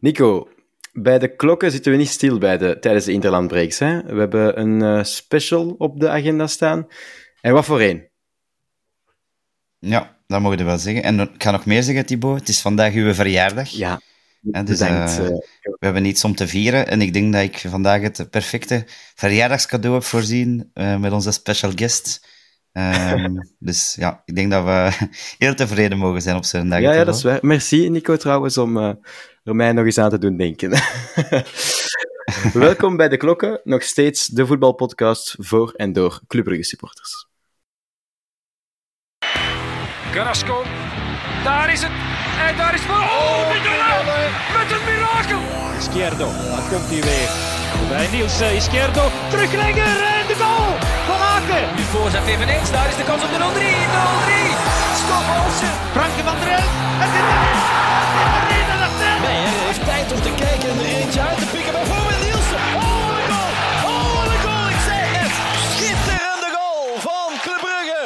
Nico, bij de klokken zitten we niet stil bij de, tijdens de interlandbreaks. Hè? We hebben een uh, special op de agenda staan. En wat voor één? Ja, dat mogen we wel zeggen. En ik ga nog meer zeggen, Thibaut. Het is vandaag uw verjaardag. Ja, ja, dus, uh, we hebben iets om te vieren en ik denk dat ik vandaag het perfecte verjaardagscadeau heb voorzien uh, met onze special guest. Um, dus ja, ik denk dat we heel tevreden mogen zijn op zijn dag. Ja, ja, dat is waar. Merci Nico trouwens om uh, er mij nog eens aan te doen denken. Welkom bij De Klokken, nog steeds de voetbalpodcast voor en door Club Brugge supporters. Carrasco, daar is het. En daar is voor. Oh, Mignolet! Met een mirakel! Izquierdo, dan komt hij weer. Bij Niels uh, Izquierdo, en de goal Aken. Nu voorzet eveneens, daar is de kans op de 0-3. 0-3. Stop Olsen. Franke van der Elf. Het is erin. Het is erin, is Nee, hij heeft tijd om te kijken en er eentje uit te pikken. Bijvoorbeeld Nielsen. Oh, wat een goal. Oh, wat een goal. Ik zei het. Schitterende goal van Club Brugge.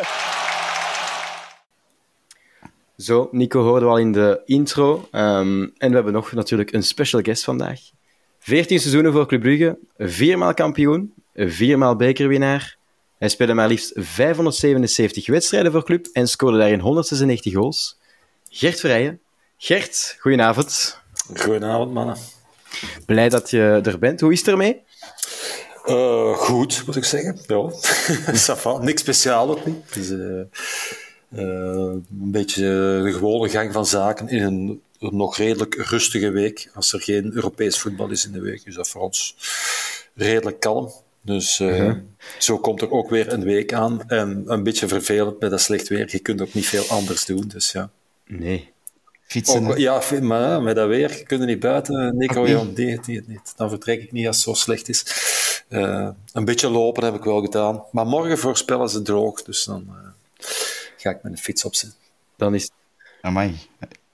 Zo, Nico hoorde we al in de intro. Um, en we hebben nog natuurlijk een special guest vandaag. 14 seizoenen voor Club Brugge, viermaal kampioen, viermaal bekerwinnaar. Hij speelde maar liefst 577 wedstrijden voor Club en scoorde daarin 196 goals. Gert Vrijen. Gert, goedenavond. Goedenavond, mannen. Blij dat je er bent. Hoe is het ermee? Uh, goed, moet ik zeggen. Ja, niks speciaal ook niet. Het is uh, uh, een beetje de gewone gang van zaken in een nog redelijk rustige week, als er geen Europees voetbal is in de week. Dus dat voor ons redelijk kalm. Dus uh, uh-huh. zo komt er ook weer een week aan. En een beetje vervelend met dat slecht weer. Je kunt ook niet veel anders doen. Dus ja. Nee. Fietsen. Ook, ja, maar met dat weer kun je niet buiten. Nico, ja, die, die, niet. Dan vertrek ik niet als het zo slecht is. Uh, een beetje lopen heb ik wel gedaan. Maar morgen voorspellen ze droog. Dus dan uh, ga ik mijn fiets opzetten. Dan is Amai.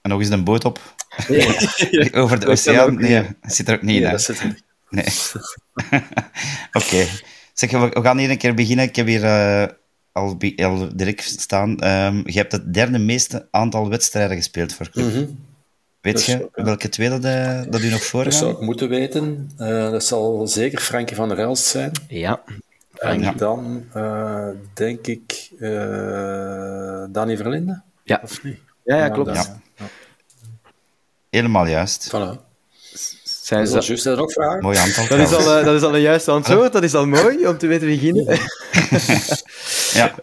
En nog eens een boot op. Nee. Over de oceaan? Nee, dat zit er ook niet in. Nee. Oké. Okay. Zeg, we gaan hier een keer beginnen. Ik heb hier uh, al, al, direct staan. Um, je hebt het derde meeste aantal wedstrijden gespeeld voor club. Mm -hmm. Weet dus, je welke twee dat, uh, dat u nog voor Dat zou ik moeten weten. Uh, dat zal zeker Frankie van der Elst zijn. Ja. En ja. dan denk ik Danny Verlinde. Ja. Of niet? Ja, ja klopt. Ja. Helemaal juist. Voilà. Zijn ze... Juist, dat ook vragen? Mooi. Dat is, al, uh, dat is al een juiste antwoord. Dat is al mooi om te weten beginnen. ja.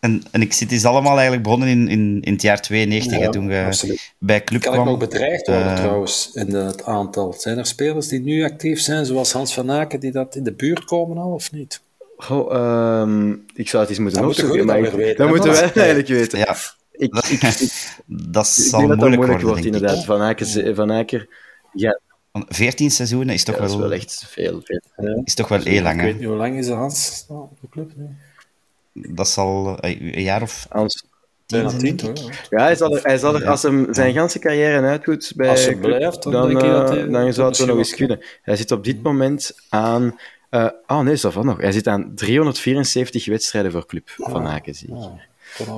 En, en ik zit is allemaal eigenlijk begonnen in, in, in het jaar 92, ja, toen je absoluut. bij Club kan kwam. Kan ik nog bedreigd worden uh, trouwens in het aantal? Zijn er spelers die nu actief zijn, zoals Hans van Aken, die dat in de buurt komen al, of niet? Goh, um, ik zou het eens moeten dat opzoeken. Maar dat, weten, dat moeten wij eigenlijk weten. Ja. Ik, ik, ik, dat zal ik denk moeilijk, dat dat moeilijk worden, wordt, inderdaad. Van Aken, van Aken ja. 14 seizoenen is toch ja, wel... Dat is wel echt veel. veel. Is toch wel heel lang, Ik weet niet hoe lang is de Hans op de club nu? Dat zal een jaar of... Hans. tien, Ja, denk tien, ik. hoor. Ja, hij zal er, hij zal er, Ja. als hem zijn ganse carrière uitdoet bij Als hij club, blijft, dan dan, denk ik dat eh, hij- dan zou het wel nog eens kunnen. Hij zit op dit moment aan... eh oh nee, dat van nog. Hij zit aan 374 wedstrijden voor club van Aken, zie ik.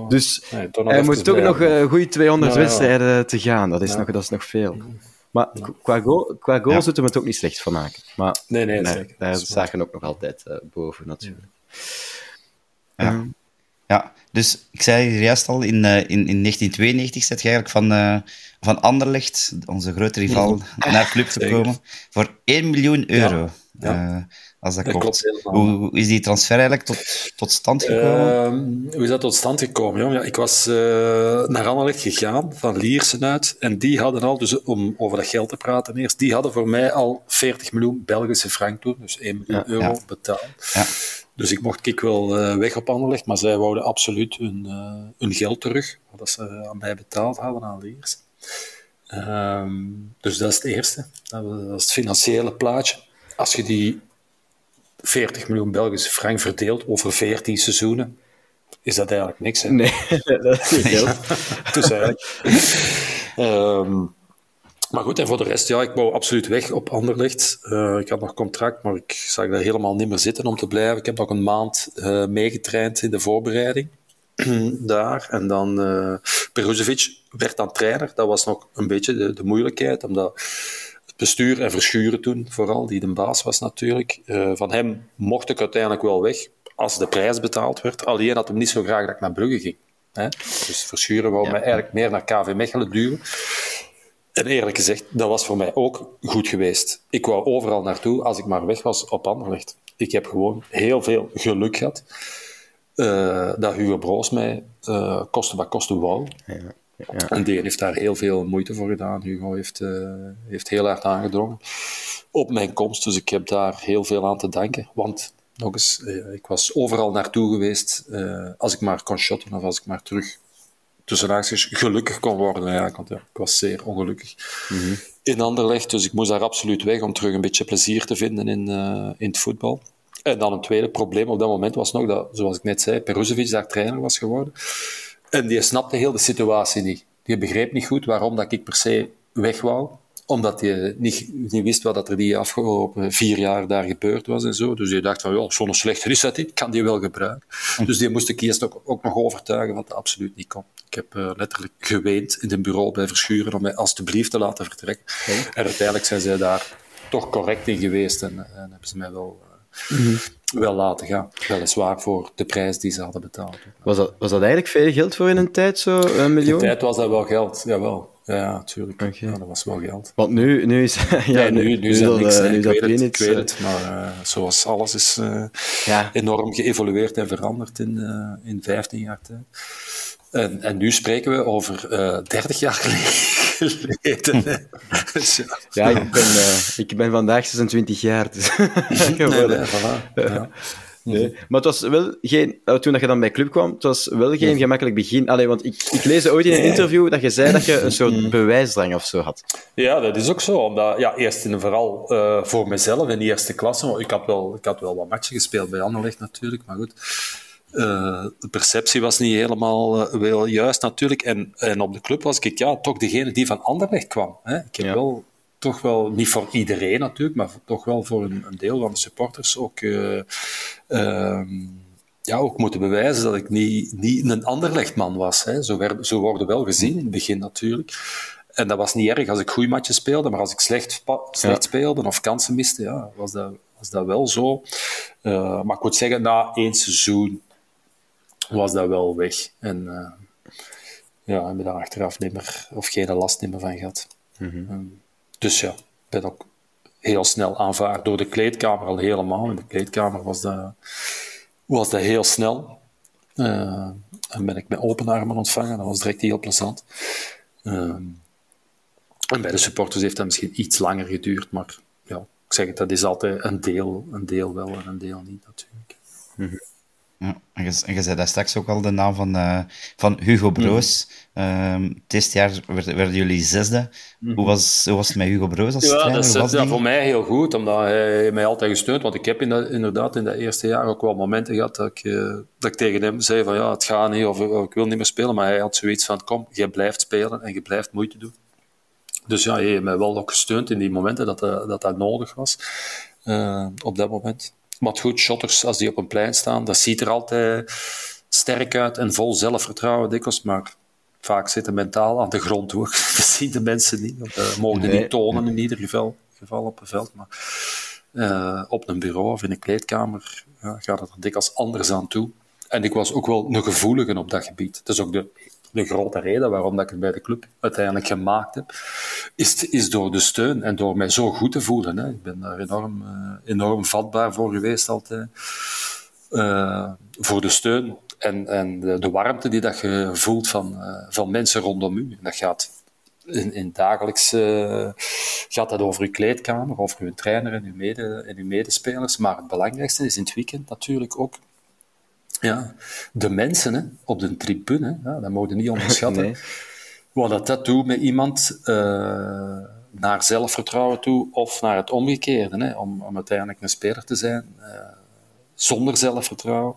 Dus nee, hij moet toch nog een goede 200 Ja, ja. wedstrijden te gaan. Dat is, Ja. nog, dat is nog veel. Maar qua, goal, qua goals Ja. doet hem het ook niet slecht van maken. Maar Nee, nee, daar, zeker. daar Dat is zagen ook nog altijd eh, boven, natuurlijk. Ja. Ja, dus ik zei hier juist al, in, eh, in, in 1992 zet je eigenlijk van, eh van Anderlecht, onze grote rival, naar club Zeker. gekomen voor 1 miljoen euro. Als dat, Dat klopt. klopt helemaal. Hoe, is die transfer eigenlijk tot, tot stand gekomen? Ehm, hoe is dat tot stand gekomen? Jong? Ja, ik was eh, naar Anderlecht gegaan, van Liersen uit. En die hadden al, dus om over dat geld te praten eerst, die hadden voor mij al 40 miljoen Belgische frank toen, dus 1 miljoen Ja, euro ja. betaald. Ja. Dus ik mocht ik wel eh, weg op Anderlecht, maar zij wouden absoluut hun, eh, hun geld terug, wat ze aan mij betaald hadden aan Liersen. Ehm, dus dat is het eerste. Dat was- dat is het financiële plaatje. Als je die 40 miljoen Belgische frank verdeelt over 14 seizoenen, is dat eigenlijk niks. Hè? nee, dat is niet veel. Dus eigenlijk. Ehm, maar goed, en voor de rest, ja, ik wou absoluut weg op Anderlecht. Eh, ik had nog contract, maar ik zag daar helemaal niet meer zitten om te blijven. Ik heb nog een maand eh, meegetraind in de voorbereiding daar. En dan uh, Peruzovic werd dan trainer. Dat was nog een beetje de, de moeilijkheid, omdat bestuur en Verschuren toen, vooral, die de baas was natuurlijk. Uh, van hem mocht ik uiteindelijk wel weg, als de prijs betaald werd. Alleen had hem niet zo graag dat ik naar Brugge ging. Hè? Dus Verschuren wou mij eigenlijk meer naar KV Mechelen duwen. En eerlijk gezegd, dat was voor mij ook goed geweest. Ik wou overal naartoe als ik maar weg was op Anderlecht. Ik heb gewoon heel veel geluk gehad uh, dat Hugo Broos mij uh, koste wat koste wou. Ja, ja. En die heeft daar heel veel moeite voor gedaan. Hugo heeft, uh, heeft heel hard aangedrongen op mijn komst. Dus ik heb daar heel veel aan te danken. Want, nog eens, ik was overal naartoe geweest als ik maar kon shotten of als ik maar terug tussen gelukkig kon worden. Ja, want ja, ik was zeer ongelukkig mm -hmm. in Anderlecht. Dus ik moest daar absoluut weg om terug een beetje plezier te vinden in, in het voetbal. En dan een tweede probleem op dat moment was nog dat, zoals ik net zei, Peruzovic daar trainer was geworden. En die snapte heel de situatie niet. Die begreep niet goed waarom dat ik per se weg wou omdat hij niet, niet wist wat er die afgelopen vier jaar daar gebeurd was en zo. Dus hij dacht van, zo'n slechte is dat niet, kan die wel gebruiken. Dus die moest ik eerst ook, ook nog overtuigen wat dat absoluut niet kon. Ik heb uh, letterlijk geweend in het bureau bij Verschuren om mij alstublieft te laten vertrekken. En uiteindelijk zijn zij daar toch correct in geweest en, en hebben ze mij wel... Uh, Mm-hmm. Wel laten gaan. Weliswaar voor de prijs die ze hadden betaald. Was dat, was dat eigenlijk veel geld voor in een tijd, zo een miljoen? In de tijd was dat wel geld, jawel. Ja, natuurlijk. Okay. Ja, dat was wel geld. Want nu, nu is... ja, nu, nu, nu is dat niks. Nu ik, weet het, ik weet het, maar uh, zoals alles is uh, ja. enorm geëvolueerd en veranderd in, in 15 jaar tijd. En, en nu spreken we over 30 jaar geleden. ja, ik, ben, ik ben vandaag 26 jaar. Dus nee, nee, voilà. ja. Nee, maar het was wel geen, toen dat je dan bij club kwam, het was wel geen gemakkelijk begin. Allee, want ik, ik lees ooit in een interview dat je zei dat je een soort bewijsdrang of zo had. Ja, dat is ook zo. Omdat, ja, eerst en vooral uh, voor mezelf in de eerste klasse. Ik had wel, ik had wel wat matchen gespeeld bij Anderlecht natuurlijk, maar goed. Uh, de perceptie was niet helemaal uh, wel juist natuurlijk. En, en op de club was ik ja, toch degene die van Anderlecht kwam. Hè. Ik heb ja. wel toch wel, niet voor iedereen natuurlijk, maar toch wel voor een, een deel van de supporters ook, uh, uh, ja, ook moeten bewijzen dat ik niet, niet een Anderlechtman was. Hè. Zo, werd, zo worden wel gezien in het begin natuurlijk. En dat was niet erg als ik goede matches speelde, maar als ik slecht, slecht ja. speelde of kansen miste, ja, was, dat, was dat wel zo. Maar ik moet zeggen, na één seizoen was dat wel weg. En uh, ja, hebben daar achteraf niet meer, of geen last meer van gehad. Mm -hmm. um, dus ja, ik ben ook heel snel aanvaard door de kleedkamer al helemaal. In de kleedkamer was dat, was dat heel snel. Uh, en ben ik met open armen ontvangen. Dat was direct heel plezant. Uh, en bij de supporters heeft dat misschien iets langer geduurd, maar ja, ik zeg het, dat is altijd een deel, een deel wel en een deel niet natuurlijk. Mm -hmm. Ja, en, je, en je zei daar straks ook al de naam van, uh, van Hugo Broos. Mm. Um, het eerste jaar werden, werden jullie zesde. Mm. Hoe, was, hoe was het met Hugo Broos als ja, trainer? Dat is ja, voor mij heel goed, omdat hij mij altijd gesteund. Want ik heb in dat, inderdaad in dat eerste jaar ook wel momenten gehad dat ik, uh, dat ik tegen hem zei van ja, het gaat niet of, of ik wil niet meer spelen. Maar hij had zoiets van kom, jij blijft spelen en je blijft moeite doen. Dus ja, hij heeft mij wel ook gesteund in die momenten dat uh, dat, dat nodig was. op dat moment. Maar goed, shotters, als die op een plein staan, dat ziet er altijd sterk uit en vol zelfvertrouwen dikwijls, maar vaak zitten mentaal aan de grond ook. Dat zien de mensen niet. Dat uh, mogen nee. niet tonen in ieder geval, geval op een veld. Maar uh, op een bureau of in een kleedkamer ja, gaat het er dikwijls anders aan toe. En ik was ook wel een gevoelige op dat gebied. Dat is ook de, de grote reden waarom dat ik het bij de club uiteindelijk gemaakt heb, is, is door de steun en door mij zo goed te voelen. Hè. Ik ben daar enorm, uh, enorm vatbaar voor geweest altijd. Uh, voor de steun en, en de, de, warmte die dat je voelt van, uh, van mensen rondom u. En dat gaat in, in dagelijks gaat dat over uw kleedkamer, over uw trainer en uw, mede, en uw medespelers. Maar het belangrijkste is in het weekend natuurlijk ook ja, de mensen hè, op de tribune. Ja, dat mogen niet onderschatten. nee. Wat dat, dat doet met iemand uh, naar zelfvertrouwen toe of naar het omgekeerde. Hè, om, om uiteindelijk een speler te zijn uh, zonder zelfvertrouwen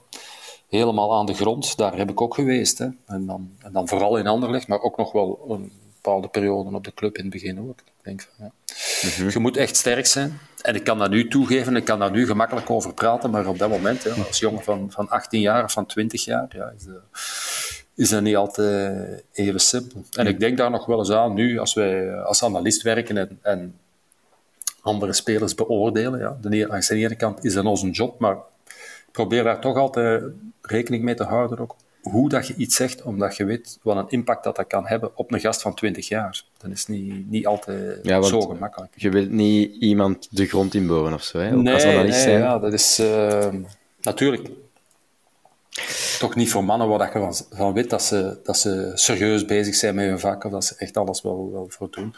helemaal aan de grond, daar heb ik ook geweest. Hè. En, dan, en dan vooral in Anderlecht, maar ook nog wel een bepaalde perioden op de club in het begin ook. Ik denk van, ja. Mm-hmm. Je moet echt sterk zijn. En ik kan dat nu toegeven, ik kan daar nu gemakkelijk over praten, maar op dat moment, als jongen van, van 18 jaar of van 20 jaar, ja, is, is dat niet altijd even simpel. En ik denk daar nog wel eens aan, nu, als wij als analist werken en, en andere spelers beoordelen. Ja. De, langs de ene kant is dat onze job, maar ik probeer daar toch altijd rekening mee te houden ook. Hoe dat je iets zegt, omdat je weet wat een impact dat dat kan hebben op een gast van 20 jaar. Dat is niet, niet altijd Ja, zo gemakkelijk. Je wilt niet iemand de grond inboren of zo, hè? Ook Nee, nee, zijn. ja, dat is eh, natuurlijk toch niet voor mannen waar dat je van, van weet dat ze, dat ze serieus bezig zijn met hun vak of dat ze echt alles wel, wel voor doen.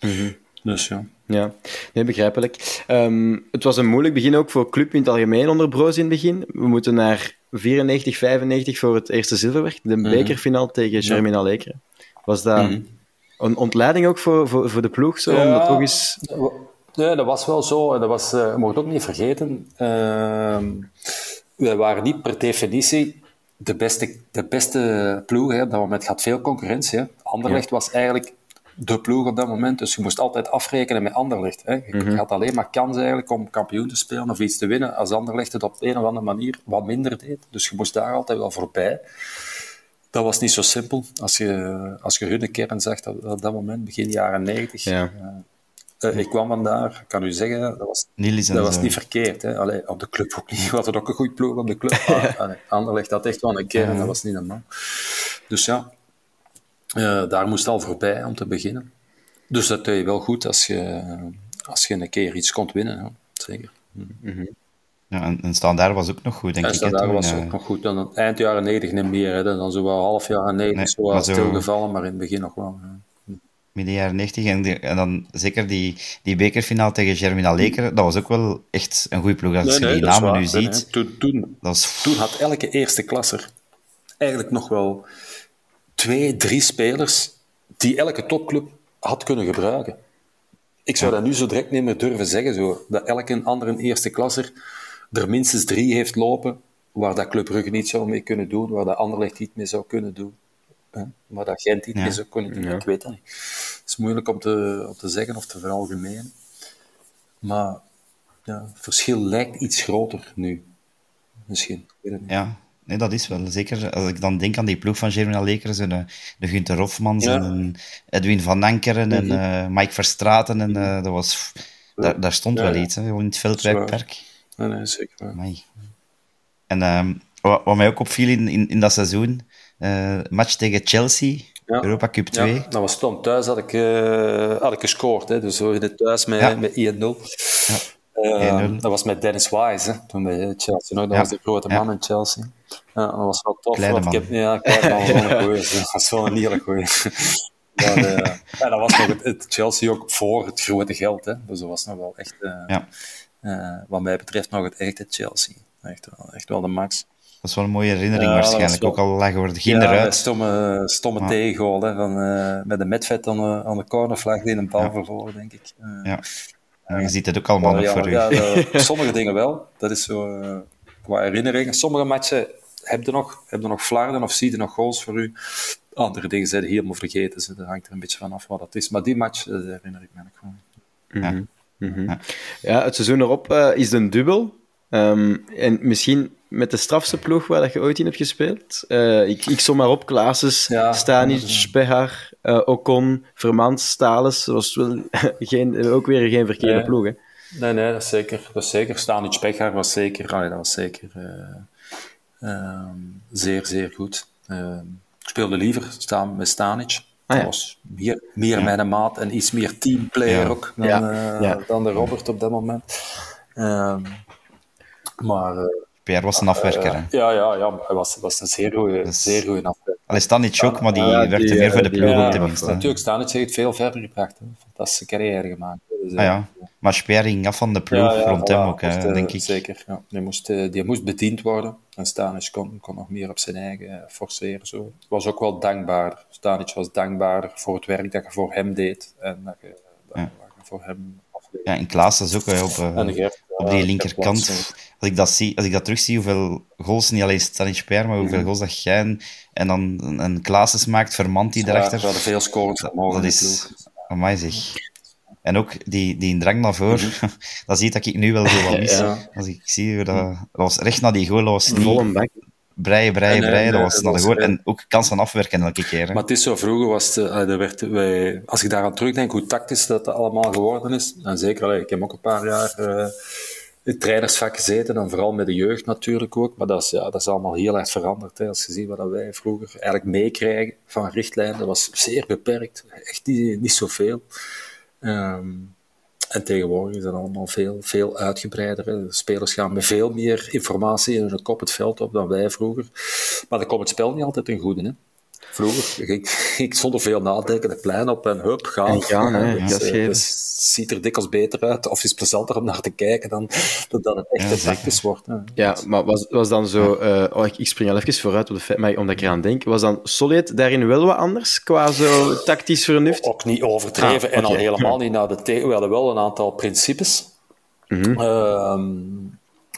Mhm. Dus ja. Ja, nee, begrijpelijk. Ehm, het was een moeilijk begin ook voor club in het algemeen onder Broos in het begin. We moeten naar 94, 95 voor het eerste zilverwerk. De bekerfinale tegen Germinal Lekeren. Was dat Mhm. een ontleiding ook voor, voor, voor de ploeg? Zo, dat toch eens... Nee, dat was wel zo. En dat was, het ook niet vergeten. ehm, wij waren niet per definitie de beste, de beste ploeg. Hè. Op dat moment had veel concurrentie. Hè. Anderlecht was eigenlijk de ploeg op dat moment. Dus je moest altijd afrekenen met Anderlecht. Hè. Je had alleen maar kans eigenlijk om kampioen te spelen of iets te winnen als Anderlecht het op een of andere manier wat minder deed. Dus je moest daar altijd wel voorbij. Dat was niet zo simpel. Als je, als je hun kern zag op, op dat moment, begin jaren 90. Ja. Eh, ik kwam vandaar, ik kan u zeggen, dat was, en dat was niet verkeerd. Hè. Allee, op de club ook niet. We hadden ook een goed ploeg op de club. Maar allee, Anderlecht had echt wel een kern, dat was niet normaal. Dus ja, eh, daar moest al voorbij om te beginnen. Dus dat deed je wel goed als je, als je een keer iets kon winnen. Ja. Zeker. Ja, en, en Standaard was ook nog goed, denk En ik. hè, daar toen, was eh. ook nog goed. Dan, eind jaren 90 niet meer. Hè. Dan zo wel half jaren 90 Nee, zo zo- stilgevallen, maar in het begin nog wel. ja. midden jaren 90. En, die- en dan zeker die, die bekerfinale tegen Germinal Lekeren, dat was ook wel echt een goede ploeg. Als Nee, je nee, die namen nu ziet. Toen, toen, dat was... Toen had elke eerste klasser eigenlijk nog wel twee, drie spelers die elke topclub had kunnen gebruiken. Ik zou dat nu zo direct niet meer durven zeggen, zo, dat elke andere eerste klasser er minstens drie heeft lopen waar dat Club Brugge niet zou mee kunnen doen, waar dat Anderlecht niet mee zou kunnen doen, hè, waar dat Gent niet Ja. mee zou kunnen doen. Ja. Ik weet dat niet. Het is moeilijk om te, om te zeggen of te veralgemenen. Maar ja, het verschil lijkt iets groter nu. Misschien. Ik weet het niet. Ja, nee, dat is wel. Zeker als ik dan denk aan die ploeg van Germinal Lekeren, zo de, de Gunther Hofmans Ja. En Edwin van Ankeren en eh, Mike Verstraten. En, eh, dat was, daar, daar stond Ja, wel ja. iets, hè, in het waar. Veldwijkpark. Nee, nee, zeker. Amai. En ehm, wat, wat mij ook opviel in, in, in dat seizoen, match tegen Chelsea. Europa Cup 2. Ja, dat was Tom. Thuis had ik, had ik gescoord. Hè. Dus we thuis met, met 1-0. Eh, 1-0. dat was met Dennis Wise, hè, toen bij Chelsea. nog. Dat Ja. was de grote Ja. man in Chelsea. Ja, dat was wel tof. Kleine want ik man. heb, ja, kleine man was wel een goeie. Dat was wel een hele goeie. Maar, eh, ja, dat was nog het, het Chelsea ook voor het grote geld. Hè. Dus dat was nog wel echt, eh, Ja. eh, wat mij betreft, nog het echte Chelsea. Echt wel, echt wel de max. Dat is wel een mooie herinnering Ja, waarschijnlijk. wel- Ook al lagen we er geen Ja, eruit. stomme, stomme Maar- tegengoal hè, van, eh, met een medvet aan de, aan de cornervlag die een bal Ja. verloren, denk ik. Eh, Ja. Je ziet het ook allemaal nog ja, voor u. ja, de- sommige dingen wel. Dat is zo eh, qua herinneringen. Sommige matchen heb je nog, heb je nog flarden of zie je nog goals voor u. Andere dingen zijn helemaal vergeten. Dus dat hangt er een beetje vanaf wat dat is. Maar die match eh, herinner ik me nog gewoon. Ja. Mhm. Ja, het seizoen erop eh, is een dubbel. Ehm, en misschien met de strafste ploeg waar dat je ooit in hebt gespeeld. Eh, ik, ik som maar op, Klaases, Ja. Stanic, Behar, eh, Ocon, Vermans, Stales. Dat was wel geen, ook weer geen verkeerde Nee. ploeg. Hè? Nee, nee, dat is zeker. Dat is zeker. Stanic Pekhaar was zeker, allee, dat was zeker eh, ehm, zeer, zeer goed. Ehm, ik speelde liever staan met Stanic. Ah, ja. Dat was meer, meer mijn maat en iets meer teamplayer Ja. ook dan, Ja, eh, ja. dan de Robert op dat moment. Ehm, maar eh, Pierre was een afwerker. hè. ja, ja, ja, hij was, was een zeer goede, Dus- zeer goede afwerker. Allee, Stanic ook, maar die Ja, die, werkte meer voor de eh, ploeg ook tenminste. Natuurlijk, Stanic heeft veel verder gebracht. Hè. Fantastische carrière gemaakt. Dus, Ah, eh, ja. Maar Pierre ging af van de ploeg rond hem ook, moest, eh, denk ik. Zeker, ja. Die moest, eh, die moest bediend worden. En Stanic kon, kon nog meer op zijn eigen eh, forceren. Zo. Was ook wel dankbaarder. Stanic was dankbaarder voor het werk dat je voor hem deed. En dat je, dat Ja. je voor hem afdeed. Ja, in Klaas is ook op, eh, En de Gert, op ja, die Gert linkerkant. Als ik, dat zie, als ik dat terugzie, hoeveel goals, niet alleen Stanic maar Mhm. hoeveel goals dat jij en, dan een, een Klaases maakt, Vermant die Ja, daarachter. we hadden veel scorend vermogen dat is zeg. En ook die, die drang naar voren, dat zie je dat ik nu wel zo wat mis. Mhm. Ja. Als ik zie hoe dat, dat was recht na die goal, dat was niet, breien, breien, En, breien. en, Dat was naar de dat goal. En ook kansen afwerken elke keer. hè. Maar het is zo, vroeger was het, eh, er werd, wij, als ik daaraan terugdenk hoe tactisch dat allemaal geworden is, en zeker, allee, ik heb ook een paar jaar eh, het trainersvak gezeten, en vooral met de jeugd natuurlijk ook, maar dat is, ja, dat is allemaal heel erg veranderd. Hè. Als je ziet wat wij vroeger eigenlijk meekrijgen van richtlijnen, dat was zeer beperkt, echt niet, niet zoveel. Ehm, en tegenwoordig is dat allemaal veel, veel uitgebreider. hè. Spelers gaan met veel meer informatie in hun kop het veld op dan wij vroeger. Maar dan komt het spel niet altijd ten goede. Hè. Vroeger, ik, ik zonder veel nadenken de plein op en hup, gaan. En gaan, hè, Dat, gas eh, dat ziet er dikwijls beter uit, of is plezanter om naar te kijken dan dat het echt Ja, ja, tactisch wordt. Hè. Ja, maar was, was dan zo... eh, oh, ik, ik spring al even vooruit op de feit, maar omdat ik eraan denk. Was dan Solid daarin wel wat anders, qua zo tactisch vernuft? Ook niet overdreven Ah, en al helemaal niet naar de tegen. We hadden wel een aantal principes. Mhm. Ehm,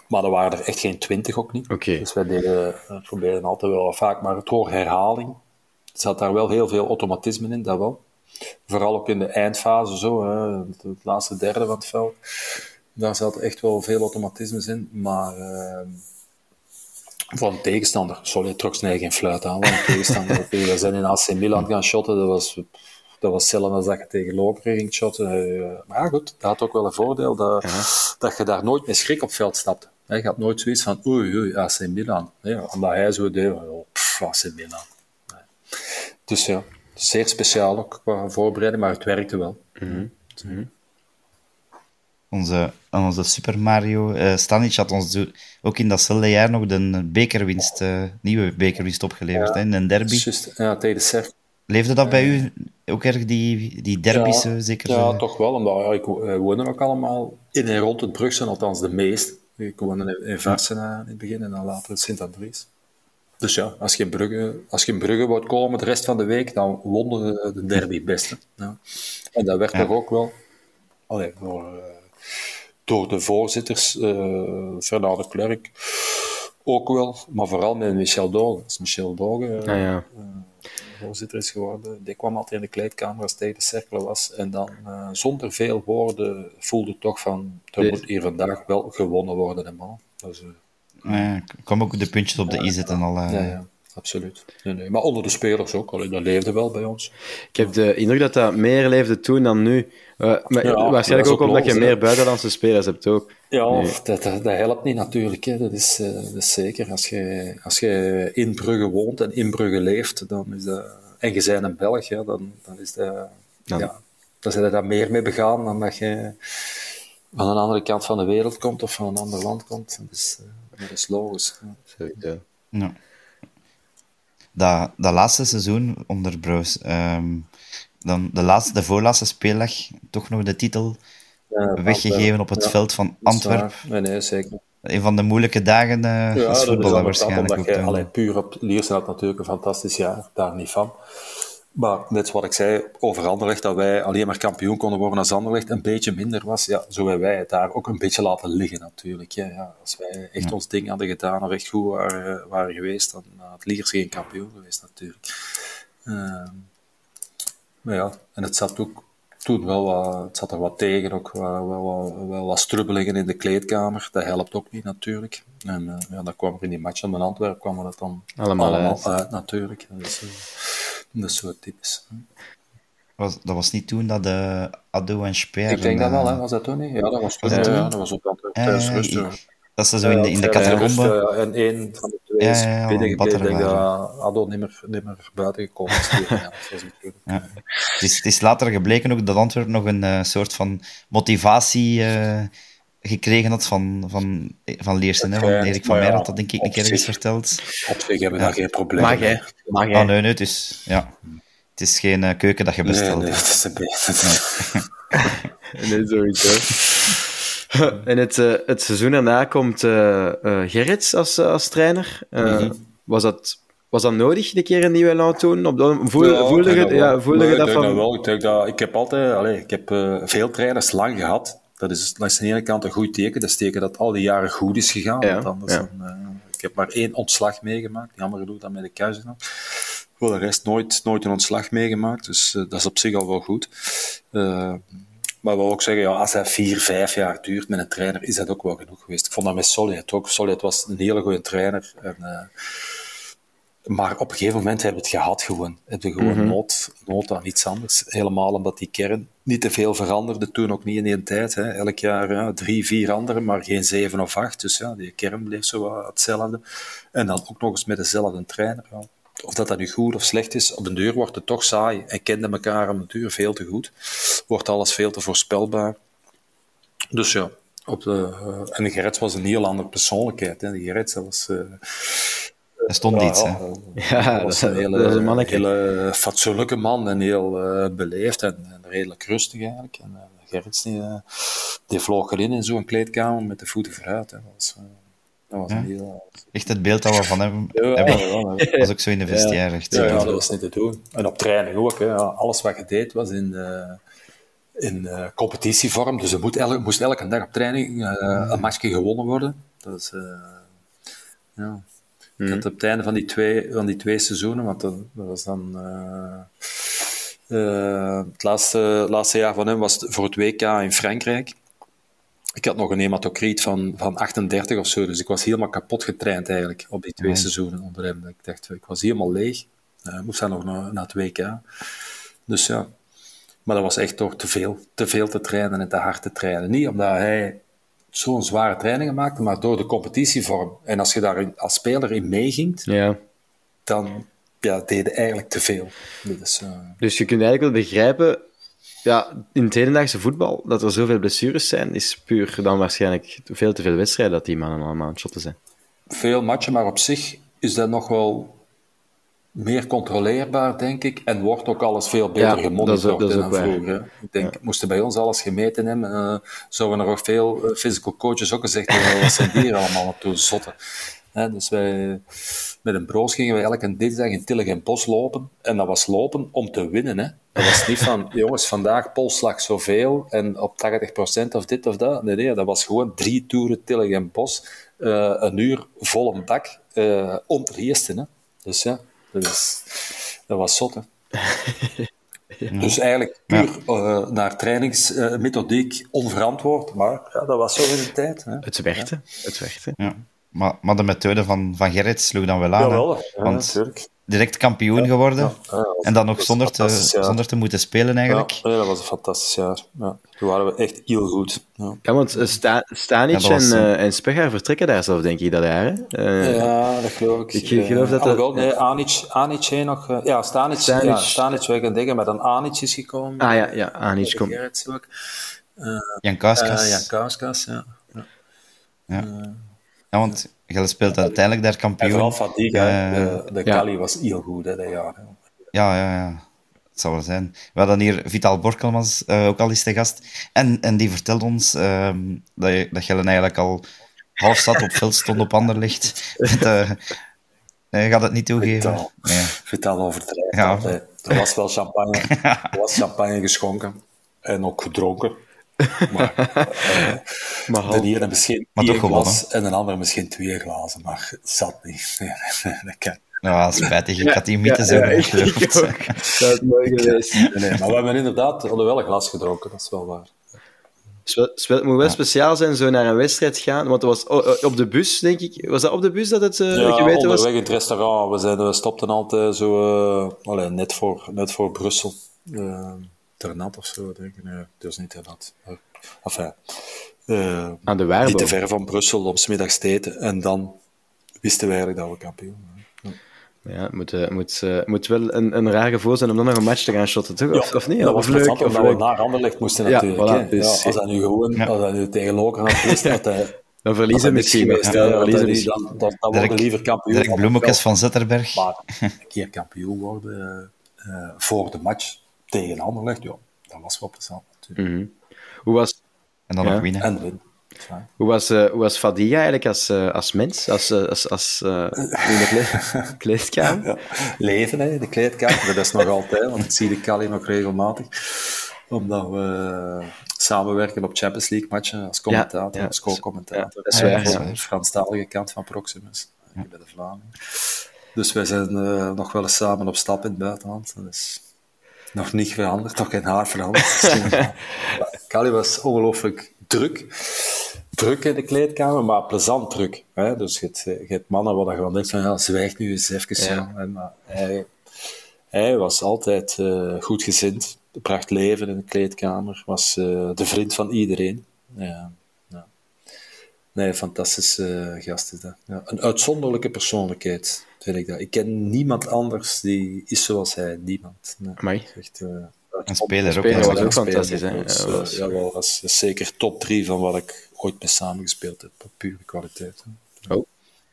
maar er waren er echt geen twintig ook niet. Dus wij deden, we probeerden altijd wel vaak, maar het door herhaling. Er zat daar wel heel veel automatisme in, dat wel. Vooral ook in de eindfase, zo, hè, het, het laatste derde van het veld. Daar zat echt wel veel automatisme in, maar ehm, van een tegenstander, sorry, trok snel geen fluit aan. Een tegenstander, Oké, we zijn in AC Milan gaan shotten, dat was, dat was hetzelfde als dat je tegen Lokeren ging shotten. Eh, Maar goed, dat had ook wel een voordeel, dat, dat je daar nooit met schrik op het veld stapte. Hè, Je had nooit zoiets van, oei, oei, AC Milan. Nee, omdat hij zo deed, oh, pff, AC Milan. Dus ja, zeer speciaal ook qua voorbereiding, maar het werkte wel. Onze, aan onze Super Mario eh Stanic had ons ook in datzelfde jaar nog de bekerwinst, eh, nieuwe bekerwinst opgeleverd, hè, in een derby. Juist, ja, tegen de. Leefde dat bij u ook erg, die, die derbies, eh, zeker? Ja, eh? toch wel. Omdat ja, ik wo- wij wonen ook allemaal in en rond het Brugse, althans de meest. Ik woonde in- in Varsen in het begin en dan later in Sint-Andries. Dus ja, als je, in Brugge, als je in Brugge wou komen de rest van de week, dan won de, de derby beste. Ja. En dat werd toch ook wel allee, door, eh, door de voorzitters, eh Fernand de Klerk, ook wel, maar vooral met Michel Dogen. Als Michel Dogen eh, Ah, ja. voorzitter is geworden. Die kwam altijd in de kleedkamer als tegen de cirkel was. En dan, zonder veel woorden, voelde toch van, er moet hier vandaag wel gewonnen worden. Man. Dus, Ja, ik kwam ook de puntjes op de i zitten al. eh. ja, ja, absoluut. Nee, nee. Maar onder de spelers ook. Allee, dat leefde wel bij ons. Ik heb de indruk dat dat meer leefde toen dan nu. Eh, maar Ja, waarschijnlijk ook ook omdat je meer buitenlandse spelers hebt ook. Ja, Nee. dat, dat, dat helpt niet natuurlijk. Hè. Dat, is, eh, dat is zeker. Als je, als je in Brugge woont en in Brugge leeft, dan is dat, en je bent een Belg, ja, dan, dan is dat, Dan- ja, dan zijn er daar meer mee begaan dan dat je van een andere kant van de wereld komt of van een ander land komt. Eh, dat is logisch. ja. Sowieso. Ja. Dat, dat laatste seizoen onder Bruce, ehm, dan de, laatste, de voorlaatste speeldag, toch nog de titel Ja, weggegeven op het ja, veld van dat Antwerpen. Nee, nee, zeker. Een van de moeilijke dagen eh Ja, als dat voetballer waarschijnlijk. Je, dan. allee, puur op Liersen had natuurlijk een fantastisch jaar, daar niet van. Maar net zoals ik zei over Anderlecht, dat wij alleen maar kampioen konden worden als Anderlecht een beetje minder was, ja, zo hebben wij het daar ook een beetje laten liggen natuurlijk. Ja, ja, als wij echt ons ding hadden gedaan of echt goed waren, waren geweest, dan had Liers geen kampioen geweest natuurlijk. Ehm, maar ja, en het zat ook toen wel wat, het zat er wat tegen, ook wel, wel, wel, wel wat strubbelingen in de kleedkamer. Dat helpt ook niet natuurlijk. En eh, ja, dan kwam er in die match van Antwerpen kwam het dan Allemaal allemaal uit. uit, natuurlijk. Dat is, eh, dat is zo typisch. Was, dat was niet toen dat de Ado en Speer... Ik denk dat eh, wel, hè? was dat toen niet? Ja, dat was toen. Was dat toen? ja, dat was ook altijd eh, tijdens rust. ik- ja. dat ze zo in de, in de catacombe... En één van de twee is ja, ja, Ik denk dat. Ado niet meer, niet meer buiten gekomen is. Ja. Het, is, het is later gebleken ook dat Antwerpen nog een eh, soort van motivatie eh, gekregen had van, van, van Leersen. Hè? Van Erik van ja, Meijer had dat denk ik een keer eens zich- verteld. Op zich hebben we daar geen probleem Mag, mee. hè? Mag, hè? Ah, nee, nee, dus ja. Het is geen eh, keuken dat je Nee, bestelt. nee, hè. dat is een beetje... Nee, sowieso. en het, eh, het seizoen daarna komt eh eh, Gerrits als, als trainer. Eh, Mhm. was, dat, was dat nodig, een keer een nieuwe laat doen? Op dat, voel, Ja, voelde ik je, dat ja, voelde Nee, je dat van... wel. Ik, denk dat, ik heb altijd allee, ik heb, eh, veel trainers lang gehad. Dat is langs de ene kant een goed teken. Dat is teken dat al die jaren goed is gegaan. Ja, want anders ja. dan, eh, ik heb maar één ontslag meegemaakt. Die andere doet dat met de Kuizen. Voor de rest nooit, nooit een ontslag meegemaakt. Dus eh, dat is op zich al wel goed. Eh, Maar we ook zeggen, ja, als hij vier, vijf jaar duurt met een trainer, is dat ook wel genoeg geweest. Ik vond dat met Solid ook. Solid was een hele goede trainer. En, uh, maar op een gegeven moment hebben we het gehad gewoon. Hebben we gewoon Mhm. nood, nood aan iets anders. Helemaal omdat die kern niet te veel veranderde, toen ook niet in één tijd. Hè. Elk jaar ja, drie, vier anderen, maar geen zeven of acht. Dus ja, die kern bleef zo hetzelfde. En dan ook nog eens met dezelfde trainer. Of dat dat nu goed of slecht is, op den deur wordt het toch saai. En kenden elkaar op de deur veel te goed. Wordt alles veel te voorspelbaar. Dus ja, op de, eh, en Gerrits was een heel andere persoonlijkheid. Hè. Gerrits was... eh, Er stond iets, hè. Ja, dat was een hele, dat is een manneke. hele fatsoenlijke man en heel eh, beleefd en, en redelijk rustig eigenlijk. En uh, Gerrits die, eh, die vloog erin in zo'n kleedkamer met de voeten vooruit. Hè. Dat was, eh, dat was een heel... Echt het beeld dat we van hem hebben. ja, ja. Dat was ook zo in de vestiaire. Echt, Ja, dat was niet te doen. En op training ook. Hè. Ja, Alles wat je deed was in, eh, in eh, competitievorm. Dus er moet elke, moest elke dag op training eh, een matchje gewonnen worden. Dat is, eh, ja. Ik had op het einde van die twee, van die twee seizoenen, want dat, dat was dan... eh, eh, het laatste, laatste jaar van hem was het voor het WK in Frankrijk. Ik had nog een hematocriet van, van 38 of zo, dus ik was helemaal kapot getraind eigenlijk op die twee seizoenen onder hem. Ik dacht, ik was helemaal leeg. Ik moest dan nog naar, naar het WK. Dus ja, maar dat was echt toch te veel. Te veel te trainen en te hard te trainen. Niet omdat hij zo'n zware trainingen maakte, maar door de competitievorm. En als je daar als speler in meeging, Ja. dan ja, deed je eigenlijk te veel. Dus, Dus je kunt eigenlijk wel begrijpen, ja, in het hedendaagse voetbal, dat er zoveel blessures zijn, is puur dan waarschijnlijk veel te veel wedstrijden dat die mannen allemaal aan het shotten zijn. veel matchen, maar op zich is dat nog wel meer controleerbaar, denk ik. En wordt ook alles veel beter Ja, dat is gemonitord ook- dat is dan ook waar. vroeger. Ik denk, moesten bij ons alles gemeten hebben, eh, zouden er nog veel eh, physical coaches ook gezegd hebben, wat zijn die hier allemaal op toe zotten. Dus wij, met een broos gingen we elke dinsdag in Tillig en Bos lopen. En dat was lopen om te winnen. Hè. Dat was niet van, jongens, vandaag polsslag zoveel en op 80% of dit of dat. Nee, nee, dat was gewoon drie toeren Tillig en Bos. eh, een uur vol een bak eh, om te eerste. Hè. Dus ja, dat, is, dat was zot. Hè. Dus eigenlijk puur eh, naar trainingsmethodiek onverantwoord. Maar ja, dat was zo in de tijd. Hè. Het werkte. Het werkte. Ja. Maar, maar de methode van, van Gerrit sloeg dan wel aan. hè. Jawel, ja, Want. Direct kampioen geworden. Ja, dat was- en dan nog zonder te, zonder te moeten spelen eigenlijk. Ja, dat was een fantastisch jaar. Ja. Toen waren we echt heel goed. Ja, Ja, want eh, Sta Stanic en, eh, en vertrekken daar zelf, denk ik, dat jaar. Hè? Eh, ja dat geloof ik. Ik geloof dat Eh, dat- alhoewel, nee, Anic, Anic heen nog... ja, Stanic, Stanic. Ja, Stanic weg en dingen, maar dan Anic is gekomen. Ah ja, ja Anic komt. Ook. Jan Kaaskas. Eh, ja, Kauskas, ja. Ja, want je speelt uiteindelijk daar En kampioen. vooral Fadiga, Ja, de, de ja. Cali was heel goed hè, dat jaar. hè. Ja, ja, ja. Het zal wel zijn. We hadden hier Vital Borkelmans eh, ook al eens te gast. En, en die vertelde ons ehm, dat, je, dat Gellen eigenlijk al half zat op veld stond op Anderlecht. Met, eh, eh, je gaat het niet toegeven. Vitaal. Nee. Vitaal overdrijven. Ja. Er was wel champagne. Er was champagne geschonken. En ook gedronken. Maar, Maar de ene misschien Maar één toch gewonnen. glas en de andere misschien twee glazen. Maar het zat niet. Dat kan. Ja, spijtig. Ik had die mythe ja, zo ja. Dat is mooi geweest. Nee, maar we hebben inderdaad wel een glas gedronken. Dat is wel waar. Spe- spe- Het moet wel speciaal zijn, zo naar een wedstrijd gaan. Want dat was op de bus, denk ik. Was dat op de bus dat het eh, Ja, geweten was? onderweg in het restaurant. We, zijn, we stopten altijd zo, eh, allee, net, voor, net voor Brussel. Uh, Ternat of zo, denk ik. Nee, dus niet Ternat. Enfin, eh, Aan de niet te ver van Brussel om 's middags te eten. En dan wisten we eigenlijk dat we kampioen waren. Ja, het moet, eh, moet, eh, moet wel een, een raar gevoel zijn om dan nog een match te gaan shotten, toch? Of, of niet? dat Of was leuk, of omdat we leuk. naar Anderlecht moesten Ja, natuurlijk. voilà, hè. dus- ja, als dat nu gewoon als dat nu tegen Lokeren had geweest, had hij... Dan verliezen hij misschien. geweest, Ja, dan verliezen misschien. Dan, dan, dan worden we liever kampioen. Dirk van Bloemekes van Zetterberg. Maar een keer kampioen worden eh, voor de match tegen Anderlecht, ja, dat was wel plezant natuurlijk. Mhm. Hoe was, En dan Ja. nog winnen. En. Ja. hoe was, eh, hoe was Fadiga eigenlijk als, eh, als mens? Als, eh, als, als eh, in de kle- kleedkamer? Ja. Leven, hè, de kleedkamer, dat is nog altijd, want ik zie de Cali nog regelmatig. Omdat we samenwerken op Champions League matchen als commentator, Ja, ja. als co-commentator. Ja, dat is waar, Ja, ja. voor de Franstalige kant van Proximus, bij de Vlamingen. Dus wij zijn eh, nog wel eens samen op stap in het buitenland. Nog niet veranderd, nog geen haar veranderd. Kali was ongelooflijk druk. Druk in de kleedkamer, maar plezant druk. Hè? Dus je hebt, je hebt mannen waar je gewoon denkt van, ja, zwijg nu eens even. Ja. Ja. En, maar hij, hij was altijd uh, goed gezind. Bracht leven in de kleedkamer. Was uh, de vriend van iedereen. Ja, ja. Nee, fantastische uh, gast is dat. Ja, een uitzonderlijke persoonlijkheid, vind ik dat. Ik ken niemand anders die is zoals hij. Niemand. Nee. Amai. Echt, uh, een speler ook. speler was ook fantastisch. Hè? Dus, Ja, uh, was- ja, wel, dat is zeker top 3 van wat ik ooit mee samengespeeld heb. Op pure kwaliteit. hè.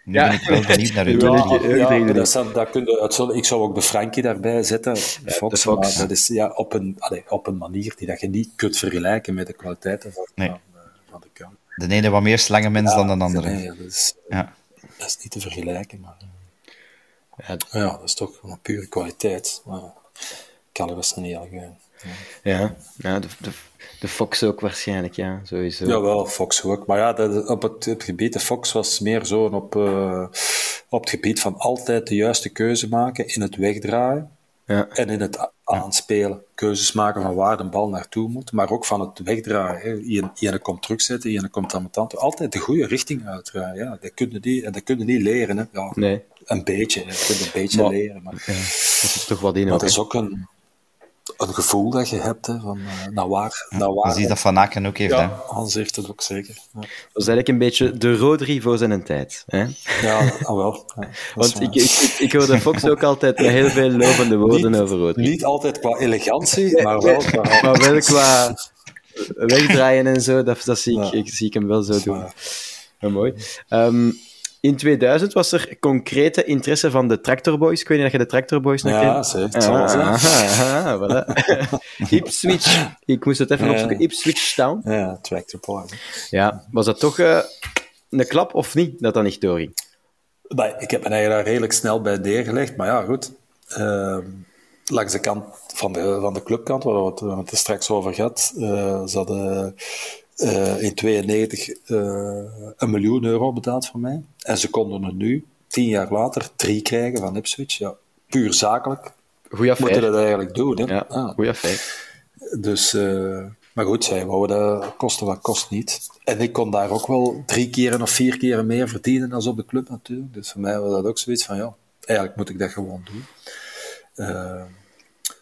Nu ben ik wel benieuwd naar uw Ja. Ja, dat, zou- dat kun je. Ik zou ook de Frankie daarbij zetten. De Fox, de Fox. Maar dat is ja, op, een, allee, op een manier die dat je niet kunt vergelijken met de kwaliteiten van, Nee. van, eh, van de kant. De ene wat meer slangenmens dan de andere. Nee, dat, is, Ja. dat is niet te vergelijken. Maar, eh, Ja, ja, dat is toch een pure kwaliteit. Maar, Kalle was er niet erg. eh, Ja, ja de, de, de Fox ook waarschijnlijk, ja, sowieso. Jawel, Fox ook. Maar ja, dat, op het, het gebied, de Fox was meer zo op, eh, op het gebied van altijd de juiste keuze maken in het wegdraaien Ja. en in het aanspelen. Keuzes maken van waar de bal naartoe moet, maar ook van het wegdraaien. hè. Ien, ene komt terugzetten, ene komt aan mijn Altijd de goede richting uitdraaien. Ja, dat kun je niet, en dat kun niet leren. Hè. Ja, Nee, Een beetje, hè. je kunt een beetje Maar- leren. Maar, dat is toch wat in maar dat is ook een, een gevoel dat je hebt, hè, van uh, naar waar. Naar waar dat Van Aken ook heeft. hè. Hans heeft het ook zeker. Ja. Dat is eigenlijk een beetje de Rodri voor zijn tijd. Hè? Ja, ah, wel. Ja, Want ik, ik, ik hoorde Fox ook altijd met heel veel lovende woorden Niet- over Rodri. Niet altijd qua elegantie, maar wel qua... Maar wel qua wegdraaien en zo, dat, dat zie, ik, Ja. ik, zie ik hem wel zo doen. mooi. Ehm, in 2000 was er concrete interesse van de Tractor Boys. Ik weet niet of je de Tractor Boys nog Ja, kent. aha, aha, voilà. Ipswich. Ik moest het even Ja. opzoeken. Ipswich Town. Ja, tractor boy. Ja, was dat toch eh, een klap of niet, dat dat niet doorging? Nee, ik heb me eigenlijk daar redelijk snel bij neergelegd, maar ja, goed. Ehm, langs de kant van de, van de clubkant, waar we het, we hebben het straks over gehad, eh ze hadden eh, in 92 eh, een miljoen euro betaald voor mij. En ze konden er nu, tien jaar later, drie krijgen van Ipswich. Ja, puur zakelijk Goeie moeten affaire. dat eigenlijk doen. Hè? Ja, Ah, goeie affaire. Dus, eh, maar goed, zij wouden dat kosten wat kost niet. En ik kon daar ook wel drie keren of vier keren meer verdienen dan op de club natuurlijk. Dus voor mij was dat ook zoiets van, ja, eigenlijk moet ik dat gewoon doen.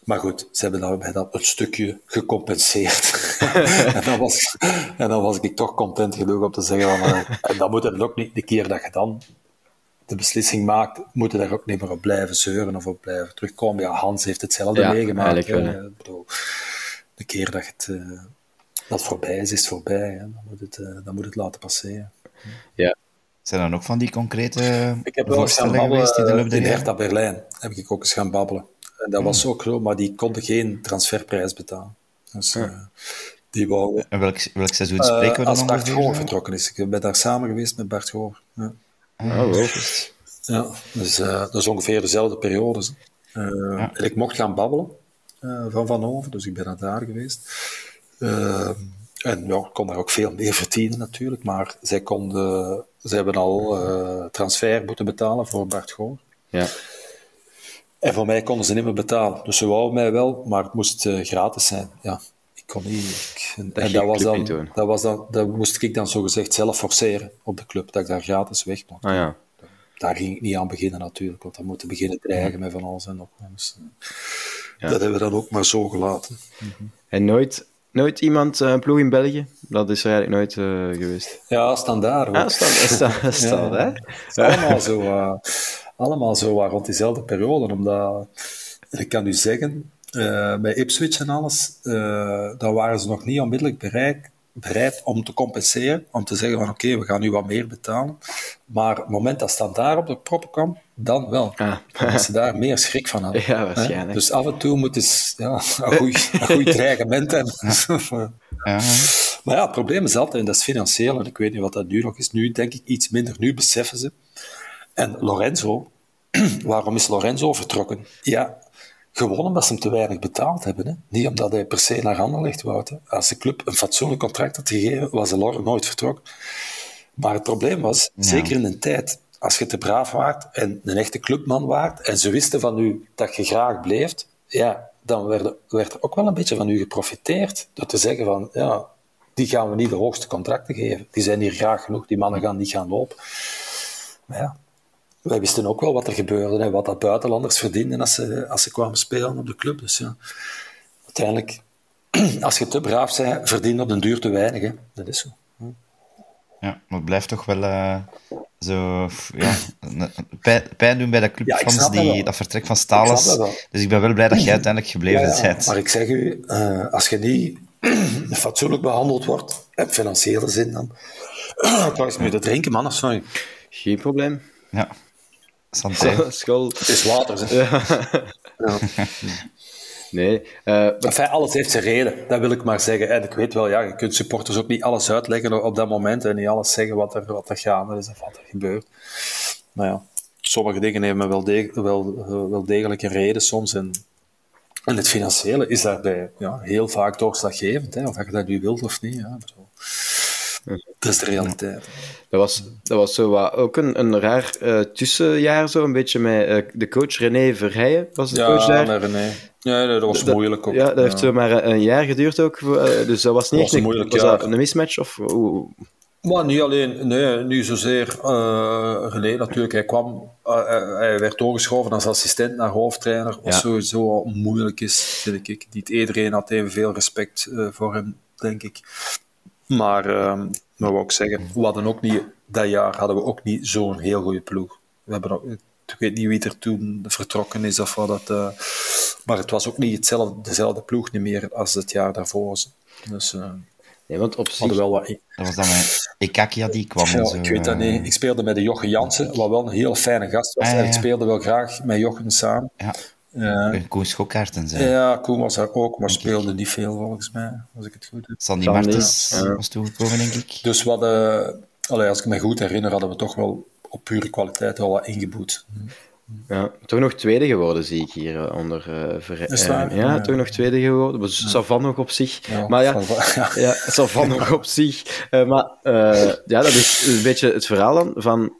Maar goed, ze hebben daarbij dat een stukje gecompenseerd. en, dan was, en dan was ik toch content genoeg om te zeggen van, eh, en dan moet het ook niet, de keer dat je dan de beslissing maakt, moet je daar ook niet meer op blijven zeuren of op blijven terugkomen. Ja, Hans heeft hetzelfde Ja, meegemaakt. hè. bedoel, de keer dat het, eh, dat voorbij is, is het voorbij. Hè. Dan, moet het, eh, dan moet het laten passeren. Zijn er nog van die concrete Ik heb wel eens gaan voorstellen geweest die de babbelen loop der in? Hertha Berlijn. Heb ik ook eens gaan babbelen. En dat was ook zo, maar die konden geen transferprijs betalen. Dus eh, die wouden... En welk, welk seizoen eh, spreken we dan als Bart ongeveer? Goor vertrokken is. Ik ben daar samen geweest met Bart Goor. Ja. Oh, wow. Ja, dus eh, dat is ongeveer dezelfde periode. Eh, En ik mocht gaan babbelen eh, van Van Hoven, dus ik ben naar daar geweest. Eh, en ja, ik kon daar ook veel meer verdienen natuurlijk, maar zij, konden, zij hebben al eh, transfer moeten betalen voor Bart Goor. Ja. En voor mij konden ze niet meer betalen. Dus ze wouden mij wel, maar het moest eh, gratis zijn. Ja, ik kon niet. Ik, en Dat en was dan, dat, was dan, dat moest ik dan zogezegd zelf forceren op de club, dat ik daar gratis weg mocht Ah ja. daar ging ik niet aan beginnen natuurlijk, want dan moeten beginnen dreigen met van alles en nog. Dus, eh, Ja. Dat hebben we dan ook maar zo gelaten. En nooit, nooit iemand, eh, een ploeg in België? Dat is er eigenlijk nooit eh, geweest. Ja, standaard. Ah, staat, hè? Allemaal zo, eh, allemaal zo rond diezelfde periode, omdat, ik kan u zeggen, bij Ipswich en alles, daar waren ze nog niet onmiddellijk bereid, bereid om te compenseren, om te zeggen van oké, we gaan nu wat meer betalen. Maar het moment dat Standaard op de proppen kwam, dan wel. Ah. Dat ze daar meer schrik van hadden. Ja, waarschijnlijk. Hè? Dus af en toe moet eens ja, een goed een goed dreigement hebben. Ja, Maar ja, het probleem is altijd, en dat is financieel, en ik weet niet wat dat nu nog is. Nu denk ik iets minder, nu beseffen ze. En Lorenzo, waarom is Lorenzo vertrokken? Ja, gewoon omdat ze hem te weinig betaald hebben. Hè? Niet omdat hij per se naar Anderlecht wou. Hè? Als de club een fatsoenlijk contract had gegeven, was Lor nooit vertrokken. Maar het probleem was, zeker in een tijd, als je te braaf waart en een echte clubman waart, en ze wisten van u dat je graag bleef, ja, dan werd, werd er ook wel een beetje van u geprofiteerd. Door te zeggen van, ja, die gaan we niet de hoogste contracten geven. Die zijn hier graag genoeg, die mannen gaan niet gaan lopen. Maar ja, wij wisten ook wel wat er gebeurde en wat dat buitenlanders verdienden als ze, als ze kwamen spelen op de club. Dus ja, uiteindelijk, als je te braaf bent, verdien je op den duur te weinig. Hè. Dat is zo. Ja, maar het blijft toch wel uh, zo... Ja, pijn, pijn doen bij de clubfans ja, die dat, dat vertrek van Stalens. Dus ik ben wel blij dat jij uiteindelijk gebleven ja, bent. Maar ik zeg u, uh, als je niet fatsoenlijk behandeld wordt, in financiële zin dan... Trouwens, moet je dat drinken, man, of sorry? Geen probleem. Ja. Santé. School. Het is water, zeg. Ja. Nee. Uh, enfin, alles heeft zijn reden, dat wil ik maar zeggen. En ik weet wel, ja, je kunt supporters ook niet alles uitleggen op dat moment en niet alles zeggen wat er, wat er gaande is of wat er gebeurt. Maar ja, sommige dingen hebben wel, deg wel, wel degelijk een reden soms. En, en het financiële is daarbij ja, heel vaak doorslaggevend, hè, of je dat nu wilt of niet. Ja, dat is de realiteit. Dat was, dat was zo wat, ook een, een raar uh, tussenjaar, zo, een beetje met uh, de coach René Verheijen, was de ja, coach daar. Ja, René. Ja, dat was dat, moeilijk ook. Ja, dat heeft zo maar een jaar geduurd ook, uh, dus dat was niet was echt moeilijk, was ja. dat een mismatch, of hoe... Maar niet alleen, nee, niet zozeer René natuurlijk. Hij kwam, hij werd doorgeschoven als assistent naar hoofdtrainer, wat Ja. sowieso moeilijk is, vind ik. Niet iedereen had evenveel respect voor hem, denk ik. Maar, uh, maar wat ik zeggen, we hadden ook niet, dat jaar hadden we ook niet zo'n heel goede ploeg. We hebben ook, ik weet niet wie er toen vertrokken is of wat dat, uh, maar het was ook niet hetzelfde, dezelfde ploeg niet meer als het jaar daarvoor. Dus uh, Nee, want op zich... hadden wel wat... Dat was dan met Ekakia die kwam. Ja, zo, ik weet dat eh, niet. Ik speelde met de Jochen Jansen, wat wel een heel fijne gast was. Ah, ja, En ik ja. speelde wel graag met Jochen samen. Ja, Koen Schokkaarten zijn. ja, Koen was daar ook, maar speelde niet veel volgens mij, als ik het goed heb. Sandy Martens ja. was toegekomen, denk ik. Dus we hadden, allee, als ik me goed herinner, hadden we toch wel op pure kwaliteit wel wat ingeboet. Ja, toch nog tweede geworden, zie ik hier eh, onder uh, eh, ja, Ja. toch nog tweede geworden. Maar Savan nog op zich. Ja, maar ja, van- ja. ja Savan nog op zich. Eh, maar eh, ja, dat is een beetje het verhaal dan van...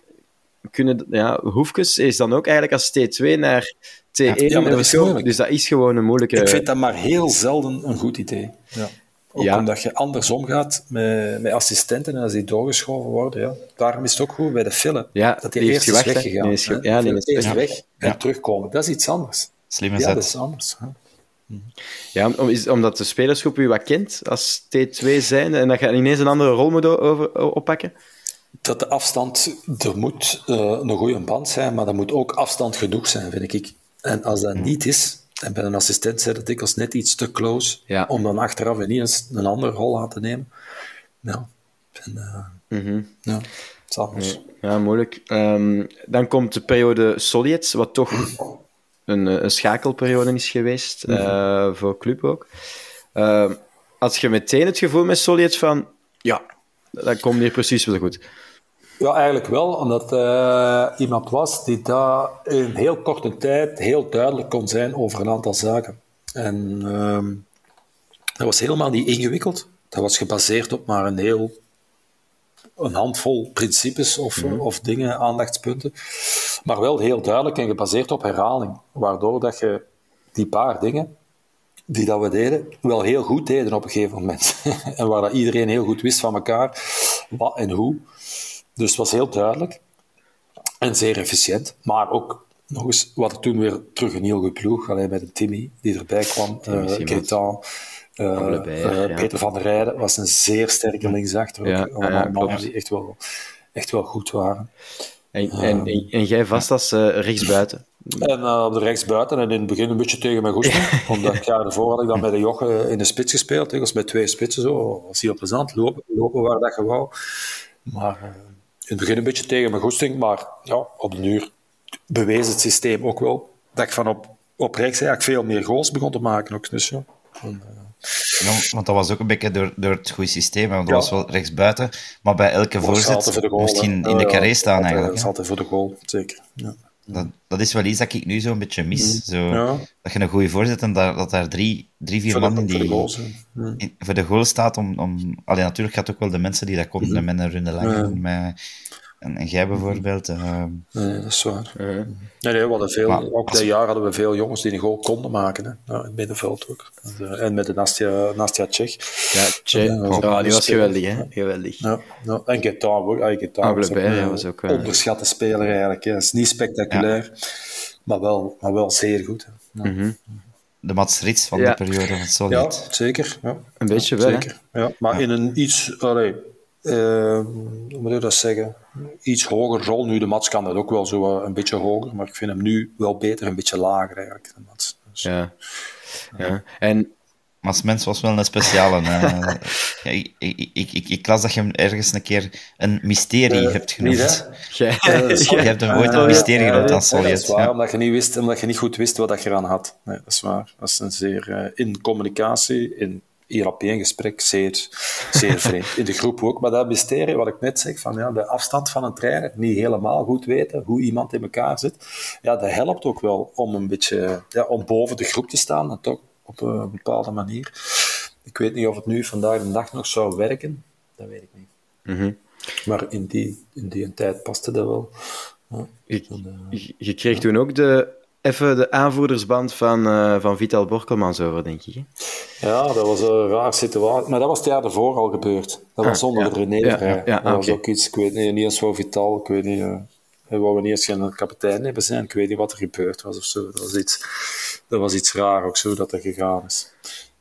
Kunnen, ja, Hoefkes is dan ook eigenlijk als T2 naar T1 Ja, maar dat is moeilijk. Dus dat is gewoon een moeilijke... Ik vind dat maar heel zelden een goed idee. Ja. Ook Ja. omdat je anders omgaat met, met assistenten en als die doorgeschoven worden. Ja. Daarom is het ook goed bij de film. Ja, dat die, die eerst is gewacht, weggegaan. Die is ge- ja, die Veel is eerst weg. weg en Ja. terugkomen. Dat is iets anders. Slim Ja, is dat dat. is anders. hè. Ja, om, is, omdat de spelersgroep u wat kent als T2 zijn en dat je ineens een andere rol moet over, oppakken. Dat de afstand, er moet eh, een goede band zijn, maar er moet ook afstand genoeg zijn, vind ik. En als dat niet is, en bij een assistent zijn dat dikwijls net iets te close, Ja. om dan achteraf ineens een andere rol aan te nemen. Ja, en, eh, Mhm. ja het is anders. Ja, moeilijk. Ehm, dan komt de periode Soliets, wat toch een, eh, een schakelperiode is geweest eh, voor club ook. Had je meteen het gevoel met Soliets van, ja, dat komt hier precies wel goed. Ja, eigenlijk wel, omdat eh, iemand was die daar in heel korte tijd heel duidelijk kon zijn over een aantal zaken. En ehm, dat was helemaal niet ingewikkeld. Dat was gebaseerd op maar een heel een handvol principes of, of dingen, aandachtspunten. Maar wel heel duidelijk en gebaseerd op herhaling. Waardoor dat je die paar dingen die dat we deden, wel heel goed deden op een gegeven moment. en waar dat iedereen heel goed wist van elkaar wat en hoe. Dus het was heel duidelijk en zeer efficiënt. Maar ook nog eens, we hadden toen weer terug een heel goed ploeg. Alleen met een Timmy die erbij kwam, uh, uh, uh. Peter van der Rijden was een zeer sterke linksachter. Ja, ook. Allemaal ja, mannen klopt. die echt wel, echt wel goed waren. En, en, en, en jij vast als rechtsbuiten. En uh, op de rechtsbuiten en in het begin een beetje tegen mijn goesting. Omdat het jaar daarvoor had ik dan bij de Jochen in de spits gespeeld. Ik was met twee spitsen zo. was heel plezant. Lopen, lopen waar dat je wou. Maar in het begin een beetje tegen mijn goesting. Maar ja, op de uur bewees het systeem ook wel dat ik van op, op rechts eigenlijk veel meer goals begon te maken. Ook. Dus, ja. En, uh, Ja, want dat was ook een beetje door, door het goede systeem. Want dat Ja. was wel rechtsbuiten. Maar bij elke voorzet voor moest hè. in, de Ja, carré staan altijd- eigenlijk. Dat is altijd voor de goal, zeker. Ja. Dat, dat is wel iets dat ik nu zo een beetje mis. Zo, Mm. Ja. Dat je een goede voorzet en dat, dat daar drie, drie vier Voor man de, in voor de die, goals. hè. Ja. in- voor de goal staat om... om allee, natuurlijk gaat ook wel de mensen die dat konden met een runde lang. Met, En, en jij bijvoorbeeld. Uh, nee, dat is waar. Uh -huh. Nee, nee, we hadden veel, maar, ook dat jaar hadden we veel jongens die een goal konden maken. Hè. Ja, in het middenveld ook. En met de Nastia, Nastia Tsjech. Ja, Tsjech. Ja, die was geweldig, hè? Geweldig. Ja, ja. En Gaetan ook. Ah, Gaetan was ook een was ook, uh... onderschatte speler eigenlijk. Hè. is niet spectaculair, ja. maar, wel, maar wel zeer goed. Hè. Ja. Mm -hmm. De Mats Rits van ja. de periode van Solid. Ja, zeker. Ja. Een beetje wel, zeker. Ja. Maar in een iets... Allee, uh, hoe moet je dat zeggen? Iets hoger rol. Nu, de Mats kan dat ook wel zo uh, een beetje hoger, maar ik vind hem nu wel beter, een beetje lager eigenlijk. De Mats. Dus, ja. ja. En Mats Mens was wel een speciale. Uh, ja, ik, ik, ik, ik, las dat je hem ergens een keer een mysterie uh, hebt genoemd. Niet, je hebt hem ooit een mysterie genoemd aan dat is waar, omdat, je niet wist, omdat je niet goed wist wat je eraan had. Nee, dat is waar. Dat is een zeer... in communicatie, in hier op één gesprek zeer, zeer vreemd. In de groep ook. Maar dat mysterie, wat ik net zeg, van ja, de afstand van een trainer, niet helemaal goed weten hoe iemand in elkaar zit, ja, dat helpt ook wel om een beetje ja, om boven de groep te staan, en toch op een bepaalde manier. Ik weet niet of het nu vandaag de dag nog zou werken, dat weet ik niet. Mm -hmm. Maar in die, in die tijd paste dat wel. Ja, je, je, je kreeg toen ook de even de aanvoerdersband van, uh, van Vital Borkelmans over, denk ik. Hè? Ja, dat was een raar situatie. Maar dat was het jaar daarvoor al gebeurd. Dat was zonder ja. René. Ja, ja, ja, dat was ook iets, ik weet niet, niet eens voor Vital, ik weet niet... Uh, we wouden niet eens geen kapitein hebben zijn, ik weet niet wat er gebeurd was of zo. Dat was iets, dat was iets raar ook zo, dat er gegaan is.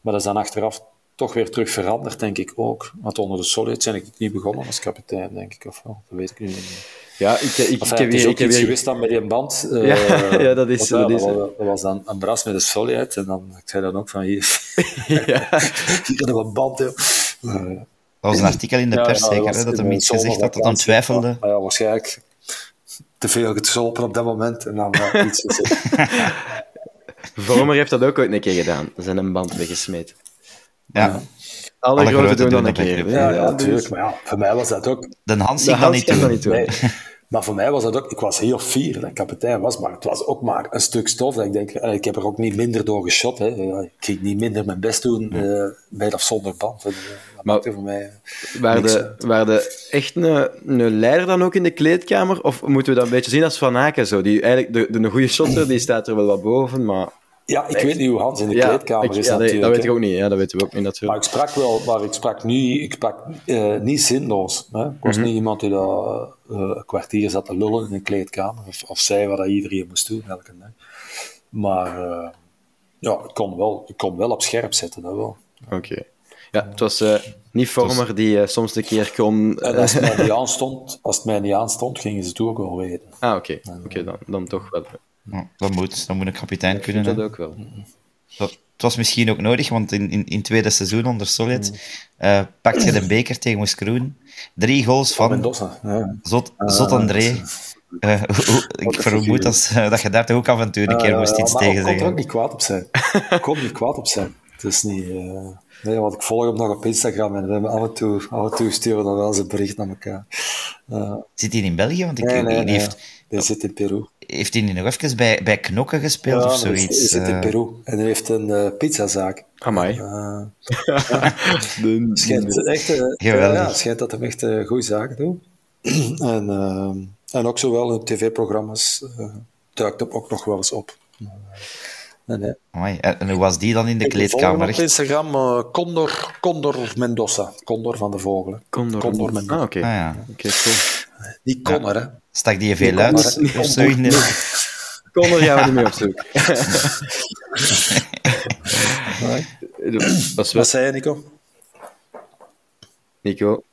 Maar dat is dan achteraf toch weer terug veranderd, denk ik ook. Want onder de Solid zijn ik niet begonnen als kapitein, denk ik, of wel. Dat weet ik nu niet. Ja, ik, ik, enfin, ik heb het is hier... ook iets geweest dan met die band. Uh, ja, ja, dat is... Dat, is dat, was, dat was dan een bras met de Solid. En dan, ik zei dan ook van, hier, ja. hier we een band. Uh, dat was een artikel in de pers, ja, zeker, dat, dat hem iets gezegd had, dat hem twijfelde. Ja, waarschijnlijk te veel getropen op dat moment. En dan uh, iets gezegd. Vormer heeft dat ook ooit een keer gedaan. Zijn een band weggesmeten. Ja. Alle, Alle grote doen dan een keer. keer. Ja, ja, natuurlijk. Dus... Maar ja, voor mij was dat ook... De Hans ging dat niet doen. niet doen. Nee. Maar voor mij was dat ook... Ik was heel fier dat ik kapitein was, maar het was ook maar een stuk stof. Dat ik denk, ik heb er ook niet minder door geschot. Hè. Ik ging niet minder mijn best doen, uh, met of zonder band. Dat maar voor mij waren de, waren de echt een, een leider dan ook in de kleedkamer? Of moeten we dat een beetje zien als Van Aken? Zo? Die, eigenlijk, de, de, de goede shotter die staat er wel wat boven, maar... Ja, ik echt? weet niet hoe Hans in de ja, kleedkamer ik, is ja, natuurlijk. Dat weet ik ook niet, ja, dat weten we ook niet natuurlijk. Maar ik sprak wel, maar ik sprak, nu, ik sprak uh, niet zinloos. Hè? Ik was mm -hmm. niet iemand die dat, uh, een kwartier zat te lullen in een kleedkamer of, of zei wat iedereen moest doen elke dag. Maar uh, ja, ik kon, wel, ik kon wel op scherp zetten, dat wel. Oké. Okay. Ja, het was niet Vormer was... die soms een keer kon... En als het mij niet aanstond, als het mij niet aanstond, gingen ze het ook wel weten. Ah, oké. Okay. okay, dan, dan toch wel. Ja, dat moet, dan moet een kapitein ja, kunnen. Dat ook wel. Dat, het was misschien ook nodig, want in, in, in het tweede seizoen onder Solid uh, pakte je de beker tegen Moeskroen. Drie goals van Mendoza, ja. Zot, Zot André. Uh, ik vermoed als, uh, dat je daar toch ook af en toe een keer uh, moest iets tegen ik zeggen. kon er ook niet kwaad op zijn. Ik kon er niet kwaad op zijn. Het is niet... Uh... Nee, want ik volg hem nog op Instagram en we hebben af en toe, af en toe sturen we wel eens een bericht naar elkaar. Uh, zit hij in België? Want ik, nee, nee, die nee. heeft, hij zit in Peru. Heeft hij nog even bij, bij Knokken gespeeld ja, of zoiets? Hij zit in Peru en hij heeft een uh, pizzazaak. Amai. Uh, ja. schijnt, echt, uh, ja, schijnt dat hij echt uh, goede zaken doet. en, en ook zowel in tv-programma's duikt hem ook nog wel eens op. Nee, nee. Amai. En hoe was die dan in de kleedkamer? op Instagram uh, Condor, Condor Mendoza. Condor van de Vogelen. Condor, Condor Mendoza. Ah, oké. Ah, ja. okay, cool. Niet Connor, ja. hè. Stak die veel uit? Of zo in de... Condor gaan we niet meer op zoek. Wat zei je, Nico? Nico?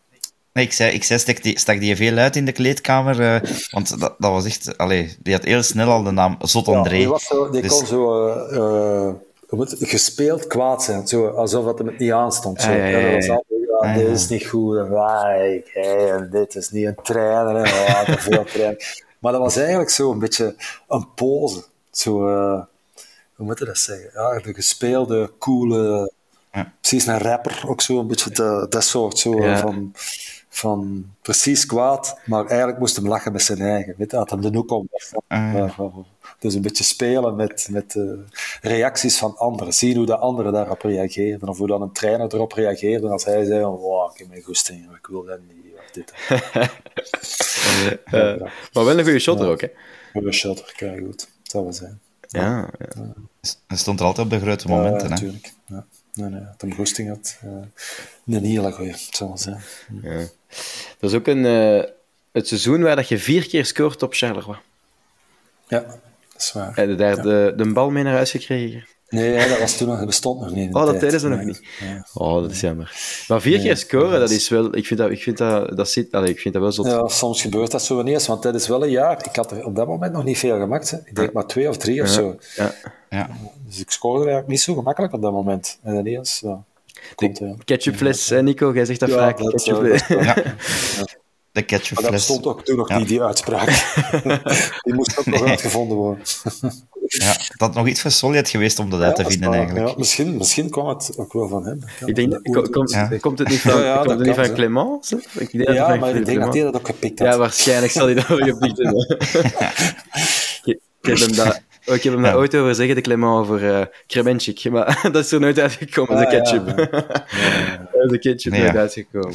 Nee, ik zei, ik zei stak, die, stak die veel uit in de kleedkamer, uh, want dat, dat was echt... Allee, die had heel snel al de naam Zot André. Ja, die, was zo, die dus... kon zo... Uh, uh, gespeeld kwaad zijn, zo, alsof het hem niet aanstond. Zo. Ah, ja, ja, ja. Dat was altijd, ja, ah, dit is niet goed, en, hey, en dit is niet een trainer, en oh, te veel trainer. Maar dat was eigenlijk zo een beetje een pose. Zo, hoe moet je dat zeggen? Ja, de gespeelde, coole... Ja. Precies een rapper, ook zo een beetje de, dat soort zo, Ja. van van precies kwaad, maar eigenlijk moest hem lachen met zijn eigen. Weet had hem de hoek om. Ah. Dus een beetje spelen met, met de reacties van anderen. Zien hoe de anderen daarop reageerden. Of hoe dan een trainer erop reageerde als hij zei: wow, ik heb mijn goesting, ik wil dat niet. Of dit. Eh, maar wel een goede shotter ook, hè? Goede shotter, kijk goed. Dat zou wel zijn. Ja, ja. Hij stond er altijd op de grote Ja, momenten. hè. natuurlijk. Ja. Nee, nee, dat hem goesting had. eh een hele goeie, het zou wel zijn. Dat is ook een, eh, het seizoen waar dat je vier keer scoort op Charleroi. Ja, dat is waar. Heb je daar de, de bal mee naar huis gekregen? Nee, ja, dat was toen nog, dat bestond nog niet. Oh, dat tijd. deden ze nog Nee. niet. Ja. Oh, dat is jammer. Maar vier keer scoren, dat is wel... Ik vind dat, ik vind dat, dat, zit, allee, ik vind dat wel zot. Ja, soms gebeurt dat zo ineens, want dat is wel een jaar. Ik had er op dat moment nog niet veel gemaakt. Hè. Ik denk maar twee of drie of zo. Ja. Ja. Dus ik scoorde eigenlijk niet zo gemakkelijk op dat moment. En ineens, ja. Komt, ja. Ketchupfles, Nico? Jij zegt dat Ja, vaak. dat, ketchupfles. dat- Ja. De Maar dat ketchupfles. bestond ook toen nog Ja. niet, die uitspraak. die moest ook nog uitgevonden worden. Ja, dat had nog iets voor Solid geweest om dat uit te vinden, eigenlijk. Ja, misschien, misschien kwam het ook wel van hem. Ik denk, komt, Ja. komt het niet van, Ja, ja, komt het niet van hè. Clément? zeg? Ik denk dat Ja, van maar ik denk dat hij dat ook gepikt had. Ja, waarschijnlijk zal hij dat wel gepikt hebben. ik, ik heb hem dat, oh, ik heb hem dat Ja. ooit over zeggen, de Clément, over eh Kremenchik. Maar dat is er nooit uitgekomen, de Ah, ja, ketchup. ja. de ketchup Nee, nooit ja. uitgekomen.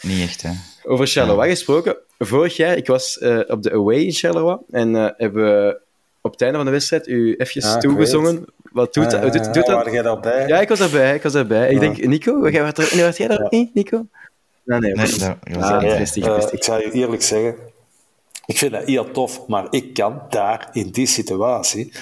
Niet echt, hè. Over Charleroi gesproken. Vorig jaar, ik was eh, op de away in Charleroi en eh, hebben we op het einde van de wedstrijd u even toegezongen. Wat doet, Ja, doet, doet, doet ja, dat? Waar jij daarbij? Ja, ik was daarbij, ik was daarbij. Ik denk, Nico, jij was, er, nee, was jij daar Ja. niet, Nico? Nee, nee. Nee, was- dat Ah, nee. Nee, eh, rustig. ik zou je eerlijk zeggen, ik vind dat heel tof, maar ik kan daar, in die situatie,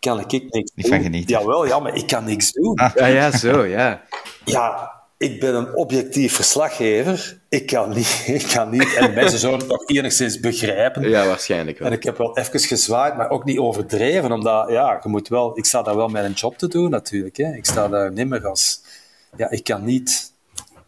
kan ik niks Niet doen. van genieten. Jawel, ja, maar ik kan niks doen. Ja, ja, zo, ja. Ja, ik ben een objectief verslaggever. Ik kan niet, ik kan niet en mensen zullen het nog enigszins begrijpen. Ja, waarschijnlijk wel. En ik heb wel even gezwaaid, maar ook niet overdreven, omdat, ja, je moet wel, ik sta daar wel met een job te doen natuurlijk. Hè. Ik sta daar niet meer als, ja, ik kan niet,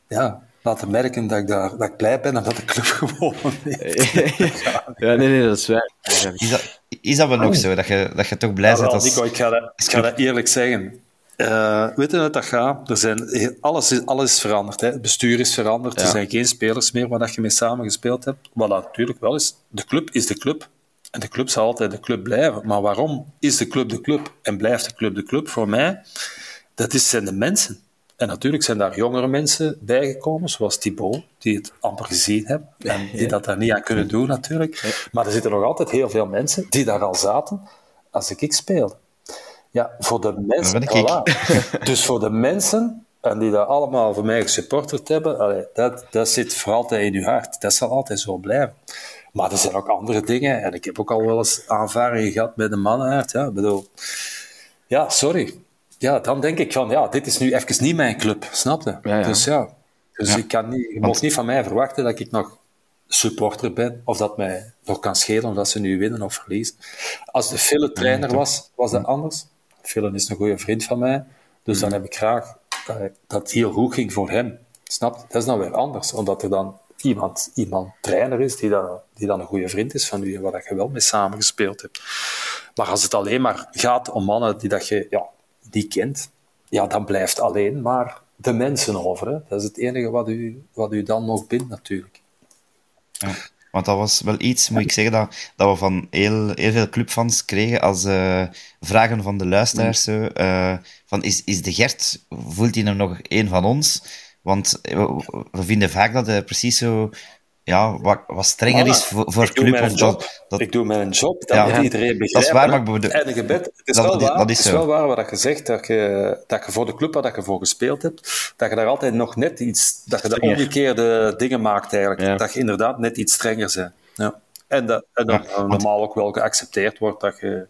ja, laten merken dat ik, daar, dat ik blij ben en dat de club gewoon heeft. ja, nee, nee, dat is waar. Is dat, is dat wel nog zo? Dat je, dat je toch blij bent als... Nico, ik ga dat, ik ga dat eerlijk zeggen. Eh weet je dat dat gaat? Er zijn, alles, is, alles is veranderd. Hè. Het bestuur is veranderd. Er zijn geen spelers meer waar dat je mee samen gespeeld hebt. Wat dat natuurlijk wel is. De club is de club. En de club zal altijd de club blijven. Maar waarom is de club de club en blijft de club de club? Voor mij, dat is, zijn de mensen. En natuurlijk zijn daar jongere mensen bijgekomen, zoals Thibaut, die het amper gezien hebben en die dat daar niet aan kunnen doen natuurlijk. Maar er zitten nog altijd heel veel mensen die daar al zaten als ik speelde. Ja, voor de mensen. Ik. voilà. dus voor de mensen, en die dat allemaal voor mij gesupporterd hebben, allee, dat, dat zit voor altijd in uw hart. Dat zal altijd zo blijven. Maar er zijn ook andere dingen, en ik heb ook al wel eens aanvaringen gehad met de mannenaard. Ja, ik bedoel, ja, sorry. Ja, dan denk ik van, ja, dit is nu even niet mijn club, snap je? Ja, ja. Dus ja, dus ik kan niet, je mag niet van mij verwachten dat ik nog supporter ben, of dat mij nog kan schelen of dat ze nu winnen of verliezen. Als de Fille trainer was, was dat anders. Fille is een goede vriend van mij, dus dan heb ik graag dat het heel goed ging voor hem. Snap je? Dat is dan weer anders, omdat er dan iemand, iemand trainer is die dan, die dan een goede vriend is van u en waar je wel mee samengespeeld hebt. Maar als het alleen maar gaat om mannen die dat je ja, niet kent, ja, dan blijft alleen maar de mensen over. Hè. Dat is het enige wat u, wat u dan nog bindt, natuurlijk. Ja. Want dat was wel iets, moet ik zeggen, dat, dat we van heel, heel veel clubfans kregen als eh, vragen van de luisteraars. Zo, eh, van is, is de Gert, voelt hij hem nog een van ons? Want we, we vinden vaak dat hij precies zo ja, wat, wat strenger is voor, voor club. Of job. dat, dat, Ik doe mijn job. Dat Ja, moet ja. iedereen Dat is begrijpen. waar, maar ik bedoel- gebed, het is dat- wel dat- waar, dat is het is wel waar wat je zegt, dat je, dat je voor de club waar dat je voor gespeeld hebt, dat je daar altijd nog net iets, dat je de omgekeerde dingen maakt eigenlijk. Ja. Dat je inderdaad net iets strenger bent. Ja. En dat, en dat Ja, normaal ook wel geaccepteerd wordt dat je,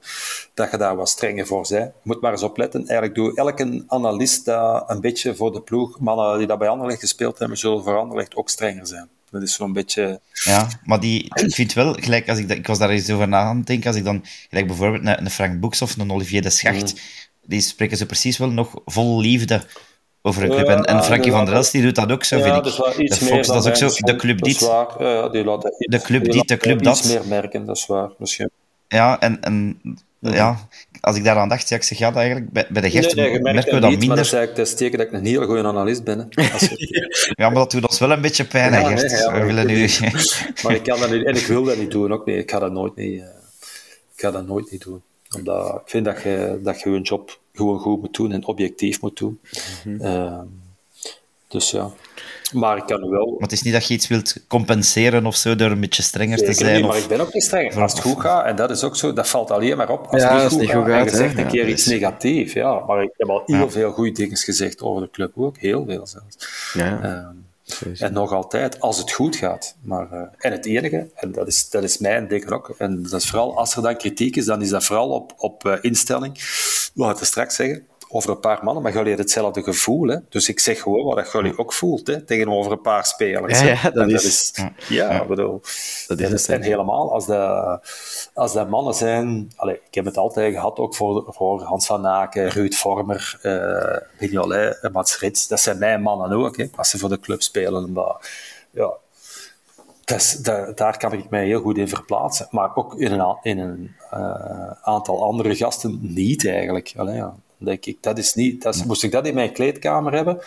dat je daar wat strenger voor bent. Je moet maar eens opletten. Eigenlijk doe elke analist dat een beetje voor de ploeg. Mannen die dat bij Anderlecht gespeeld hebben, zullen voor Anderlecht ook strenger zijn. Dat is zo'n beetje... Ja, maar die, ik vind wel, gelijk als ik, dat, ik was daar eens over na aan het denken, als ik dan, gelijk bijvoorbeeld een, een Frank Boeks of een Olivier de Schacht, Mm. die spreken ze precies wel nog vol liefde over een club. Ja, en, en Frankie van der Elst, die doet dat ook zo, vind ik. dat is de meer Fox, dan dat is ook zo, de club dit. Ja, die iets- De club die dit, de club dat. meer merken, dat is waar. Misschien. Ja, en, en ja, als ik daaraan dacht, ja, ik zeg, ja, dat eigenlijk, bij, bij de Gert Nee, nee, merken we dat niet, maar minder. dat is eigenlijk dat ik een hele goede analist ben. Hè. Als je- Ja, maar dat doet ons wel een beetje pijn, hè, Ja, Gert. nee, ja, we willen ik nu... maar ik kan dat niet, en ik wil dat niet doen ook niet. Ik ga dat nooit niet, eh, ik ga dat nooit niet doen. Omdat ik vind dat je, dat je je job gewoon goed moet doen en objectief moet doen. Mhm. Ehm, dus ja. Maar ik kan wel... Maar het is niet dat je iets wilt compenseren of zo door een beetje strenger te zijn. niet, maar of... ik ben ook niet streng. Als het goed gaat, en dat is ook zo, dat valt alleen maar op. Als Ja, het niet het goed niet gaat, en je zegt een keer Ja, iets dus- negatiefs, ja. Maar ik heb al heel veel goede dingen gezegd over de club ook. Heel veel zelfs. Ja, Ehm, en nog altijd, als het goed gaat. Maar, eh, en het enige, en dat is, dat is mijn ding ook, en dat is vooral als er dan kritiek is, dan is dat vooral op, op eh, instelling. Wat we straks zeggen, over een paar mannen, maar jullie hebben hetzelfde gevoel. Hè? Dus ik zeg gewoon wat dat jullie ook voelt, hè? tegenover een paar spelers. Ja, hè. ja, dat is- ja, bedoel, Dat dat is is, het, en helemaal als dat, als dat mannen zijn. Allez, ik heb het altijd gehad ook voor, voor Hans van Aken, Ruud Vormer, Mignolet, en Mats Rits. Dat zijn mijn mannen ook, hè, als ze voor de club spelen. Maar, ja, dat is- da- daar kan ik mij heel goed in verplaatsen. Maar ook in een, in een eh, aantal andere gasten niet eigenlijk. Allee, ja. Denk ik, dat is niet, dat is, moest ik dat in mijn kleedkamer hebben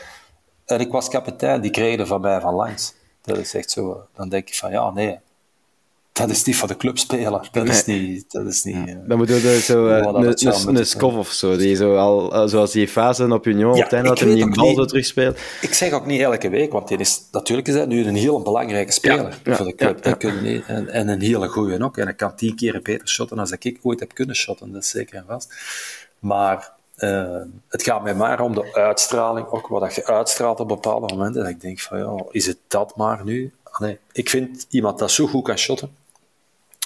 en ik was kapitein, die kregen van mij van langs. Dat is echt zo. Dan denk ik van ja, nee. Dat is niet voor de clubspeler. Dat is niet. Dat is niet eh, Dan moeten we zo eh, een, Skov of zo, die zo al, eh, zoals die fase op Union, Ja, op het einde dat hij die bal niet. zo terugspeelt. Ik zeg ook niet elke week, want die is, natuurlijk is hij nu een heel belangrijke speler Ja, voor de club. Dat kun je niet- en, en een hele goeie ook. En hij kan tien keer beter shotten dan ik ooit heb kunnen shotten. Dat is zeker en vast. Maar eh, het gaat mij maar om de uitstraling, ook wat dat je uitstraalt op bepaalde momenten. Dat ik denk van, ja, is het dat maar nu? Ah, nee. Ik vind iemand dat zo goed kan shotten,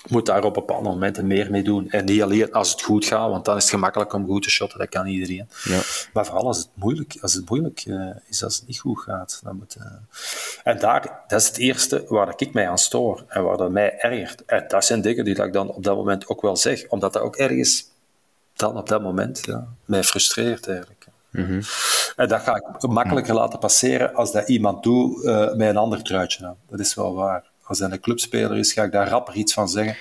moet daar op bepaalde momenten meer mee doen. En niet alleen als het goed gaat, want dan is het gemakkelijk om goed te shotten, dat kan iedereen. Ja. Maar vooral als het moeilijk, als het moeilijk eh, is, als het niet goed gaat. Dan moet, eh, En daar, dat is het eerste waar ik mij aan stoor en waar dat mij ergert. En dat zijn dingen die dat ik dan op dat moment ook wel zeg, omdat dat ook ergens dan op dat moment ja, mij frustreert eigenlijk. En dat ga ik makkelijker laten passeren als dat iemand doet eh, met een ander truitje aan. Dat is wel waar. Als dat een clubspeler is, ga ik daar rapper iets van zeggen.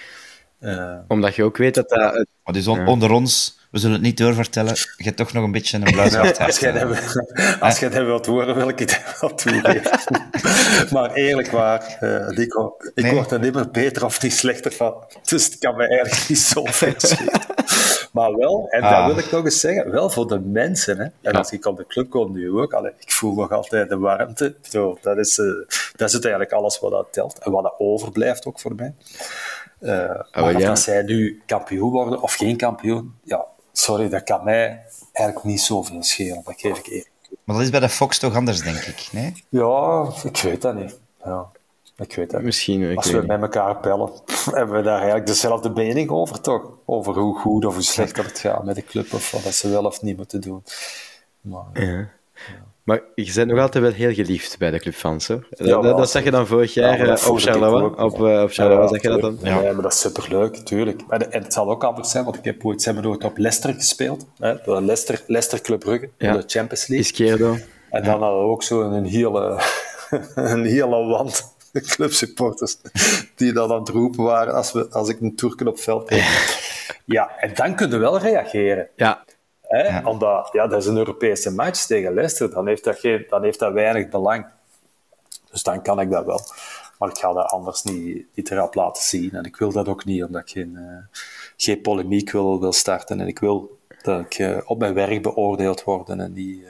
Eh, Omdat je ook weet dat dat... het- dus on- onder ons, we zullen het niet doorvertellen, je hebt toch nog een beetje een blauw als jij dat, als jij dat wilt horen, wil ik het wel toegeven. maar eerlijk waar, eh, Nico, ik Nee. word er niet meer beter of niet slechter van. Dus het kan me eigenlijk niet zo veel schelen. Maar wel, en Ah. dat wil ik nog eens zeggen, wel voor de mensen. Hè. En als ik op de club kom nu ook, allee, ik voel nog altijd de warmte. Zo, dat, is, eh, dat is het eigenlijk alles wat dat telt. En wat dat overblijft ook voor mij. Maar wel, of ja. dat zij nu kampioen worden of geen kampioen, ja, sorry, dat kan mij eigenlijk niet zoveel schelen. Dat geef ik eerlijk. Maar dat is bij de Fox toch anders, denk ik. Nee? Ja, ik weet dat niet. Ja, ik weet dat niet. Misschien, ik Als we met elkaar bellen, hebben we daar eigenlijk dezelfde mening over, toch? Over hoe goed of hoe slecht dat het gaat met de club, of wat ze wel of niet moeten doen. Maar, Ja. Maar je bent nog altijd wel heel geliefd bij de clubfans, hoor. Dat, wel, dat, dat zag je dan vorig Ja, jaar eh, op Charleroi. Op, eh, op Charleroi Ja, zeg je dat dan? Nee, maar dat is superleuk, tuurlijk. Maar de- en het zal ook anders zijn, want ik heb ooit, zijn we nooit op Leicester gespeeld. Hè? Door Leicester, Leicester Club Brugge, Ja. in de Champions League. Izquierdo. En dan hadden we ook zo een hele, een hele wand clubsupporters die dan aan het roepen waren als, we, als ik een Turken op veld kreeg. Ja, en dan kun je wel reageren. Ja, Hè? Omdat, ja, dat is een Europese match tegen Leicester. Dan heeft, dat geen, dan heeft dat weinig belang. Dus dan kan ik dat wel. Maar ik ga dat anders niet, niet erop laten zien. En ik wil dat ook niet, omdat ik geen, eh, geen polemiek wil, wil starten. En ik wil dat ik eh, op mijn werk beoordeeld word en niet...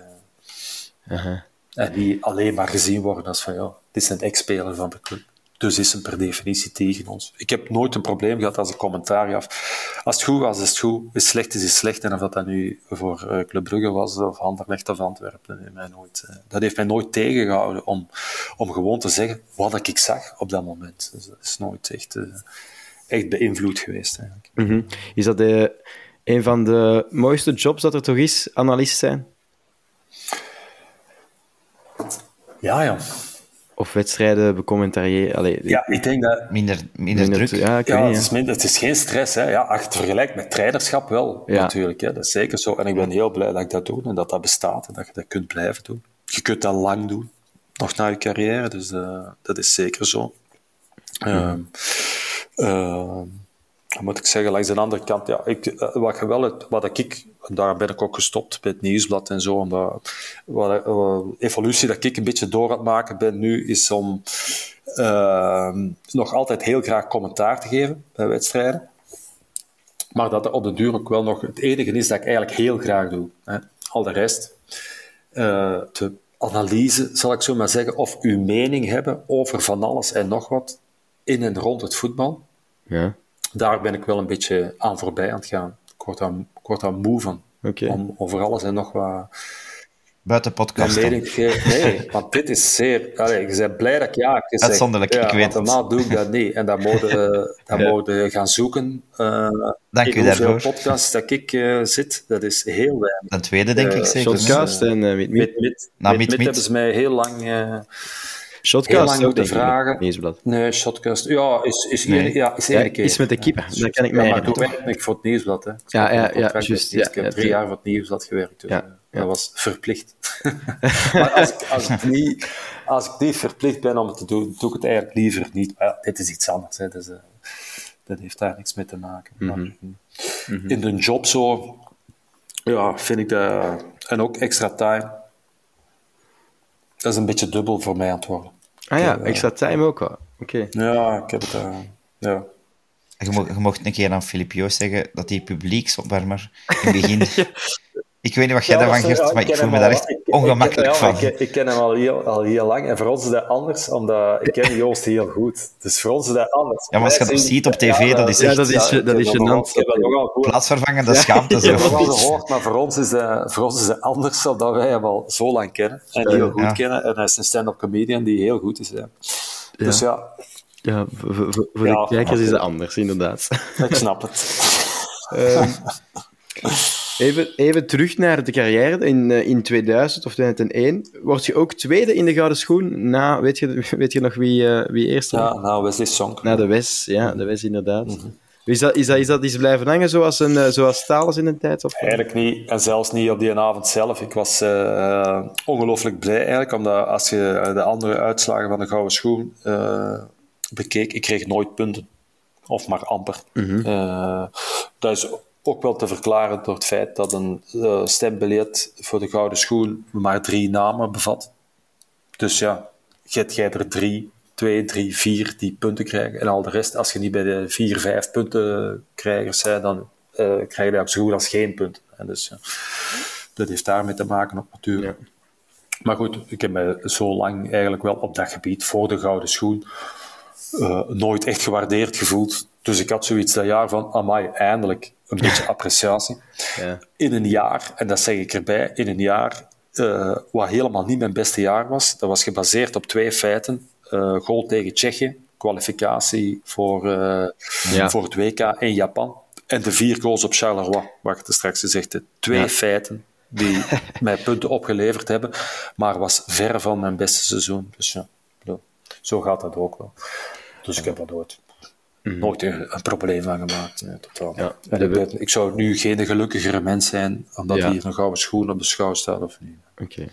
eh, en die alleen maar gezien worden als van ja, is een ex-speler van de club. Dus is hem per definitie tegen ons. Ik heb nooit een probleem gehad als ik commentaar gaf. Als het goed was, is het goed. Is het slecht, is het slecht. En of dat, dat nu voor eh, Club Brugge was, of Anderlecht of Antwerpen, dat heeft mij nooit, eh, dat heeft mij nooit tegengehouden om, om gewoon te zeggen wat ik zag op dat moment. Dus dat is nooit echt, eh, echt beïnvloed geweest eigenlijk. Mhm. Is dat de, een van de mooiste jobs dat er toch is, analist zijn? Ja, ja. Of wedstrijden becommentariëren? Ja, ik denk dat... Minder, minder druk. Ja, ik weet Ja, niet, het is, minder, het is geen stress. Hè. Ja, vergelijkt met trainerschap wel, Ja. natuurlijk. Hè. Dat is zeker zo. En ik ben heel blij dat ik dat doe en dat dat bestaat en dat je dat kunt blijven doen. Je kunt dat lang doen, nog na je carrière. Dus eh, dat is zeker zo. Wat moet ik zeggen, langs de andere kant, ja, ik, eh, wat, wel, het- wat ik, daar ben ik ook gestopt bij het nieuwsblad en zo, omdat wat, eh, evolutie dat ik een beetje door aan het maken ben nu, is om ehm, nog altijd heel graag commentaar te geven bij wedstrijden. Maar dat op de duur ook wel nog het enige is dat ik eigenlijk heel graag doe. Hè. Al de rest, eh, te analyse, zal ik zo maar zeggen, of uw mening hebben over van alles en nog wat in en rond het voetbal. Ja, Daar ben ik wel een beetje aan voorbij aan het gaan. Ik word daar, ik word daar moe van. oké. Om over alles en nog wat Buiten podcast. dan. mening te geven. Nee, want dit is zeer... Allee, je bent blij dat ik ja heb gezegd. Uitzonderlijk, ja, ik weet. Normaal doe ik dat niet. En dan moet je, dan Ja. moet je gaan zoeken uh, Dank in u daarvoor. podcasts dat ik eh, zit. Dat is heel weinig. Een tweede, denk Eh, ik zeker. Shotcast en eh mit, mit. Met, met, Nou, met, Mit, met Mit. hebben ze mij heel lang... Shotcast heel lang ook, ik, vragen. Nieuwsblad. nee, Shotcast. Ja, is, is, Nee. ja, is Ja, één keer. iets met de keeper, dat kan ik me ja, maar toen werkte ik voor het nieuwsblad. Hè. Ja, ja, ja, juist, ja, ik heb ja, drie ja. jaar voor het nieuwsblad gewerkt. Dus, Ja, eh, ja. Dat was verplicht. maar als ik, als, ik niet, als ik niet verplicht ben om het te doen, doe ik het eigenlijk liever niet. Maar ja, dit is iets anders. Hè. Dus, dat heeft daar niks mee te maken. Mhm. Maar, In de job zo, ja, vind ik dat... En ook extra time. Dat is een beetje dubbel voor mij aan het worden. Ah ja, eh, extra time ook wel. Oké. Ja, ik heb het... eh, ja. Je, mo- je mocht een keer aan Filip Joos zeggen dat die publieksopwarmer in het begin... Ik weet niet wat jij Ja, daarvan is- geeft, ja, maar ik voel me daar echt ik- ongemakkelijk ik, ja, van. Ik, ik ken hem al heel, al heel lang en voor ons is dat anders, omdat ik ken Joost heel goed. Dus voor ons is dat anders. Ja, maar als je dat ziet op tv, dat is Ja, echt dat is, ik dat heb is dat nogal- gênant. Plaatsvervangende schaamte. Ja, ik heb wel gehoord, maar voor ons is dat, voor ons is dat anders, omdat wij hem al zo lang kennen en heel goed Ja. kennen. En hij is een stand-up comedian die heel goed is. Ja. Dus ja, Ja, voor, voor, voor Ja, de kijkers is dat anders, inderdaad. ik snap het. Even, even terug naar de carrière. In, eh, in 2000 of 2001 word je ook tweede in de Gouden Schoen. Na, weet, je, weet je nog wie, eh, wie eerst was? Ja, nou, Wesley Song. Na de Wes, ja, de Wes inderdaad. Mhm. Is dat, is, dat, is dat iets blijven hangen zoals, een, eh, zoals Thales in de tijd? Of? Eigenlijk niet, en zelfs niet op die avond zelf. Ik was eh, ongelooflijk blij eigenlijk, omdat als je de andere uitslagen van de Gouden Schoen eh, bekeek, ik kreeg nooit punten. Of maar amper. Eh, dat is ook wel te verklaren door het feit dat een stembiljet voor de Gouden Schoen maar drie namen bevat. Dus ja, get jij er drie, twee, drie, vier die punten krijgen. En al de rest, als je niet bij de vier, vijf punten krijgers bent, dan eh, krijg je ook zo goed als geen punten. En dus ja, dat heeft daarmee te maken ook natuurlijk. Maar goed, ik heb me zo lang eigenlijk wel op dat gebied voor de gouden schoen eh, nooit echt gewaardeerd gevoeld. Dus ik had zoiets dat jaar van, amai, eindelijk een beetje appreciatie Ja. in een jaar, en dat zeg ik erbij, in een jaar eh, wat helemaal niet mijn beste jaar was. Dat was gebaseerd op twee feiten. Eh goal tegen Tsjechië, kwalificatie voor, eh, Ja. voor het WK in Japan. En de vier goals op Charleroi, wat ik er straks gezegd heb. Twee Ja. feiten die mij punten opgeleverd hebben, maar was ver van mijn beste seizoen. Dus ja, zo gaat dat ook wel. Dus ik heb er nooit, nooit een, een probleem van gemaakt. Nee, totaal. Mhm. Ja, En ik, we- ben- ik zou nu geen gelukkigere mens zijn omdat Ja. hier een gouden schoen op de schouw staat of niet. Oké.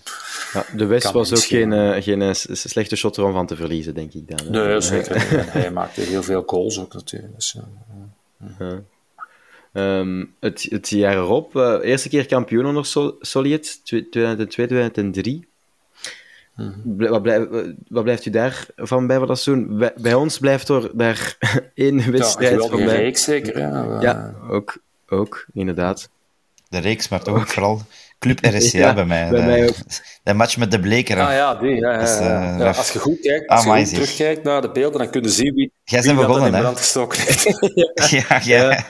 Ja, de West Kan was ook geen, eh, geen eh, slechte shotter om van te verliezen, denk ik dan. Nee, zeker. hij maakte heel veel goals ook natuurlijk. Dus. Ehm, het, het jaar erop, eh, eerste keer kampioen onder Sol Solid, 2002, 2003. Bl- Wat, blijf- wat blijft u daarvan bij van dat seizoen? Bij, bij ons blijft er daar één Ja, wedstrijd geweldige van bij. reeks zeker. Ja, Ja, ook, ook, inderdaad. De reeks, maar toch ook vooral Club RSCA Ja, bij mij. bij de, mij ook. de match met de Bleker. Ah ja, die. Ja, ja, ja. eh, Ja, als je goed kijkt, als je goed terugkijkt naar de beelden, dan kun je zien wie, Jij wie bent dat begonnen, in brand gestoken heeft. ja, ja.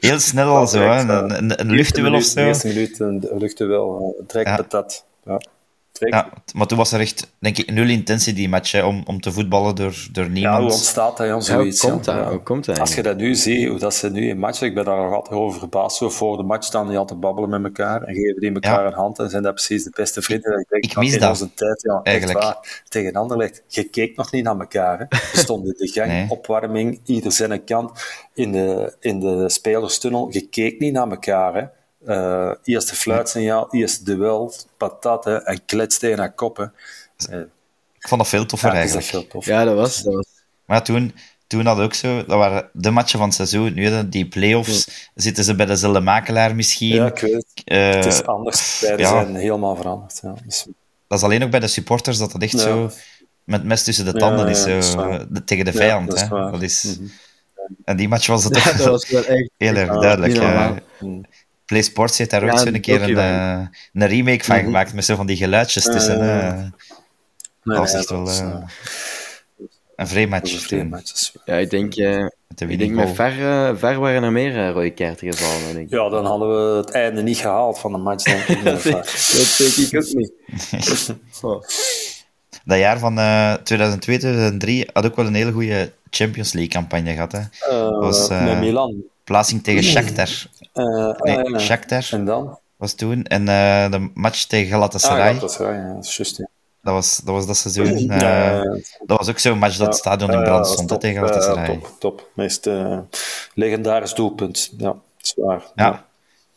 Heel snel al zo, hè. Een, een, een luchtduel of De zo. eerste minuut een luchtduel, Ja. patat. Ja. Ja, maar toen was er echt, denk ik, nul intentie die match, hè, om, om te voetballen door, door Ja, niemand. hoe ontstaat dat, Jan, Ja, hoe komt ja? dat? Ja. Hoe komt dat Als je dat nu ziet, hoe dat ze nu in matchen, ik ben daar nog altijd over verbaasd. Zo voor de match staan die altijd babbelen met elkaar en geven die elkaar Ja. een hand en zijn dat precies de beste vrienden. Ik, denk, Ik dat mis in dat, onze tijd, ja, eigenlijk. Waar, tegen Anderlecht, je keek nog niet naar elkaar. Hè. Je stond in de gang, Nee. opwarming, ieder zijn kant, in de, in de spelerstunnel. Je keek niet naar elkaar. Hè. Eh, eerst de fluitsignaal, eerst duel, patat hè, en klets tegen haar kop. Hè. Eh, Ik vond dat veel toffer ja, dat eigenlijk. veel. Ja, dat was... Dat was Maar toen, toen had ook zo, dat waren de matchen van het seizoen. Nu, die play-offs, zitten ze bij dezelfde makelaar misschien. Ja, ik weet het. Eh, Het is anders. Tijden ja. zijn helemaal veranderd. Ja. Dus, Dat is alleen ook bij de supporters dat dat echt Ja. zo met mes tussen de tanden Ja, is, ja, zo, dat is de- tegen de Ja, vijand. dat is hè. Dat is, Mhm. En die match was het toch dat was wel echt... heel erg Ja, duidelijk. Niet ja. normaal. Play Sports heeft daar ook Ja, zo een keer een, eh, een remake van Mhm. gemaakt met zo van die geluidjes tussen. eh. dat was echt wel is, eh, eh, een vreemd match. Ja, ik denk, ik denk met ver, ver waren er meer rode kaarten gevallen. Denk ik. Ja, dan hadden we het einde niet gehaald van de match, denk ik. dat, denk, dat denk ik ook niet. Oh. Dat jaar van eh 2002, 2003 had ook wel een hele goede Champions League campagne gehad. Hè. Was, eh, met Milan. Plaatsing tegen Shakhtar. Eh, Nee, ja. Shakhtar En dan? was toen. En eh, de match tegen Ah, Galatasaray, ja, dat is ja, juist. Ja. dat, was, dat was dat seizoen. Ja, eh, ja, ja. dat was ook zo'n match dat het stadion in Ja, ja, brand stond tegen. Galatasaray. Ja, top, top. Meest legendarisch doelpunt. Ja, zwaar. Ja,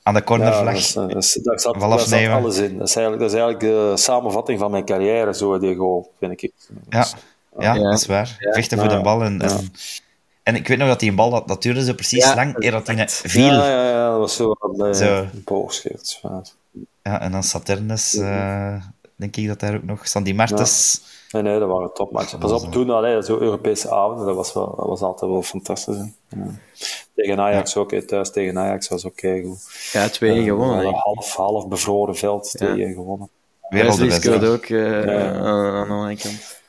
aan de Ja, cornervlag. dat is, eh, dat is- daar zat, Wel daar zat alles in. Dat is, eigenlijk, dat is eigenlijk de samenvatting van mijn carrière, zo die goal, vind ik. Ja, ja, Ja. dat is waar. Vechten voor Ja. de bal. En, Ja. en, en ik weet nog dat die bal, dat, dat duurde zo precies Ja, lang eer dat hij net viel. Ja, ja, ja, dat was zo bij Zo. boogscheert. Ja, en dan Saturnus, eh, denk ik dat daar ook nog... Sandy Martens. Nee, nee, dat waren topmatchen. Pas op, toen allee, zo Europese avonden, dat was, wel, dat was altijd wel fantastisch. hè. Tegen Ajax ook, hè. thuis tegen Ajax was ook keigoed. Ja, 2 gewonnen. Een denk ik. half, half bevroren veld Ja. tegen gewonnen. Beste. ook eh, Ja. aan, aan de andere kant.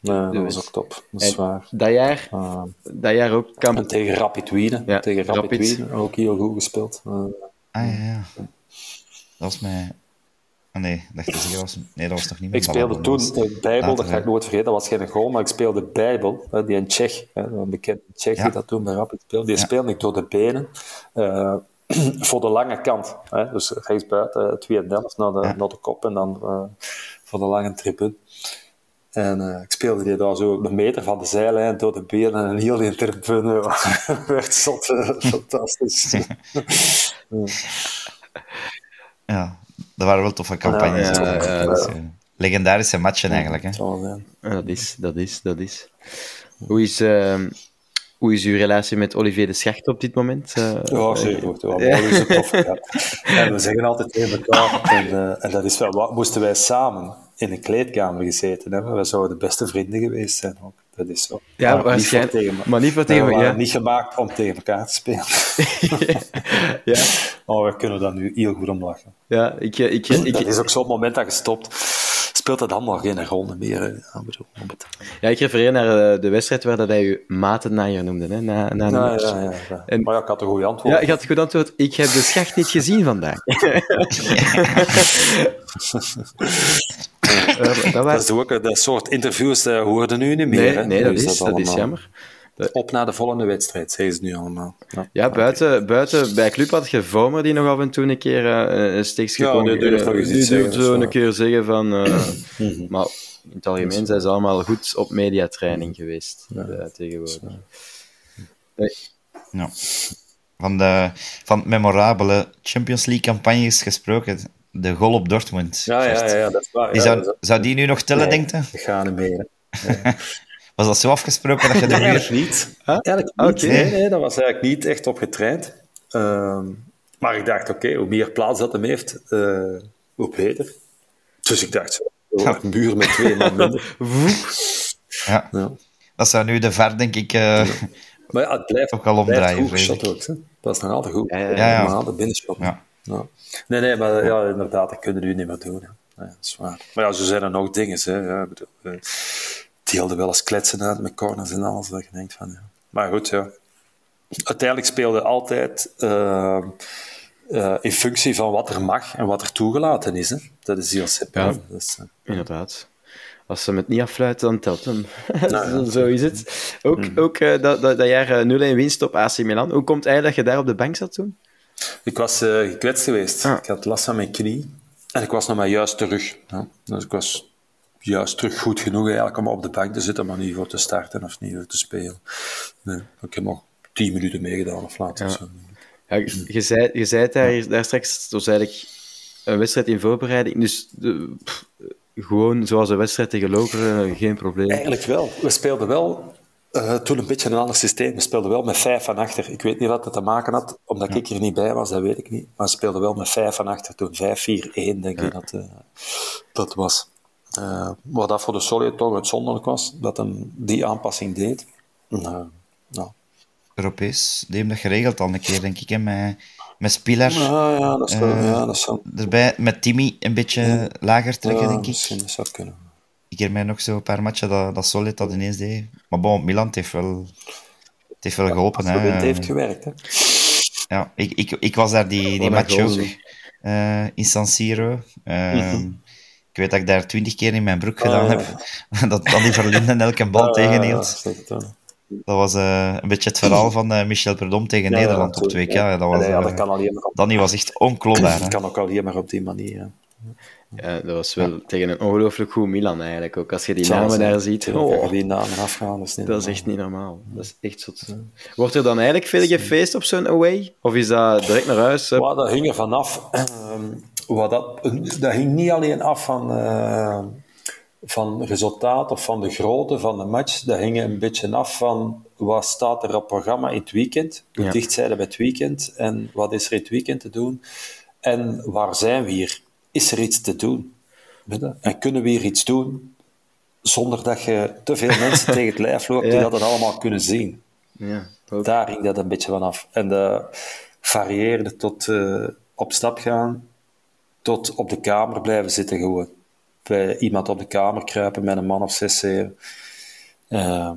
Nee, dat Dus. was ook top. Dat is En- waar. Dat jaar, Uh, dat jaar ook en kamp. tegen Rapid Wien. Ja, tegen Rapid, Rapid. Wien ook heel goed gespeeld. Uh, Ah, ja, ja. Dat was mij... Ah, nee, dacht ik dat was... Nee, dat was nog niet meer ik speelde toen de Bijbel, dat ga ik nooit vergeten, dat was geen goal, maar ik speelde Bijbel, hè, die een Tsjech, hè, een bekende Tsjech Ja. die dat toen bij Rapid speelde, die Ja. speelde ik door de benen eh, voor de lange kant. Hè, dus rechtsbuiten, uh, 32 naar de, Ja. naar de kop en dan eh, voor de lange tribune. En eh, ik speelde die daar zo een meter van de zijlijn door de benen en heel die tribune werd zot, eh, fantastisch. Ja, dat waren wel toffe campagnes. Ja, ja, ja, Dus, eh, legendarische matchen eigenlijk. Hè. Dat is, dat is, dat is. Hoe is, ehm, hoe is uw relatie met Olivier de Schacht op dit moment? Eh, Ja, zeer goed. Ja, is tof. Ja. En we zeggen altijd tegen elkaar, en, eh, en dat is wel wat, moesten wij samen in een kleedkamer gezeten hebben, wij zouden de beste vrienden geweest zijn ook. Dat is zo. Ja, Maar niet tegen- Maar niet voor tegen ja. niet gemaakt om tegen elkaar te spelen. ja. Maar we kunnen daar nu heel goed om lachen. ja, ik, ik, ik, dat ik, is ook zo'n moment dat je stopt, speelt dat allemaal geen rol meer. hè. Ja, op het- ik refereer naar eh, de wedstrijd waar dat hij u matennaaier noemde. Hè, na, ja, ja, ja, ja. En- Maar ja, ik had een goede antwoord. Ja, je had goed antwoord. Ik heb de Schacht niet gezien vandaag. Eh, dat Dat was... is ook dat soort interviews, dat hoorden nu niet meer. Nee, hè. nee, Nu dat is, dat is jammer. Op naar de volgende wedstrijd, zeggen ze nu allemaal. Ja, Ja, buiten, buiten bij Club had je Vomer die nog af en toe een keer eh, een steekje Ja, kon... die durft eh, nog eens die iets durft zeggen, zo dat een keer zeggen van... eh, Mhm. maar in het algemeen zijn ze allemaal goed op mediatraining geweest eh, tegenwoordig. Ja. Van de van memorabele Champions League campagnes gesproken. De goal op Dortmund. Ja, ja, ja, ja, dat is waar. Die ja, zou, dat zou die nu nog tellen, Nee. denkt je? is- gaan niet meer. Was dat zo afgesproken dat je de Eigenlijk muur... niet. Eigenlijk niet. Oké. Nee, nee, dat was eigenlijk niet echt op getraind. Ehm, maar ik dacht, oké, hoe meer plaats dat hem heeft, eh, hoe beter. Dus ik dacht, zo, een muur met twee man minder. Ja, Ja. dat zou nu de VAR, denk ik... eh, Maar ja, het blijft Ook wel blijft omdraaien, goed ook. Hè. Dat is nog altijd goed. Ja, ja, ja. Ja, ja. Ja. Nee, nee, maar ja, inderdaad, dat kunnen we nu niet meer doen. Hè. Dat is waar. Maar ja, zo zijn er nog dingen. Hè. Ja, bedoel, eh, deelde wel eens kletsen uit met corners en alles. Dat je denkt van, ja. Maar goed, ja. Uiteindelijk speelde altijd eh, eh, in functie van wat er mag en wat er toegelaten is. Hè. Dat is heel simpel. Ja. eh, Inderdaad. Als ze het niet afluiten, dan telt hem. Nou zo, zo is het. Ook, Mm. ook dat, dat, dat jaar 0-1 winst op AC Milan. Hoe komt het eigenlijk dat je daar op de bank zat toen? Ik was eh, gekwetst geweest. Ah. Ik had last van mijn knie. En ik was nog maar juist terug. Ja. Dus ik was juist terug goed genoeg eigenlijk om op de bank te zitten, maar niet voor te starten of niet voor te spelen. Nee, ik heb nog tien minuten meegedaan of later. Ja. zo. Ja, je, je zei, je zei daar, daar straks, het was eigenlijk een wedstrijd in voorbereiding. Dus de, pff, gewoon zoals een wedstrijd tegen Lokeren, geen probleem. Eigenlijk wel. We speelden wel eh, toen een beetje een ander systeem. We speelden wel met vijf van achter. Ik weet niet wat het te maken had, omdat ik er niet bij was, dat weet ik niet. Maar we speelden wel met vijf van achter toen. 5-4-1 denk ik dat eh, dat was. Eh waar dat voor de Solid toch uitzonderlijk was, dat hem die aanpassing deed. Nou, nou, Europees, die hebben dat geregeld al een keer, denk ik. Hè, met Met Ja, ja, dat zou, ja, dat zou, erbij. Met Timmy een beetje lager trekken, denk ik. misschien dat zou kunnen. Ik herinner mij nog zo een paar matchen dat, dat Solid dat ineens deed. Maar bon, Milan het heeft wel, het heeft wel geholpen. Hè. heeft gewerkt, hè. Ja, ik, ik, ik was daar die, die match ook eh, in San Siro. Ehm, Mhm. Ik weet dat ik daar twintig keer in mijn broek Ah, gedaan ja. heb. dat Danny Verlinden elke bal Ja, tegenhield. het. Dat was eh, een beetje het verhaal van eh, Michel Perdom tegen Ja, Nederland op 2K. natuurlijk, Ja, dat, was, ja, dat kan alleen maar op, Danny was echt onklopbaar. dat kan ook alleen maar op die manier. Ja, dat was wel tegen een ongelooflijk goed Milan eigenlijk ook. Als je die namen daar ziet, oh, die namen afgaan, dat is niet dat is echt niet normaal. Dat is echt zot. Wordt er dan eigenlijk veel gefeest op zo'n away? Of is dat direct naar huis? Well, dat hing er vanaf. Ehm, wat dat, dat hing niet alleen af van, eh, van resultaat of van de grootte van de match. Dat hing een beetje af van wat staat er op programma in het weekend. Hoe dicht zijn we bij het weekend en wat is er in het weekend te doen. En waar zijn we hier? Is er iets te doen? En kunnen we hier iets doen zonder dat je te veel mensen tegen het lijf loopt die Ja. dat allemaal kunnen zien? Ja. Daar ging dat een beetje vanaf. En dat varieerde tot eh, op stap gaan, tot op de kamer blijven zitten gewoon. Bij iemand op de kamer kruipen met een man of zes, zeven. Ehm,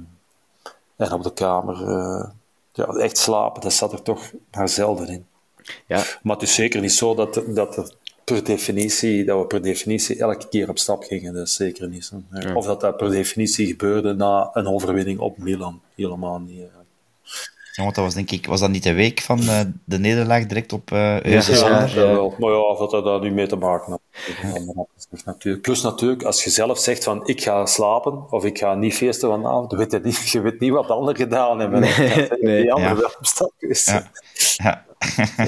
en op de kamer eh, ja, echt slapen, dat zat er toch maar zelden in. Ja, Maar het is zeker niet zo dat, dat, er per definitie, dat we per definitie elke keer op stap gingen. Dat is zeker niet zo. Ja. Of dat dat per definitie gebeurde na een overwinning op Milan. Helemaal niet. ja. Want dat was denk ik, was dat niet de week van eh, de nederlaag direct op uh, Ja, Zonder? ja. Wel. Maar ja, of dat daar nu mee te maken had. Plus natuurlijk, als je zelf zegt van ik ga slapen of ik ga niet feesten vanavond, weet je, niet, je weet niet wat de anderen gedaan hebben. Nee, nee. Die anderen Ja. wel op stap geweest Ja.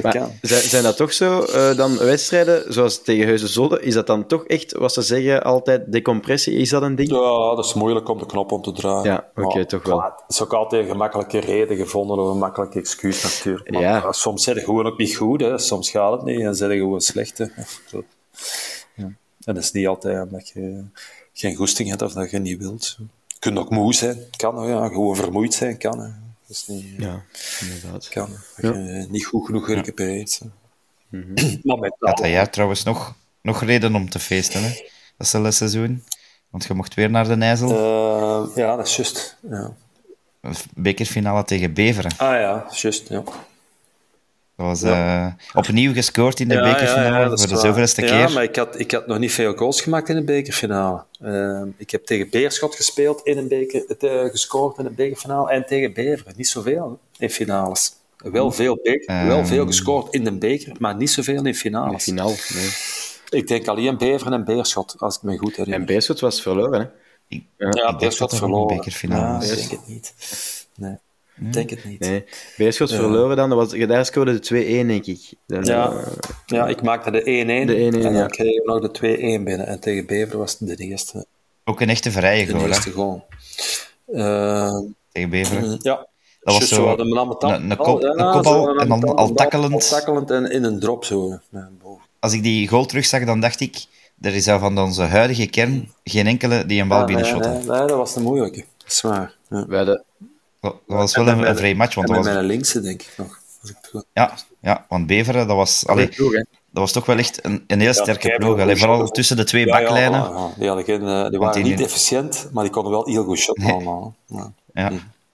Maar zijn, zijn dat toch zo, eh, dan wedstrijden zoals tegen Zolder, is dat dan toch echt, wat ze zeggen, altijd decompressie? Is dat een ding? Ja, dat is moeilijk om de knop om te draaien. Ja, oké, toch wel. Het is ook altijd een gemakkelijke reden gevonden of een makkelijk excuus natuurlijk. Maar Ja. soms zijn ze gewoon ook niet goed, hè. soms gaat het niet en zijn ze gewoon slecht. Hè. Zo. Ja. En dat is niet altijd omdat je geen goesting hebt of dat je niet wilt. Je kunt ook moe zijn, kan. Ja. Gewoon vermoeid zijn, kan. Hè. Dat is niet... Ja, inderdaad. Kan. Je niet goed genoeg gerecupereerd bent. Mhm. Maar met Had dat jaar trouwens nog, nog reden om te feesten, hè? Dat hele seizoen. Want je mocht weer naar de Nijzel. Eh, ja, dat is juist. Ja. Bekerfinale tegen Beveren. Ah ja, juist. Ja. Dat was eh, opnieuw gescoord in de Ja, bekerfinale ja, ja, voor de zoveelste ja, keer. maar ik had, ik had nog niet veel goals gemaakt in de bekerfinale. Ehm, ik heb tegen Beerschot gespeeld, in een beker, het, eh, gescoord in een bekerfinale en tegen Beveren. Niet zoveel hè, in finales. Wel veel, be- Ehm. wel veel gescoord in de beker, maar niet zoveel in In finales. finaal, nee. Ik denk alleen Beveren en Beerschot, als ik me goed herinner. En Beerschot was verloren, hè? Ik, ja, ik Beerschot er verloren. bekerfinale Ja, ik denk het niet. Nee, ik denk het niet. Nee. Beerschot verloren dan, dat was, daar scoorde de 2-1, denk ik. Dan, Ja. eh, Ja, ik maakte de 1-1 De 1-1, en ja. dan kreeg ik nog de 2-1 binnen. En tegen Beveren was het de eerste, Ook een echte vrije de goal, hè? eerste goal. Ehm, Tegen Beveren. Ja. was Juist zo een een- een kop- ja, een kopbal zo en dan al takkelend. Al takkelend en in een drop zo. naar boven. Als ik die goal terugzag, dan dacht ik... Er is al van onze huidige kern geen enkele die een bal nee, binnenschotte. nee, nee, dat was een moeilijke. Dat is waar. Ja. we hadden, Dat was wel En een, vrij match, want en dat was... mijn linkse, denk ik nog. Als ik het goed- Ja, ja, want Beveren, dat was... Allee, ploeg, hè. dat was toch wel echt een, een heel sterke ploeg. Allee, vooral tussen de twee Ja, ja, baklijnen. ja, ja. Die, hadden geen, eh, die waren die niet efficiënt, maar die konden wel heel goed shotten allemaal. Ja. Ja,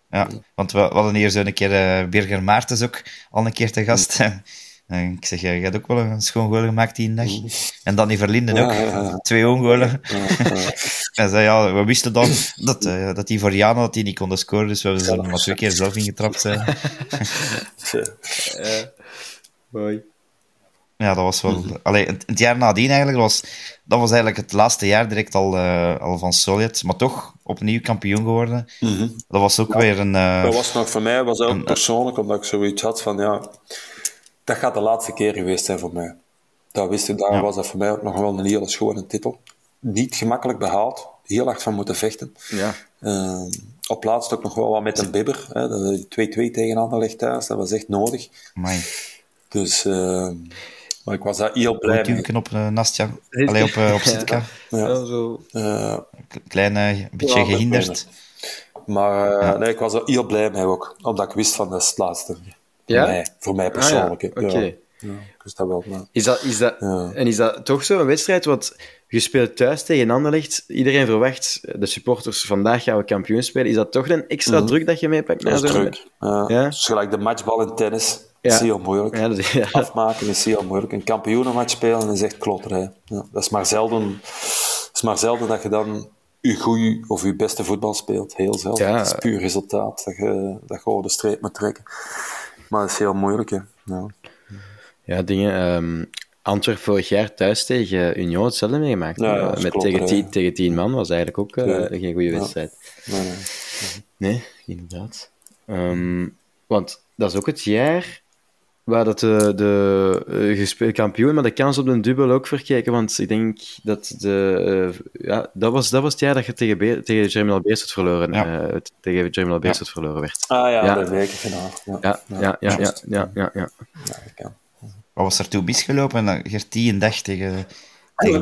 ja. want we, we hadden hier zo een keer eh Birger Maartens ook al een keer te gast. En ik zeg, jij hebt ook wel een schoon goal gemaakt die dag. En Danny Verlinden ook. Ja, ja, ja. Twee ongolen. Ja, ja. En zei, ja, we wisten dan dat, eh, dat die voor Jana dat die niet konden scoren, dus we hebben ze er maar twee keer zelf ingetrapt. zijn. Mooi. Ja, dat was wel... Allee, het, het jaar nadien eigenlijk, dat was, dat was eigenlijk het laatste jaar direct al, eh, al van Solid, maar toch opnieuw kampioen geworden. Dat was ook weer een... eh, Dat was nog voor mij, was ook persoonlijk, omdat ik zoiets had van, ja, dat gaat de laatste keer geweest zijn voor mij. Dat wist ik, daar Ja. was dat voor mij ook nog wel een hele schone titel. Niet gemakkelijk behaald, heel hard van moeten vechten. Ja. Eh, op laatst ook nog wel wat met een bibber. hè, de 2-2 tegen Anderlecht thuis, dat was echt nodig. amai. Dus, eh, maar ik was daar heel blij mee. Op uh, Nastja. Allee, op, eh, op Sitka. Ja. Ja, zo. Eh, Klein, een beetje Ja, gehinderd. maar eh, nee, ik was er heel blij mee ook, omdat ik wist van dat is het laatste. Voor Ja? mij, voor mij Ah, ja. persoonlijk. hè. Oké. Ja. Ja, dus dat wel. Maar... Is dat, is dat, Ja. En is dat toch zo'n wedstrijd? Want je speelt thuis tegen Anderlecht. Iedereen verwacht, de supporters, vandaag gaan we kampioen spelen. Is dat toch een extra druk dat je meepakt? Mhm. Dat is druk. Ja. Ja. Dus gelijk de matchbal in tennis. Ja. is heel moeilijk. Ja, dat, ja. Afmaken is heel moeilijk. Een kampioenenmatch spelen is echt klotterij. Ja, dat, is maar zelden, dat is maar zelden dat je dan je goede of je beste voetbal speelt. Heel zelden. Ja. Het is puur resultaat dat je, dat je over de streep moet trekken. Maar dat is heel moeilijk. Hè. Ja. Ja, dingen. ehm Antwerp vorig jaar thuis tegen Union hetzelfde meegemaakt. Ja, ja, dat Met klopt, tegen, tien, tegen tien man was eigenlijk ook eh, geen goede wedstrijd. Nee, nee. Nee, inderdaad. Ehm, want dat is ook het jaar waar dat de, de eh, gespeeld kampioen, maar de kans op een dubbel ook verkeken. Want ik denk dat de, eh, ja, dat, was, dat was het jaar dat je tegen, Be tegen Jeremy Beerschot verloren, Ja. eh, het- tegen Jeremy Beerschot verloren werd. Ah ja, Ja. de bekerfinale. Ja, Ja, ja, ja, ja, ja, ja, ja. Ja, dat. Wat was er toen misgelopen? En Gertie een dag tegen, We tegen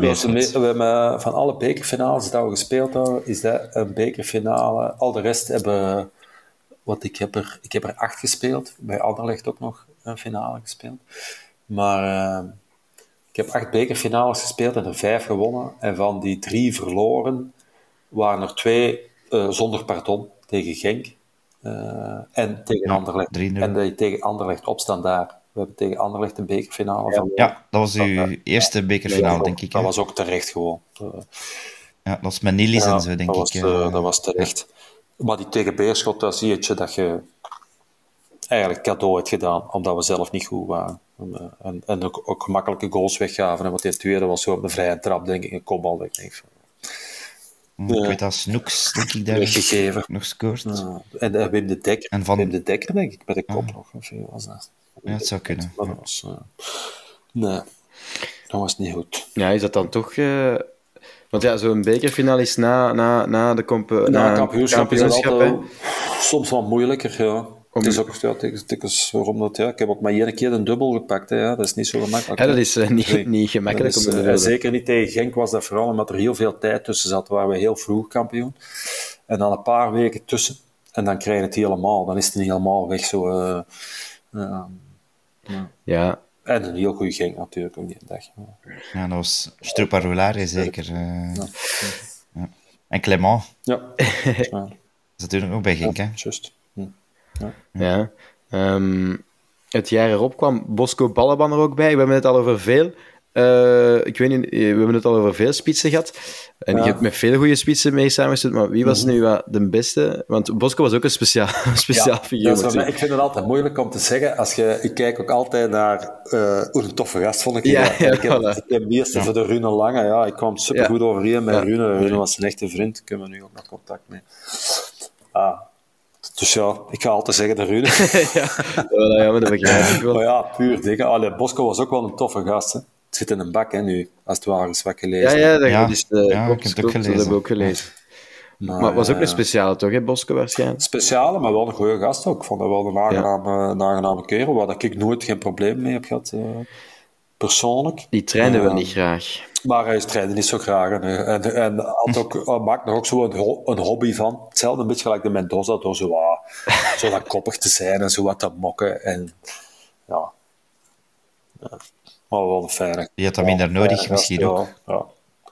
we hebben van alle bekerfinales die we gespeeld hebben, is dat een bekerfinale. Al de rest hebben, wat ik heb er, ik heb er acht gespeeld. Bij Anderlecht ook nog een finale gespeeld. Maar eh, ik heb acht bekerfinales gespeeld en er vijf gewonnen. En van die drie verloren waren er twee eh, zonder pardon tegen Genk eh, en tegen Ja, Anderlecht. 3-0. En die tegen Anderlecht opstaan daar. We hebben tegen Anderlecht een bekerfinale van. Ja, dat was uw Ja. eerste bekerfinale, denk ik. Dat was ook terecht gewoon. Ja, dat was met Nilis ja, en zo, denk dat ik. Was, dat was terecht. Maar die tegen Beerschot, dat zie je dat je eigenlijk cadeau hebt gedaan, omdat we zelf niet goed waren. En, eh, en, en ook, ook gemakkelijke goals weggaven. En wat die tweede was zo op de vrije trap, denk ik, een kopbal. Denk ik, van, Ik weet dat Snoeks, denk ik, daar weggegeven. nog scoort. Ja. En, en Wim de Dekker, En van- Wim de Dekker, denk ik, met de kop nog. Of was dat? Ja, het zou kunnen. Was... eh, nee, dat was niet goed. Ja, is dat dan toch... eh, Want ja, zo'n bekerfinale is na, na, na de comp Na kampioenschap is kampioenschap, altijd hè. soms wat moeilijker, ja. Het is ook is waarom dat, ja, ik heb ook maar één keer een dubbel gepakt, hè, ja. dat is niet zo gemakkelijk. Ja, hè. dat is eh, niet, Nee. niet gemakkelijk om eh, zeker niet tegen Genk was dat vooral omdat er heel veel tijd tussen zat. Waren we heel vroeg kampioen. En dan een paar weken tussen. En dan krijg je het helemaal. Dan is het niet helemaal weg. Zo, eh, eh, Ja, en een heel goede Genk natuurlijk ook die dag. Ja, dat was Strupa Roulare, zeker. eh. Ja. En Clément, Ja, ja dat is natuurlijk ook bij Genk, hè? juist. Hm. Ja. Ehm, het jaar erop kwam Bosco Balaban er ook bij. We hebben het al over veel. eh, ik weet niet, eh, we hebben het al over veel spitsen gehad. En Ja. je hebt met veel goede spitsen mee samengestuurd, maar wie was nu wat de beste? Want Bosco was ook een speciaal, speciaal Ja, figuur. mij- ik vind het altijd moeilijk om te zeggen. Als je, ik kijk ook altijd naar eh, hoe een toffe gast vond ik. Ja, ik heb voilà. ik heb meeste voor de Rune Lange. Ja, ik kwam super goed overeen met Ja. Rune. Rune was een echte vriend. Ik heb er nu ook nog contact mee. Ah. Dus ja, ik ga altijd zeggen de Rune. ja, ja, maar dat begrijp ik wel. maar ja, puur dingen. Allee, Bosco was ook wel een toffe gast. Hè. Het zit in een bak hè, nu, als het ware is wat gelezen. Ja, ja, dat, Ja, is de, ja, klopt, ik heb ook dat gelezen. hebben we ook gelezen. Maar het was ook eh, een speciale, toch, hè, Bosco, waarschijnlijk? Speciale, maar wel een goede gast ook. Ik vond dat wel een aangename, een aangename kerel, waar dat ik nooit geen probleem mee heb gehad, eh, persoonlijk. Die trainde wel niet graag. Maar hij trainde niet zo graag. En, eh, en, en had ook, hij maakte er ook zo een, ho- een hobby van. Hetzelfde een beetje gelijk de Mendoza, door zo, wat, zo wat koppig te zijn en zo wat te mokken. En ja, ja maar wel een fijne. Die had dat minder nodig, fijne misschien ja, ook. Ja.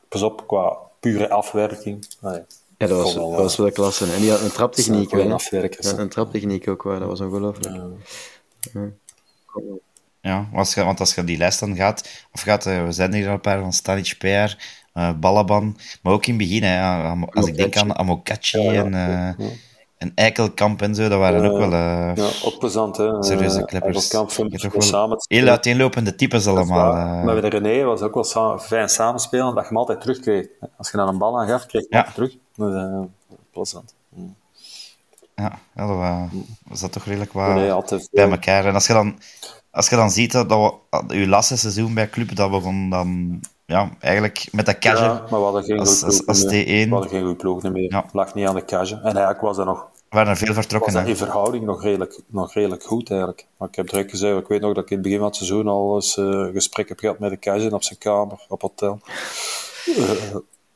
Pas op, qua pure afwerking. Nee, Ja, dat was, dat was wel klasse. En die had een traptechniek. Ja, een traptechniek ook, wel, dat was ongelooflijk. Ja, als je, want als je die lijst dan gaat, of gaat, eh, we zijn hier al een paar van Stanic PR, eh Balaban, maar ook in het begin, hè, ja, als ik denk aan Amokachi en, eh, en Eikelkamp en zo, dat waren ook wel eh, Ja, ook plezant, hè. serieuze kleppers. Samen heel uiteenlopende types allemaal. Maar met René was ook wel fijn samenspelen, dat je hem altijd terugkreeg. Als je dan een bal aan gaf, kreeg je hem Ja. terug. Dus, plezant. Mm. Ja, ja dat wa- was dat toch redelijk wat René altijd bij elkaar. En als je dan, als je dan ziet dat, dat we, uw laatste seizoen bij Club, dat begon dan ja, eigenlijk met dat casual. Ja, maar we hadden geen als- als- ploeg als meer. T1. We hadden geen goede ploeg meer. Ja. Lag niet aan de cage. En eigenlijk was dat nog waren er veel vertrokken. was in verhouding nog redelijk, nog redelijk goed eigenlijk. Maar ik heb direct gezegd, ik weet nog dat ik in het begin van het seizoen al eens eh gesprek heb gehad met de cage op zijn kamer, op hotel. Eh,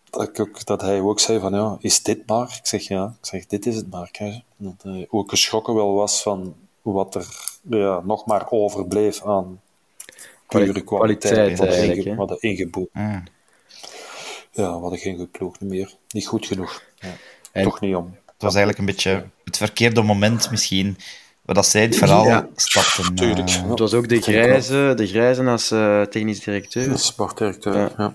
dat, ik ook, dat hij ook zei van, ja, is dit maar? Ik zeg, ja. Ik zeg, dit is het maar, hoe ik geschrokken wel was van wat er ja, nog maar overbleef aan pure kwaliteit. kwaliteit wat wat ingeboekt. Ja, we hadden geen goed ploeg meer. Niet goed genoeg. Ja. En- Toch niet om. Het was eigenlijk een beetje het verkeerde moment misschien, dat zij het verhaal Ja. stapten. Tuurlijk. eh, Ja. Het was ook de grijze, de grijze als eh, technisch directeur. Sportdirecteur. Ja. Ja.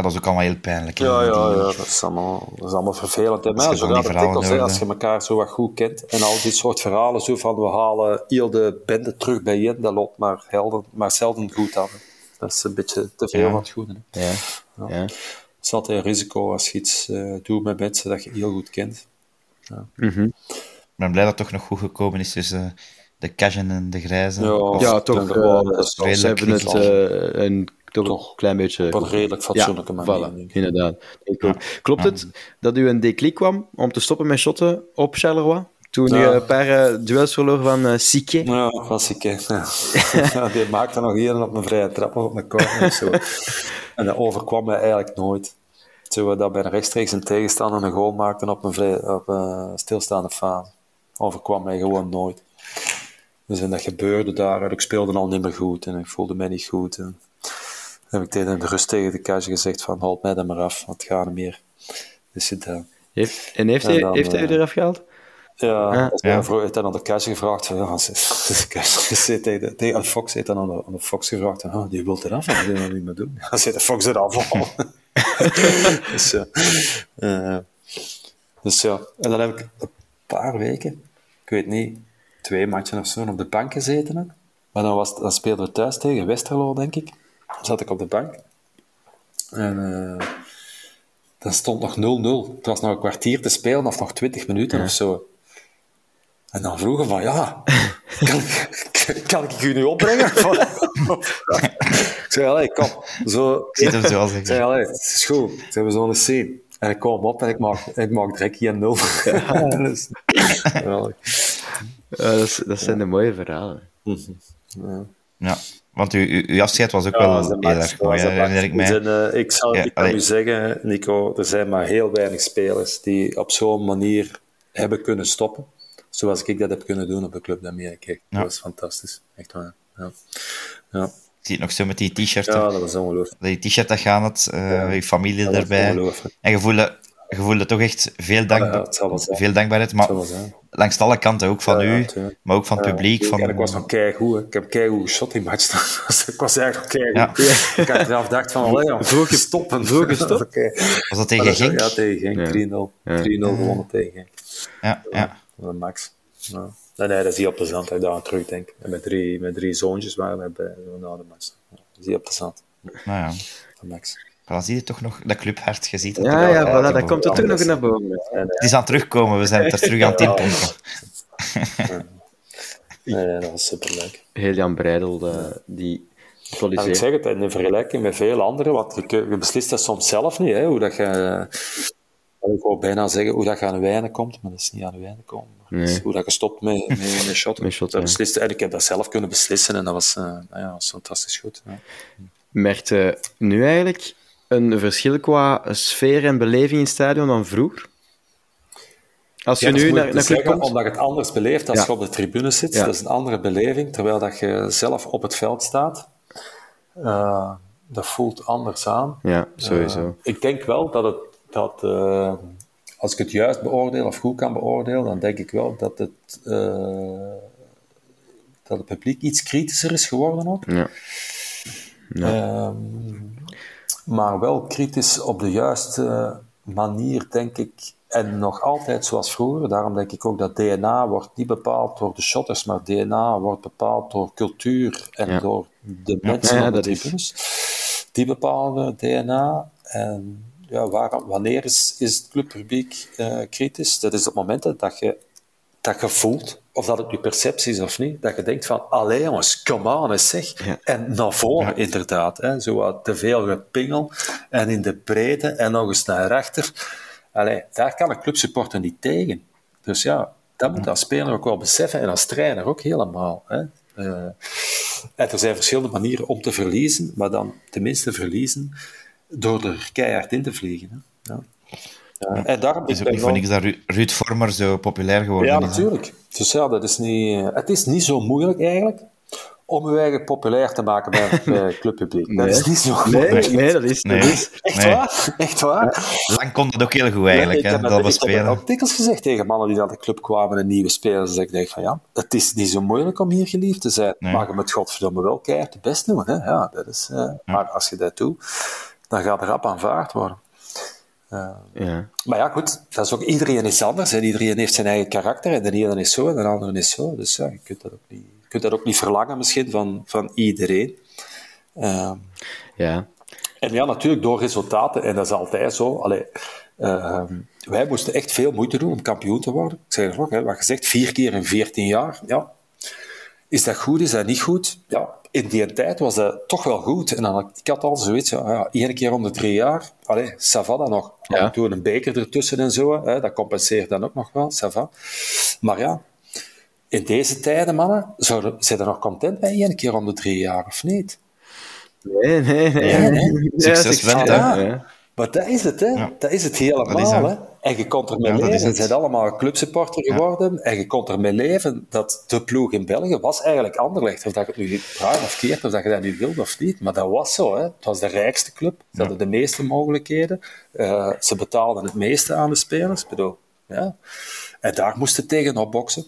Ja, dat is ook allemaal heel pijnlijk. hè, Ja, ja, ja, dat is allemaal, dat is allemaal vervelend. hè. Maar je ja, dikwijls, hè, als je elkaar zo wat goed kent. En al dit soort verhalen, zo van we halen heel de bende terug bijeen, dat loopt maar, helder, maar zelden goed aan. hè. Dat is een beetje te veel Ja. van het goede. hè. Ja. ja. Het is altijd een risico als je iets eh, doet met mensen dat je heel goed kent. Mhm. Ik ben blij dat het toch nog goed gekomen is tussen de Cajun en de Grijze. Ja, Of- Ja, toch. eh, ze hebben het eh, een, toch, Toch. een klein beetje... Op een redelijk fatsoenlijke ja, manier. voilà, inderdaad. Klopt het dat u een declic kwam om te stoppen met shotten op Charleroi? Toen u Ja. een paar eh, duels verloor van eh Sique? Ja, klassiek. hè. Ja. Die maakte nog hier op een vrije trap of op een corner of zo. En dat overkwam mij eigenlijk nooit. Zo dat bij een rechtstreeks een tegenstander een goal maakte op een, vrij, op een stilstaande fase. Overkwam mij gewoon nooit. Dus en dat gebeurde daar. Ik speelde al niet meer goed en ik voelde mij niet goed. En heb ik tegen de rust tegen de kastje gezegd van, houd mij dan maar af, want het gaat niet meer. Dus Heeft, en heeft, En hij, dan, heeft hij u eh, eraf gehaald? ja, Ah, ja. hij vroeg- heeft dan aan de kastje gevraagd van, ja, tegen, de- tegen aan Fox heeft dan aan de, aan de Fox gevraagd van, oh, die wil eraf, die wil dat niet meer doen. Dan zit de Fox eraf dus, ja. Eh, dus ja, en dan heb ik een paar weken, ik weet niet, twee matchen of zo, op de bank gezeten. Maar dan, was, dan speelden we thuis tegen Westerlo, denk ik. Zat ik op de bank. En eh dan stond nog 0-0. Het was nog een kwartier te spelen, of nog 20 minuten of zo. En dan vroegen van, ja, kan, ik- kan ik u nu opbrengen? ik zei, allee, kom. Zo, zie het hem zo al zeggen. Ik zei, allee, het is goed. Ze hebben zo'n scene. En ik kom op en ik maak, ik maak direct hier 0. Dus, geweldig. Eh, dat, is- dat zijn de mooie verhalen. Ja, want uw, uw, uw afscheid was ook Ja, wel heel erg mooi, herinner ik mij. Zijn, eh, ik, zal, Ja, ik kan allee. u zeggen, Nico, er zijn maar heel weinig spelers die op zo'n manier hebben kunnen stoppen. Zoals ik dat heb kunnen doen op de Club d'Amérique. Ja. Dat was fantastisch. Echt waar. Ja, ja. Ik zie het nog zo met die t-shirt. ja dat was ongelooflijk. Je t-shirt dat gaan had, eh, je familie erbij. ongelooflijk. En je voelde, je voelde toch echt veel, dank, Ja, veel dankbaarheid, maar langs alle kanten, ook van u, maar ook van het Ja, publiek. Van, ik was nog keigoed. hè. Ik heb keigoed geschot die match. ik was eigenlijk nog Ja. keigoed. Ik had eraf dacht van, allee, Vroeg stoppen. vroeg gestopt? Oké. was dat tegen Genk? Ja, tegen Genk. Ja. 3-0. Ja. 3-0 gewonnen tegen Genk. Ja, ja. De max. Ja. Nee, nee, dat is heel plezant dat ik daar aan terugdenk. En met drie, met drie zoontjes waren we bij na de match. Dat is heel plezant. Nou ja, De max. Dan zie je toch nog dat clubhart, je ziet het Ja, ja, voilà, dat komt er toch nog naar boven. En, Het is aan het terugkomen, we zijn er terug aan het inpompen. nee, nee, dat was superleuk. Heel Jan Breidel, die En ik zeg het, in vergelijking met veel anderen, want je, beslist dat soms zelf niet, hè, hoe dat je... Ik wou bijna zeggen hoe dat je aan de wijnen komt, maar dat is niet aan de wijnen komen. Dat Nee. hoe dat je stopt met, met, met shotten. Met shotten, Dat ja. beslist, en ik heb dat zelf kunnen beslissen en dat was, eh, nou ja, dat was fantastisch goed. Ja. Merkt je nu eigenlijk een verschil qua sfeer en beleving in het stadion dan vroeger? Als je Ja, nu naar, naar zeggen, komt... Omdat het anders beleeft als Ja. je op de tribune zit. Ja. Dat is een andere beleving, terwijl dat je zelf op het veld staat. Eh, dat voelt anders aan. Ja, sowieso. Eh, ik denk wel dat het, dat, eh, als ik het juist beoordeel of goed kan beoordelen, dan denk ik wel dat het, dat het publiek iets kritischer is geworden ook. ja. Ehm, maar wel kritisch op de juiste manier, denk ik. En nog altijd zoals vroeger. Daarom denk ik ook dat DNA wordt niet bepaald door de shotters, maar DNA wordt bepaald door cultuur en Ja. door de mensen Ja, de tribunes. Die bepaalde DNA. En ja, waar, wanneer is, is het clubpubliek eh, kritisch? Dat is op momenten dat je dat je voelt, of dat het je perceptie is of niet, dat je denkt van, allee jongens, come on eens zeg. Ja. En naar voren inderdaad, hè, zo wat te veel gepingel, en in de breedte, en nog eens naar rechter. Allee, daar kan een clubsupporter niet tegen. Dus ja, dat moet als speler ook wel beseffen, en als trainer ook helemaal. Hè. En er zijn verschillende manieren om te verliezen, maar dan tenminste verliezen door er keihard in te vliegen. Hè. Ja. Ja, en daarom Het is ook niet voor niks dat Ru- Ruud Vormer zo populair geworden ja, is. hè. natuurlijk. Dus ja, dat is niet, het is niet zo moeilijk eigenlijk om je eigen populair te maken bij het eh, clubpubliek. Dat is niet zo goed. Nee, nee, dat is... Is Echt Nee. waar? Echt waar? Lang kon dat ook heel goed eigenlijk, ik hè, heb, dat we ik heb dikwijls gezegd tegen mannen die naar de club kwamen en nieuwe spelers. Dat ik denk van ja, het is niet zo moeilijk om hier geliefd te zijn. Nee. Maar je moet godverdomme wel keihard je best doen. Hè? Ja, dat is, eh, Maar als je dat doet, dan gaat er rap aanvaard worden. Ja. Maar ja, goed, dat is ook, iedereen is anders. En iedereen heeft zijn eigen karakter. En de ene is zo en de andere is zo. Dus ja, je kunt dat ook niet, je kunt dat ook niet verlangen misschien van, van iedereen. Ehm, ja. en ja, natuurlijk door resultaten, en dat is altijd zo. Allee, ehm, wij moesten echt veel moeite doen om kampioen te worden. Ik zei het ook, hè, wat gezegd, vier keer in veertien jaar. Ja. Is dat goed, is dat niet goed? Ja, in die tijd was dat toch wel goed. En dan, had- ik had al zoiets, ja, ja, één keer om de drie jaar. Allee, ça va dan nog. Ja. Toen een beker ertussen en zo, hè, dat compenseert dan ook nog wel, ça va. Maar ja, in deze tijden, mannen, zouden, zijn er nog content bij één keer om de drie jaar, of niet? Nee, nee, nee. Nee. Ja, Succes ja. Ja. Maar dat is het, hè. Ja. Dat is het helemaal, Dat is het. hè. En je kon ermee Ja, leven. Het. bent allemaal clubsupporter geworden. En je kon ermee leven dat de ploeg in België was eigenlijk Anderlecht. Of dat je het nu bruin of keert, of dat je dat nu wilt of niet. Maar dat was zo, hè. Het was de rijkste club. Ze hadden de meeste mogelijkheden. Eh, ze betaalden het meeste aan de spelers. Bedoel, ja. En daar moesten tegenop boksen.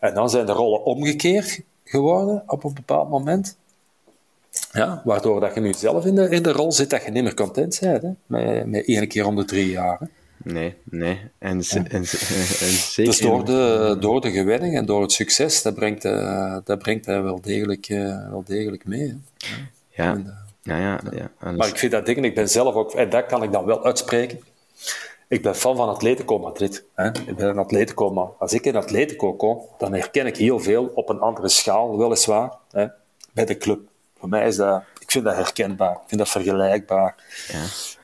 En dan zijn de rollen omgekeerd geworden op een bepaald moment. Ja, waardoor dat je nu zelf in de, in de rol zit dat je niet meer content bent. Hè? Met, met één keer om de drie jaar. Hè? Nee, nee. En, en, ze- en zeker... Dus door de, door de gewinning en door het succes, dat brengt, eh, dat brengt hij wel degelijk, eh, wel degelijk mee. Hè? Ja, ja, ja. ja. alles- Maar ik vind dat ding, ik ben zelf ook, en dat kan ik dan wel uitspreken. Ik ben fan van Atletico Madrid. Hè? Ik ben een Atletico man. Als ik in Atletico kom, dan herken ik heel veel op een andere schaal, weliswaar, hè? bij de club. Voor mij is dat, ik vind dat herkenbaar, ik vind dat vergelijkbaar.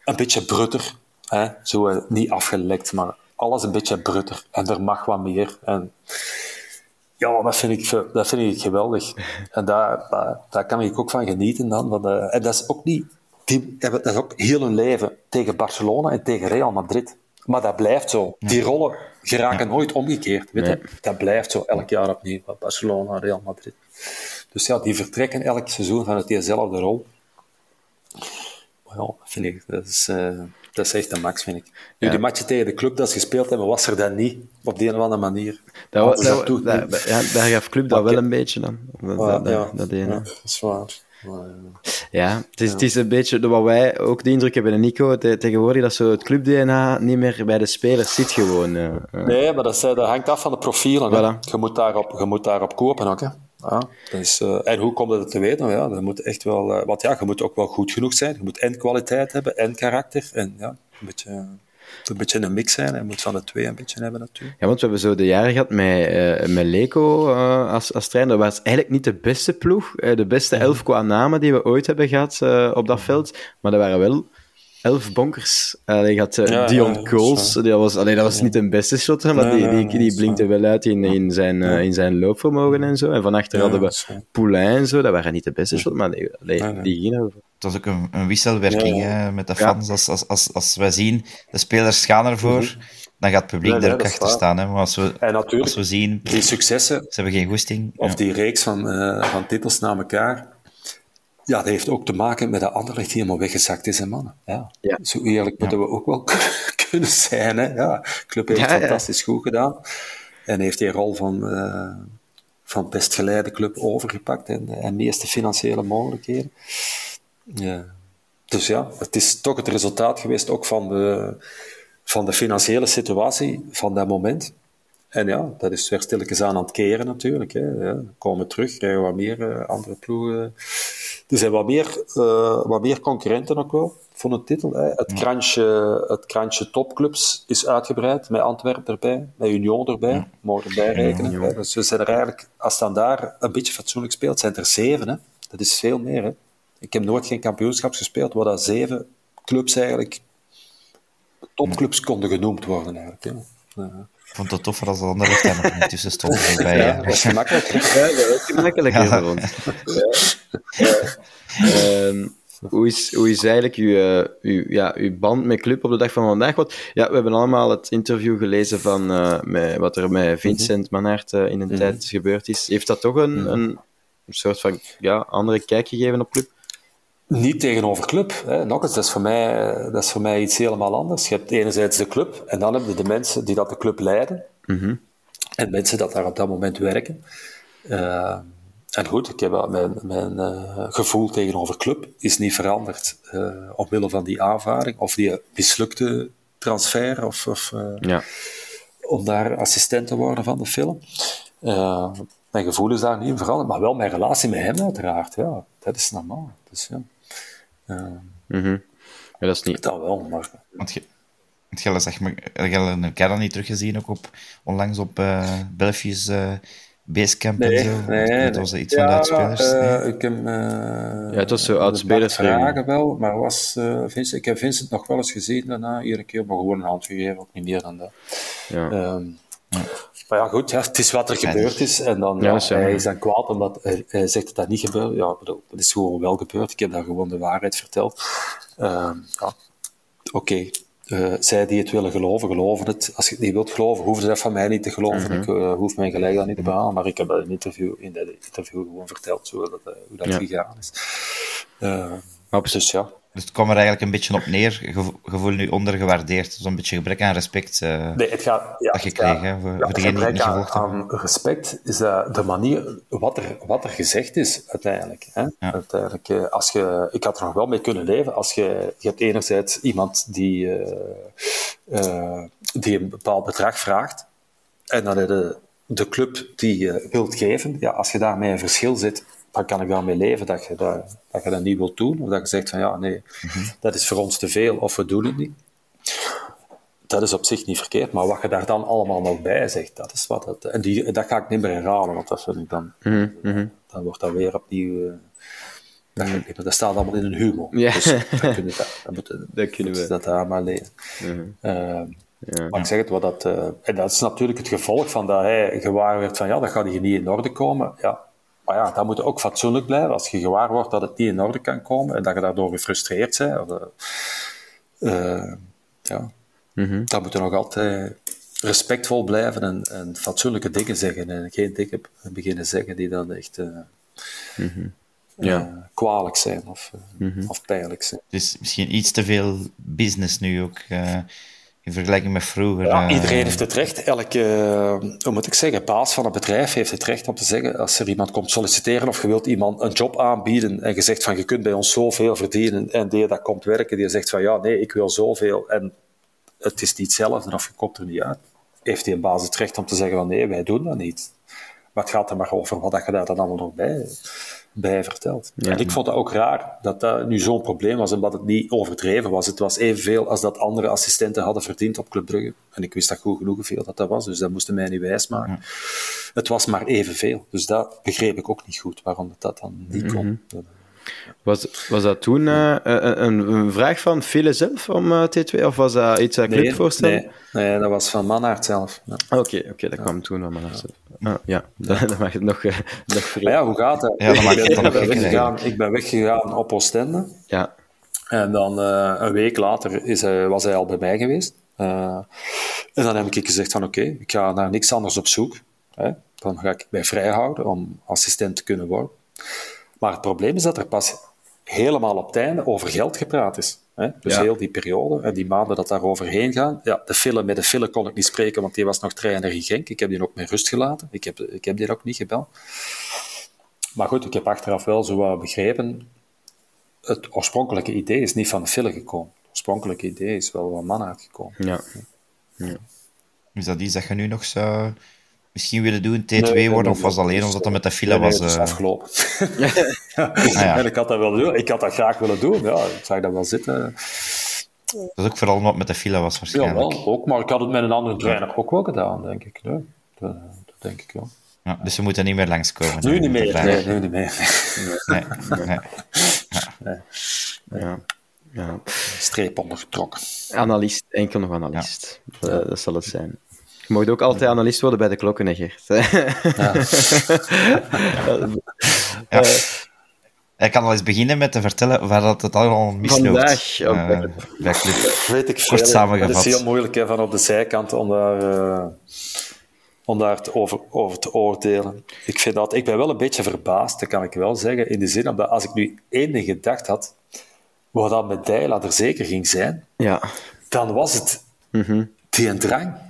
Een beetje brutter, hè? Zo, eh, niet afgelekt, maar alles een beetje brutter. En er mag wat meer. En ja, dat vind ik, dat vind ik geweldig. En daar, daar, daar kan ik ook van genieten dan. Want, eh, en dat is ook niet... Die hebben dat is ook heel hun leven tegen Barcelona en tegen Real Madrid. Maar dat blijft zo. Die rollen geraken nooit omgekeerd. Weet je? Dat blijft zo elk jaar opnieuw. Barcelona, Real Madrid. Dus ja, die vertrekken elk seizoen vanuit diezelfde rol. Maar ja, vind ik, dat is, eh, dat is echt een max, vind ik. Nu, Ja. die matchen tegen de club dat ze gespeeld hebben, was er dan niet. Op die een of andere manier. Dat, wa- Hadden ze dat, dat- dat- ja, daar gaf Club dat wel een beetje dan. Dat, dat, dat, ja, dat ene. is waar. Ja, het is, het is een beetje wat wij ook de indruk hebben, en Nico, te- tegenwoordig, dat zo het club-DNA niet meer bij de spelers zit gewoon. eh, eh. Nee, maar dat, is, eh, dat hangt af van de profielen. Voilà. Je, moet daarop, je moet daarop kopen ook. Hè. Ja, dat is, eh, en hoe komt het te weten? Ja, dat moet echt wel, want ja, je moet ook wel goed genoeg zijn. Je moet en kwaliteit hebben en karakter. En ja, een beetje, een beetje een mix zijn. Je moet van de twee een beetje hebben natuurlijk. Ja, want we hebben zo de jaren gehad met, eh met Leco als, als trainer. Dat was eigenlijk niet de beste ploeg, de beste elf qua namen die we ooit hebben gehad eh, op dat veld. Maar dat waren wel elf bonkers. Allee, je had eh, Ja, Dion ja, Coles, dat was, allee, dat was niet de beste shotter, maar Nee, die, die, die blinkte wel uit in, in, zijn, eh, in zijn loopvermogen en zo. En van achter Ja, hadden we zo. Poulain en zo, dat waren niet de beste shotters, maar die, allee, die gingen over. Het was ook een, een wisselwerking Ja, ja. hè, met de Ja. fans. Als, als, als, als wij zien, de spelers gaan ervoor, dan gaat het publiek Nee, nee, er ook achter waar. staan. Hè. Maar als we, En natuurlijk, als we zien, die successen, ze hebben geen goesting. of ja. die reeks van, eh, van titels na elkaar, ja, dat heeft ook te maken met dat Anderlecht helemaal weggezakt is, hè, mannen. Ja. Ja. Zo eerlijk moeten we ook wel kunnen zijn. Hè. Ja, de club heeft het fantastisch goed gedaan en heeft die rol van, eh, van best geleide club overgepakt en, en meeste financiële mogelijkheden. Ja. Dus ja, het is toch het resultaat geweest ook van de, van de financiële situatie van dat moment. En ja, dat is weer stilletjes aan aan het keren natuurlijk. Hè. Ja, komen terug, krijgen wat meer eh, andere ploegen. Er zijn wat meer, eh, wat meer concurrenten ook wel voor een titel. Hè. Het, krantje, het krantje topclubs is uitgebreid, met Antwerpen erbij, met Union erbij, mogen erbij rekenen. hè. Dus we zijn er eigenlijk, als dan daar een beetje fatsoenlijk speelt, zijn er zeven. Hè. Dat is veel meer. Hè. Ik heb nooit geen kampioenschap gespeeld, waar dat zeven clubs eigenlijk topclubs konden genoemd worden eigenlijk. Hè. Vond het toffer als de andere er nog niet tussen stond. Bij, Ja, dat is gemakkelijk. Ja, dat is gemakkelijker Ja. voor ons. Ja. Ehm, hoe, is, hoe is eigenlijk uw, eh, uw, ja, uw band met club op de dag van vandaag? Want ja, we hebben allemaal het interview gelezen van eh, met, wat er met Vincent Manhart eh, in een tijd gebeurd is. Heeft dat toch een, een soort van ja, andere kijk gegeven op club? Niet tegenover club. Hè. Nog eens, dat is, voor mij, dat is voor mij iets helemaal anders. Je hebt enerzijds de club en dan heb je de mensen die dat de club leiden. En mensen dat daar op dat moment werken. Uh, en goed, ik heb, mijn, mijn uh, gevoel tegenover club is niet veranderd uh, omwille van die aanvaring of die mislukte transfer of, of ja. om daar assistent te worden van de film. mijn gevoel is daar niet in veranderd, maar wel mijn relatie met hem uiteraard. Ja, dat is normaal. Dus, ja. Mm -hmm. ja, dat is niet... Dat wel, maar... Want je, want je zeg maar, je niet teruggezien, ook op, onlangs op uh, Belgisch uh, Basecamp nee, en zo? Nee, het was iets ja, van de uitspelers? Uh, nee? ik heb, uh, ja, het was zo uitspelers. vragen wel, maar was, uh, Vincent, ik heb Vincent nog wel eens gezien daarna, iedere keer, maar gewoon een hand gegeven, ook niet meer dan dat. Ja. Um, ja. Maar ja, goed, ja, het is wat er gebeurd is. En dan, ja, ja, hij is dan kwaad omdat hij, hij, zegt dat dat niet gebeurt. Ja, bedoel, het is gewoon wel gebeurd. Ik heb daar gewoon de waarheid verteld. Uh, ja, oké. Okay. Uh, zij die het willen geloven, geloven het. Als je het niet wilt geloven, hoeven ze dat van mij niet te geloven. Mhm. Ik uh, hoef mijn gelijk dan niet te behalen. Maar ik heb dat in, interview, in dat interview gewoon verteld zo dat, uh, hoe dat gegaan is. Uh, Maar dus ja, Dus het kwam er eigenlijk een beetje op neer. Je je voelt nu ondergewaardeerd. Zo'n beetje gebrek aan respect eh, Nee, het gaat, ja, dat je kreeg, voor, ja, voor het degenen die het niet gebrek gevolgd aan, respect is dat de manier, wat er, wat er gezegd is uiteindelijk. Hè? uiteindelijk eh, als je, ik had er nog wel mee kunnen leven als je, je hebt enerzijds iemand die, eh, eh, die een bepaald bedrag vraagt en dan heb je de club die je wilt geven. Ja, als je daarmee een verschil zit, dan kan ik daarmee leven dat je dat, dat, je dat niet wilt doen. Of dat je zegt van ja, nee, dat is voor ons te veel of we doen het niet dat is op zich niet verkeerd, maar wat je daar dan allemaal nog bij zegt, dat is wat het... En die, dat ga ik niet meer herhalen, want dat vind ik dan... Mhm, mhm. Dan wordt dat weer opnieuw... eh, dat, dat staat allemaal in een humor. Ja. Dus dat kunnen we... Dat, moeten, Dat kunnen we. dat daar maar lezen. Mhm. Eh, Ja. maar ik zeg het, wat dat, eh, en dat is natuurlijk het gevolg van dat hij gewaar werd van ja, dat gaat hier niet in orde komen. Ja. Maar ja, dat moet ook fatsoenlijk blijven. Als je gewaar wordt dat het niet in orde kan komen en dat je daardoor gefrustreerd bent. Of, eh, ja, Mhm. dan moet je nog altijd respectvol blijven en, en fatsoenlijke dingen zeggen. En geen dingen beginnen zeggen die dan echt eh, Ja. eh, kwalijk zijn of, Mhm. of pijnlijk zijn. Dus misschien iets te veel business nu ook. In vergelijking met vroeger. Ja, eh, iedereen heeft het recht. Elke, eh, hoe moet ik zeggen, baas van een bedrijf heeft het recht om te zeggen, als er iemand komt solliciteren of je wilt iemand een job aanbieden en je zegt van je kunt bij ons zoveel verdienen en die dat komt werken, die zegt van ja, nee, ik wil zoveel en het is niet hetzelfde of je komt er niet uit. Heeft die een baas het recht om te zeggen van nee, wij doen dat niet. Maar het gaat er maar over wat je daar dan allemaal nog bij, bij vertelt. Ja. En ik vond het ook raar dat dat nu zo'n probleem was, omdat het niet overdreven was. Het was evenveel als dat andere assistenten hadden verdiend op Club Brugge. En ik wist dat goed genoeg hoeveel dat, dat was, dus dat moesten mij niet wijsmaken. Het was maar evenveel. Dus dat begreep ik ook niet goed, waarom dat, dat dan niet kon. Was, was dat toen eh, een, een- een vraag van Fille zelf om eh, T2? Of was dat iets uit club voorstellen? nee, nee, dat was van Mannaert zelf. Ja. Oké, oké, dat kwam toen van mijn zelf. Ah, ja, dan, dan mag het nog, eh, nog Maar ja, hoe gaat het? Ja, dat ik, het ben, ik, weggegaan, ik ben weggegaan op Oostende. Ja. En dan eh, een week later is hij, was hij al bij mij geweest. Eh, en dan heb ik gezegd van oké, ik ga naar niks anders op zoek. Hè. Dan ga ik mij vrijhouden om assistent te kunnen worden. Maar het probleem is dat er pas helemaal op het einde over geld gepraat is. Hè. Dus Ja. heel die periode en die maanden dat daar overheen gaan. Ja, de film, met de film kon ik niet spreken, want die was nog trainer in Genk. Ik heb die ook met rust gelaten. Ik heb, ik heb die ook niet gebeld. Maar goed, ik heb achteraf wel zo wat begrepen. Het oorspronkelijke idee is niet van de film gekomen. Het oorspronkelijke idee is wel van man uitgekomen. Ja. Is dat iets dat je nu nog zou misschien willen doen? T2 Nee, nee, worden? nee, Of was het alleen nee, omdat dat met de file Nee, nee, was? het is eh, afgelopen. ja. En ik had dat wel doen. Ik had dat graag willen doen. Ja, ik zag dat wel zitten. Dat is ook vooral omdat het met de file was Ja, waarschijnlijk. wel, ook. Maar ik had het met een andere trainer ook wel gedaan, denk ik. Nee, dat, dat denk ik wel. Ja, dus ze moeten niet meer langskomen. Nu eh, niet meer. Nee, nu niet meer. Nee, nee. Ja. ja. Streep ondergetrokken. Analist, enkel nog analist. Dat, dat zal het zijn. Je mag ook altijd analist worden bij de klokken, hè, Gert. Ja. Ik kan al eens beginnen met te vertellen waar dat het allemaal misloopt. Vandaag, eh, bij Club. Weet ik veel. Kort samengevat. Het is heel moeilijk hè, van op de zijkant om daar, eh, om daar te over, over te oordelen. Ik, vind dat, ik ben wel een beetje verbaasd, dat kan ik wel zeggen, in de zin dat als ik nu één ding gedacht had, wat dat met Dijla er zeker ging zijn, Ja. dan was het die een drang.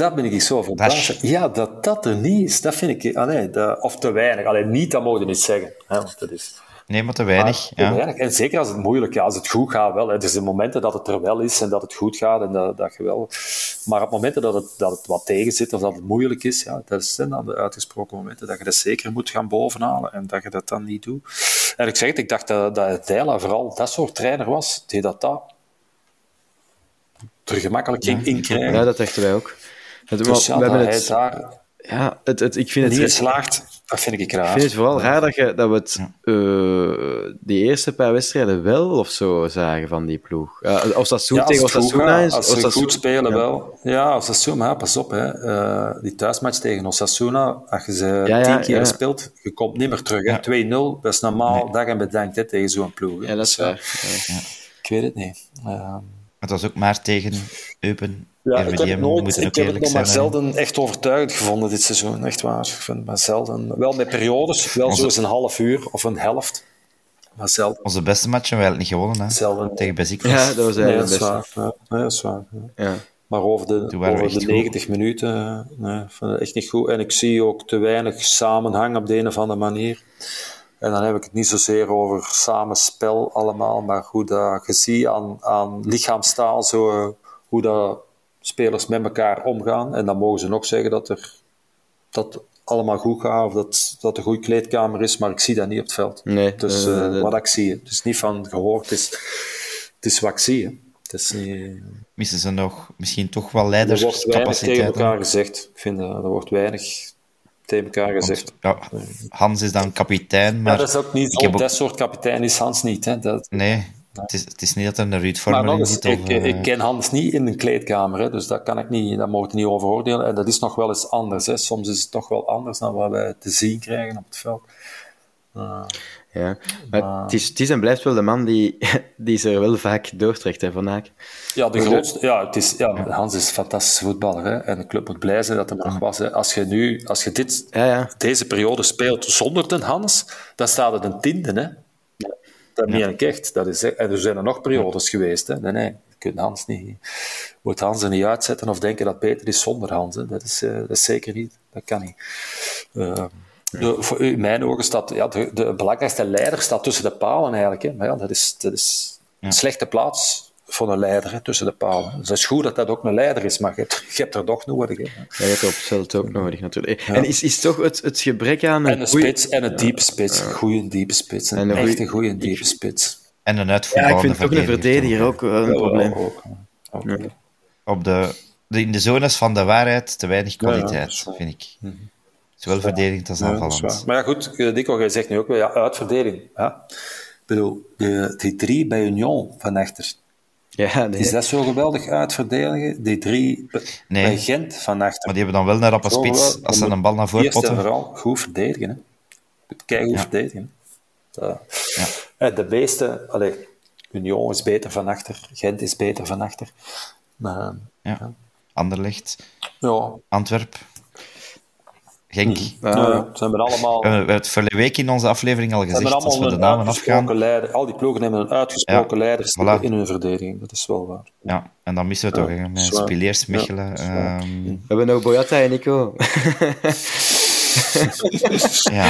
Dat ben ik zo verbaasd. Dat Ja, dat dat er niet is, dat vind ik... Ah, nee, dat, of te weinig. Alleen niet, dat mogen we niet zeggen. Hè, want dat is... Nee, maar te weinig. Maar ja. te weinig. En zeker als het moeilijk gaat, als het goed gaat wel. Hè. Er zijn momenten dat het er wel is en dat het goed gaat en dat, dat je wel... Maar op momenten dat het, dat het wat tegen zit of dat het moeilijk is, ja, dat zijn dan de uitgesproken momenten dat je dat zeker moet gaan bovenhalen en dat je dat dan niet doet. En ik zeg het, ik dacht dat, dat Dijla vooral dat soort trainer was, die dat dat er gemakkelijk ging inkrijgen. ja, dat dachten wij ook. Het, dus ja, we dat hebben het, daar ja, het, het, ik vind het, niet ik slaagt, dat vind ik raar. vind het vooral raar dat, je, dat we het eh, die eerste paar wedstrijden wel of zo zagen van die ploeg. Ja, Osasuna Ja, als tegen Osasuna is... als ze goed spelen ja. wel. Ja, Osasuna, maar pas op. Hè. Eh, die thuismatch tegen Osasuna, als je ze Ja, ja, tien keer ja. speelt, je komt niet meer terug. hè. 2-0, dat is normaal. Dag en bedankt hè, tegen zo'n ploeg. hè. Ja, dat is Dus, waar. Ja. Ik weet het niet. Eh, Het was ook maar tegen Eupen. Ja, ik heb het, nooit, ik heb het eerlijk nog maar zelden echt overtuigend gevonden dit seizoen. Echt waar. Ik vind het maar zelden. Wel met periodes, wel zo eens een half uur of een helft. Maar zelden. Onze beste match hebben we eigenlijk niet gewonnen. Hè? zelden. Tegen Besiktas. Ja, dat was Nee, eigenlijk dat is best. waar. Ja, nee, dat is waar. ja. Ja. Maar over de, over de echt goed. 90 minuten, nee, vond ik echt niet goed. En ik zie ook te weinig samenhang op de een of andere manier. En dan heb ik het niet zozeer over samenspel allemaal, maar hoe dat je ziet aan, aan lichaamstaal, zo, eh, hoe dat spelers met elkaar omgaan. En dan mogen ze nog zeggen dat er dat allemaal goed gaat, of dat, dat een goede kleedkamer is, maar ik zie dat niet op het veld. Nee, Dus eh, eh, dat- wat ik zie, het is niet van gehoord, het is, het is wat ik zie. hè. Het is niet... Missen ze nog misschien toch wel Er wordt weinig tegen leiderscapaciteit? elkaar gezegd. Ik vind dat er wordt weinig tegen elkaar gezegd. Ja, Hans is dan kapitein, Maar dat is ook niet, ik heb ook- dat soort kapitein is Hans niet. Hè. Dat, nee, het is, het is niet dat er een Ruud maar Vormer nog in zit. ik, Of, eh, ik ken Hans niet in een kleedkamer, hè, dus dat kan ik niet, dat mogen we niet over oordelen. En dat is nog wel eens anders. Hè. Soms is het toch wel anders dan wat wij te zien krijgen op het veld. Ja. Maar het, is, het is en blijft wel de man die, die ze er wel vaak doortrekt, hè, Van Aak. Ja, de grootste, ja, het is, ja, Hans is een fantastische voetballer. Hè. En de club moet blij zijn dat hij er nog was. Hè. Als je nu, als je dit, Ja, ja. deze periode speelt zonder de Hans, dan staat het een tiende. Hè. Dat meen ik echt. Dat is, en er zijn er nog periodes geweest. Hè. Nee, nee, je kunt Hans niet, moet Hans er niet uitzetten of denken dat het beter is zonder Hans. Hè. Dat, is, eh, dat is zeker niet. Dat kan niet. Eh, de, voor, in mijn ogen staat ja, de, de belangrijkste leider staat tussen de palen eigenlijk. Hè. Maar ja, dat is, dat is een slechte plaats voor een leider hè, tussen de palen. Dus het is goed dat dat ook een leider is, maar je hebt, je hebt er toch nodig. Hè. Ja, je hebt veld ook nodig, natuurlijk. En is, is toch het, het gebrek aan... En een goeie- spits en een diepe spits. Goeie diepe spits. Een, En een echt goeie- een goede diepe spits. En een Ja, uitvoerende ik vind toch een verdediger ook een probleem. Ook, ook. Ja. Op de, de, in de zones van de waarheid te weinig Ja, ja, kwaliteit, vind ik. Zowel verdedigend als Ja, aanvallend. Maar ja, goed, eh, Dico, jij zegt nu ook wel, ja, uitverdeling. Ja. Ik bedoel, de, die drie bij Union van achter. Ja, nee. Is dat zo geweldig uitverdedigen? Die drie Nee. bij Gent van achter. Maar die hebben dan wel een rappe spits als ze een bal naar voren Eerst en potten. vooral goed verdedigen. Hè. Kijk goed Ja. verdedigen. hè. Dat- Ja. Eh, De meeste, allee, Union is beter van achter, Gent is beter van achter. Maar, Ja. Anderlecht, ja, Antwerp, Genk. Ah, ja, ze hebben allemaal, We hebben het vorige week in onze aflevering al ze hebben gezegd, als we allemaal de een namen afgaan. leider. Al die ploegen hebben een uitgesproken Ja, leider voilà. in hun verdediging. Dat is wel waar. Ja, en dan missen we het Ja, toch, hè, met. Spileers, zwaar. ehm, We hebben nog Boyata en Nico. ja.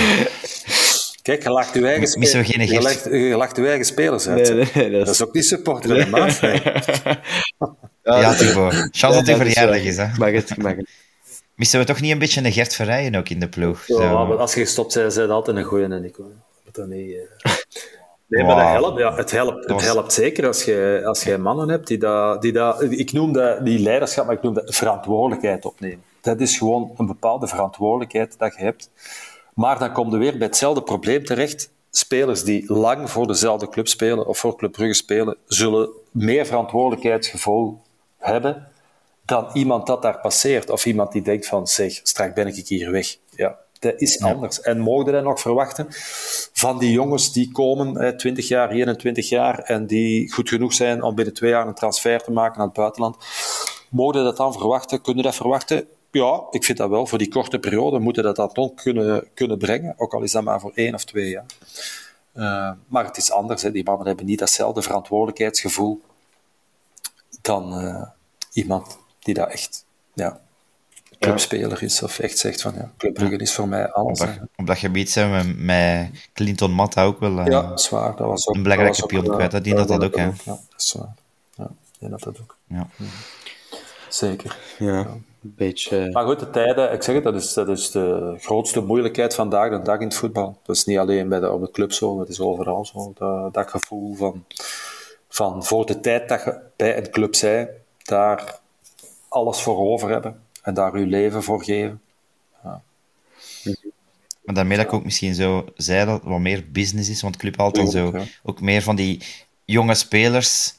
Kijk, je lacht je eigen, Missen we geen je Geert? lacht, je lacht je eigen spelers uit. Nee, nee, dat dat, is- ook niet supporter in de maat. hè. ja, Thibaut. Chance dat uw is verjaardag is, hè. Mag het, mag het. Missen we toch niet een beetje een Gert Verrijen ook in de ploeg? Zo. Maar als je gestopt bent, zijn altijd een goeie, hè, Nico. Dat niet... eh. Nee, maar dat helpt, ja, het, helpt, het helpt zeker als je, als je mannen hebt die dat, die dat... Ik noem dat die leiderschap, maar ik noem dat verantwoordelijkheid opnemen. Dat is gewoon een bepaalde verantwoordelijkheid dat je hebt. Maar dan kom je weer bij hetzelfde probleem terecht. Spelers die lang voor dezelfde club spelen, of voor Club Brugge spelen, zullen meer verantwoordelijkheidsgevoel hebben dan iemand dat daar passeert. Of iemand die denkt van, zeg, straks ben ik hier weg. Ja, dat is anders. En mogen we dat nog verwachten van die jongens die komen, hè, 20 jaar, 21 jaar, en die goed genoeg zijn om binnen twee jaar een transfer te maken naar het buitenland? Mogen we dat dan verwachten? Kunnen we dat verwachten? ja, ik vind dat wel. Voor die korte periode moeten dat dat toch kunnen, kunnen brengen. Ook al is dat maar voor één of twee jaar. Uh, maar het is anders. Hè. Die mannen hebben niet datzelfde verantwoordelijkheidsgevoel dan uh, iemand die dat echt ja, clubspeler is. Of echt zegt van ja, Club Brugge is voor mij alles. Op dat, op dat gebied zijn we met Clinton Matta ook wel uh, ja, zwaar. Dat was ook, een belangrijke pion kwijt. Dat die dat, dat ook. Hè. Ja, dat is zwaar. Ja, die dat dat ook. Ja. Zeker. Ja, een beetje... Maar goed, de tijden, ik zeg het, dat is, dat is de grootste moeilijkheid vandaag de dag in het voetbal. Dat is niet alleen bij de, op de club zo, dat is overal zo. Dat, dat gevoel van, van voor de tijd dat je bij een club zij, daar alles voor over hebben en daar je leven voor geven. Ja. Maar daarmee dat ik ook misschien zo zei dat het wat meer business is, want club altijd zo ja. ook meer van die jonge spelers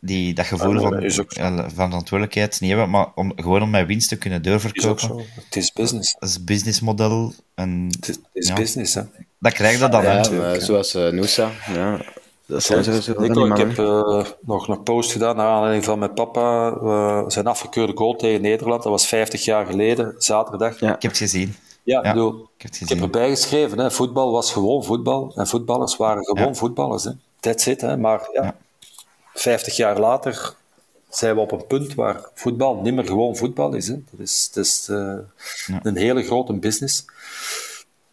die dat gevoel Ja, van, van verantwoordelijkheid niet hebben, maar om, gewoon om met winst te kunnen Het is doorverkopen. Het is business. Dat is businessmodel. En Het is, het is Ja. business, hè. dat krijg je dan. Ja, zoals eh Noosa. Ja, dat zijn Nico, ik heb eh, nog een post gedaan naar aanleiding van mijn papa. zijn afgekeurde goal tegen Nederland. Dat was 50 jaar geleden, zaterdag. Ja. Ik heb het gezien. Ja, bedoel, Ik heb het ik heb gezien. erbij geschreven, hè, voetbal was gewoon voetbal. En voetballers waren gewoon Ja. voetballers. Hè. That's it. Hè. Maar ja, Ja. 50 jaar later zijn we op een punt waar voetbal niet meer gewoon voetbal is. Hè. Dat is, dat is eh, Ja. een hele grote business.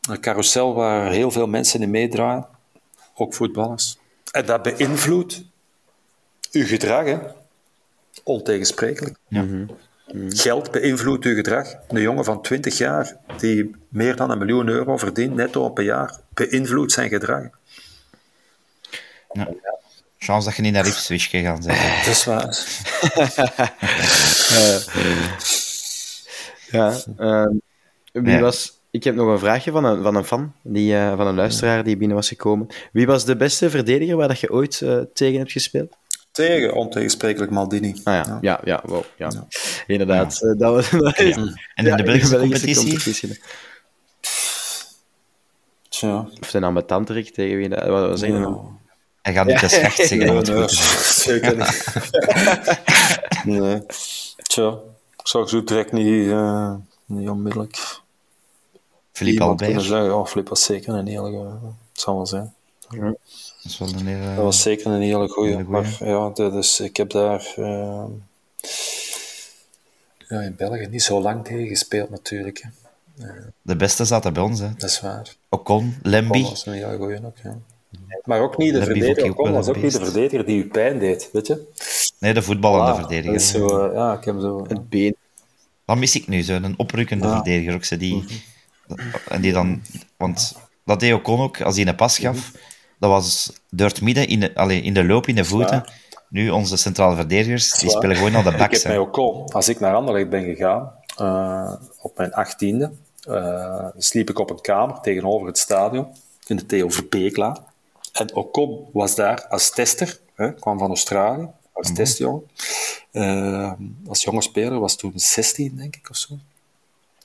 Een carousel waar heel veel mensen in meedraaien. Ook voetballers. En dat beïnvloedt uw gedrag. Hè. Ontegensprekelijk. Geld beïnvloedt uw gedrag. Een jongen van 20 jaar die meer dan een miljoen euro verdient, netto per jaar, beïnvloedt zijn gedrag. Chance dat je niet naar Ipswich gegaan bent. Dat is waar. Ja, ehm, wie Ja. was... Ik heb nog een vraagje van een, van een fan, die, eh, van een luisteraar die binnen was gekomen. Wie was de beste verdediger waar dat je ooit eh, tegen hebt gespeeld? Tegen ontegensprekelijk Maldini. Ah ja, ja, ja, wow, ja. Inderdaad. eh, dat was, dat is- En in ja, de Belgische competitie? Tja. Of zijn ambetanterik tegen wie... dat- Wat was hij gaat niet de schacht zeggen. Nee, nee, zeker niet. nee. Tja, ik zou zo direct niet, eh, niet onmiddellijk Philippe kunnen Albert. Oh, Flip was zeker een hele goeie. Het zal wel zijn. Dat is wel een hele... Dat was zeker een hele goeie. Hele goeie. Maar ja, is, ik heb daar eh, ja, in België niet zo lang tegen gespeeld natuurlijk. Hè. De beste zaten bij ons. Hè. Dat is waar. Ocon, Lemby. Dat was een hele goeie ook, ja. Maar ook niet de Lemby verdediger. Ocon was ook niet de verdediger die u pijn deed, weet je? Nee, de voetballende Ah, verdediger. zo, ja, ik heb zo... Het been. Dat mis ik nu, zo, een oprukkende Ja. verdediger ook. Die, en die dan, want dat deed Ocon ook, als hij een pas gaf, dat was door het midden, in de, allee, in de loop, in de voeten. Nu, onze centrale verdedigers, die spelen gewoon naar de Ik backs. heb mij ook al, als ik naar Anderlecht ben gegaan, eh, op mijn achttiende, eh sliep ik op een kamer tegenover het stadion, in de Theo Verbeeklaan. En Ocon was daar als tester, hè, kwam van Australië, als testjongen. Eh, als jonge speler, was toen 16, denk ik, of zo.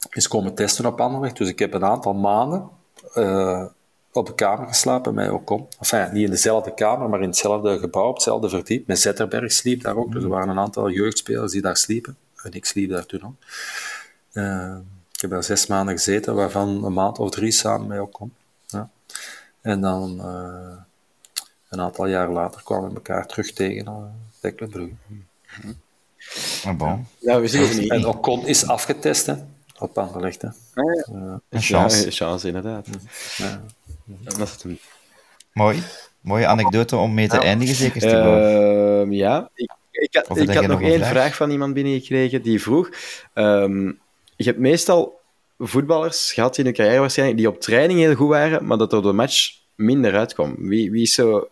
Is komen testen op Anderlecht, dus ik heb een aantal maanden eh, op de kamer geslapen met Ocon. Enfin, niet in dezelfde kamer, maar in hetzelfde gebouw, op hetzelfde verdiep. Met Zetterberg sliep daar ook, dus er waren een aantal jeugdspelers die daar sliepen. En ik sliep daar toen ook. Eh, ik heb daar zes maanden gezeten, waarvan een maand of drie samen met Ocon. Ja. En dan, eh, een aantal jaar later, kwamen we elkaar terug tegen uh. Maar bon, Ja, we zien het niet. En Ocon is afgetest, hè, op Anderlecht. Hè. een Ja, chance. chance, inderdaad. Ja. Dat is het hem. Mooi. Mooie anecdote om mee te eindigen, zeker. Ehm, ja, ik, ik had, ik had nog een één vraag? vraag? van iemand binnengekregen die vroeg. ehm, je hebt meestal voetballers gehad in hun carrière waarschijnlijk die op training heel goed waren, maar dat er de match minder uitkwam. Wie, wie is zo...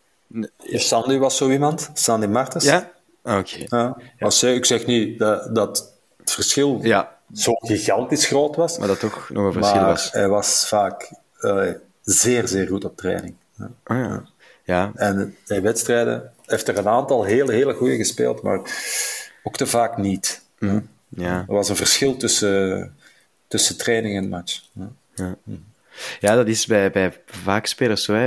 Sandy was zo iemand, Sandy Martens. Ja? Ah, Oké. Ja. Als, ik zeg niet dat, dat het verschil Ja, zo gigantisch groot was, maar dat toch nog een verschil maar was. hij was vaak eh, zeer, zeer goed op training. Ja. Ah, ja. ja. En in wedstrijden heeft er een aantal hele, hele goede gespeeld, maar ook te vaak niet. ja. Er was een verschil tussen, tussen training en match. Ja. Ja, dat is bij, bij vaak spelers zo. Hè.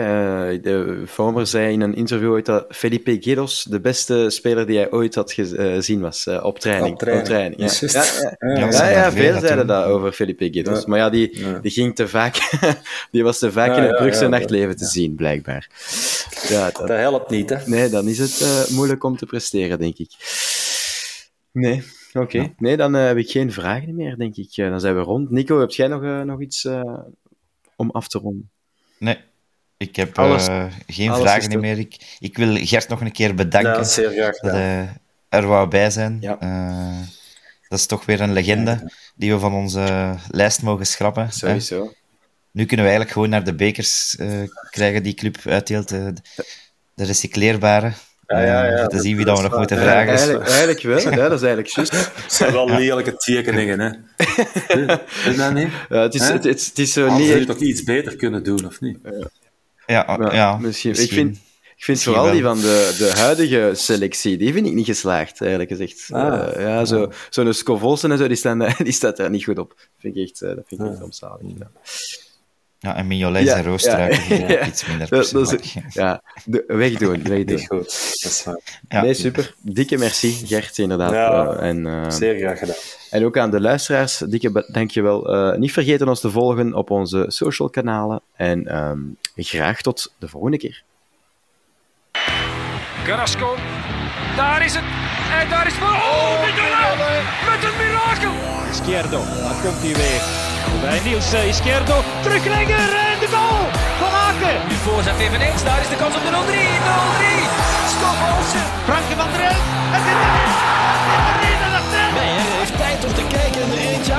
Eh, de Fomer zei in een interview ooit dat Felipe Guedes de beste speler die hij ooit had gezien was uh, op training. Op training. training. Ja. Ja, ja, Ja, ja, dat ja, zijn veel zeiden dat over Felipe Guedes. Ja. Maar ja, die, Ja. die ging te vaak... die was te vaak Ja, in het Brugse ja, nachtleven te zien, blijkbaar. Ja, dat, Dat helpt niet, hè. Nee, dan is het eh, moeilijk om te presteren, denk ik. Nee, oké. Nee, dan eh, heb ik geen vragen meer, denk ik. Eh, dan zijn we rond. Nico, heb jij nog, eh, nog iets eh, om af te ronden? Nee, ik heb Alles- eh, geen alles vragen meer. Ik, ik wil Gert nog een keer bedanken Ja, zeer graag dat hij er wou bij zijn. Ja. Eh, dat is toch weer een legende die we van onze lijst mogen schrappen. hè. Sowieso. Nu kunnen we eigenlijk gewoon naar de bekers eh, krijgen die club uitdeelt. de, de recycleerbare. Ja, ja, ja, Eh, te dat- zien wie dat we is nog moeten vragen. Eigenlijk, eigenlijk wel, ja, dat is eigenlijk juist. Het zijn wel lelijke tekeningen, hè. Is dat niet? Ja, het, is, Hè? het, het, het is zo niet ze echt... toch iets beter kunnen doen, of niet? Ja, ja, Ja, misschien. Ik vind, ik vind Misschien vooral wel. die van de, de huidige selectie, die vind ik niet geslaagd, eigenlijk gezegd. Ah. Eh, ja, zo, zo'n Scovolsen en zo, die, staan, die staat daar niet goed op. Vind ik echt, eh, dat vind ik echt rampzalig. Ja. Ja, en Mignolet Ja, en Roosterijk ja, ja, ja. iets minder Dat, dat persoonlijk. is, ja, de, wegdoen, wegdoen. Goed, dat is waar. Ja. Nee, super. Dikke merci, Gert, inderdaad. Ja, Eh, en, eh, Zeer graag gedaan. en ook aan de luisteraars, dikke dankjewel. Eh niet vergeten ons te volgen op onze social kanalen. En ehm, graag tot de volgende keer. Carrasco. Daar is het. En daar is. Oh, Mignolet. Met een mirakel. Izquierdo, daar komt hij weer. Bij Niels eh, Izquierdo, teruglegger en de goal van Aken. Nu voorzet eveneens, daar is de kans op de 0-3. 0-3. Scott Olsen. Franke van der Elf, het is! Het is! Het is! Meijer heeft tijd om te kijken en er eentje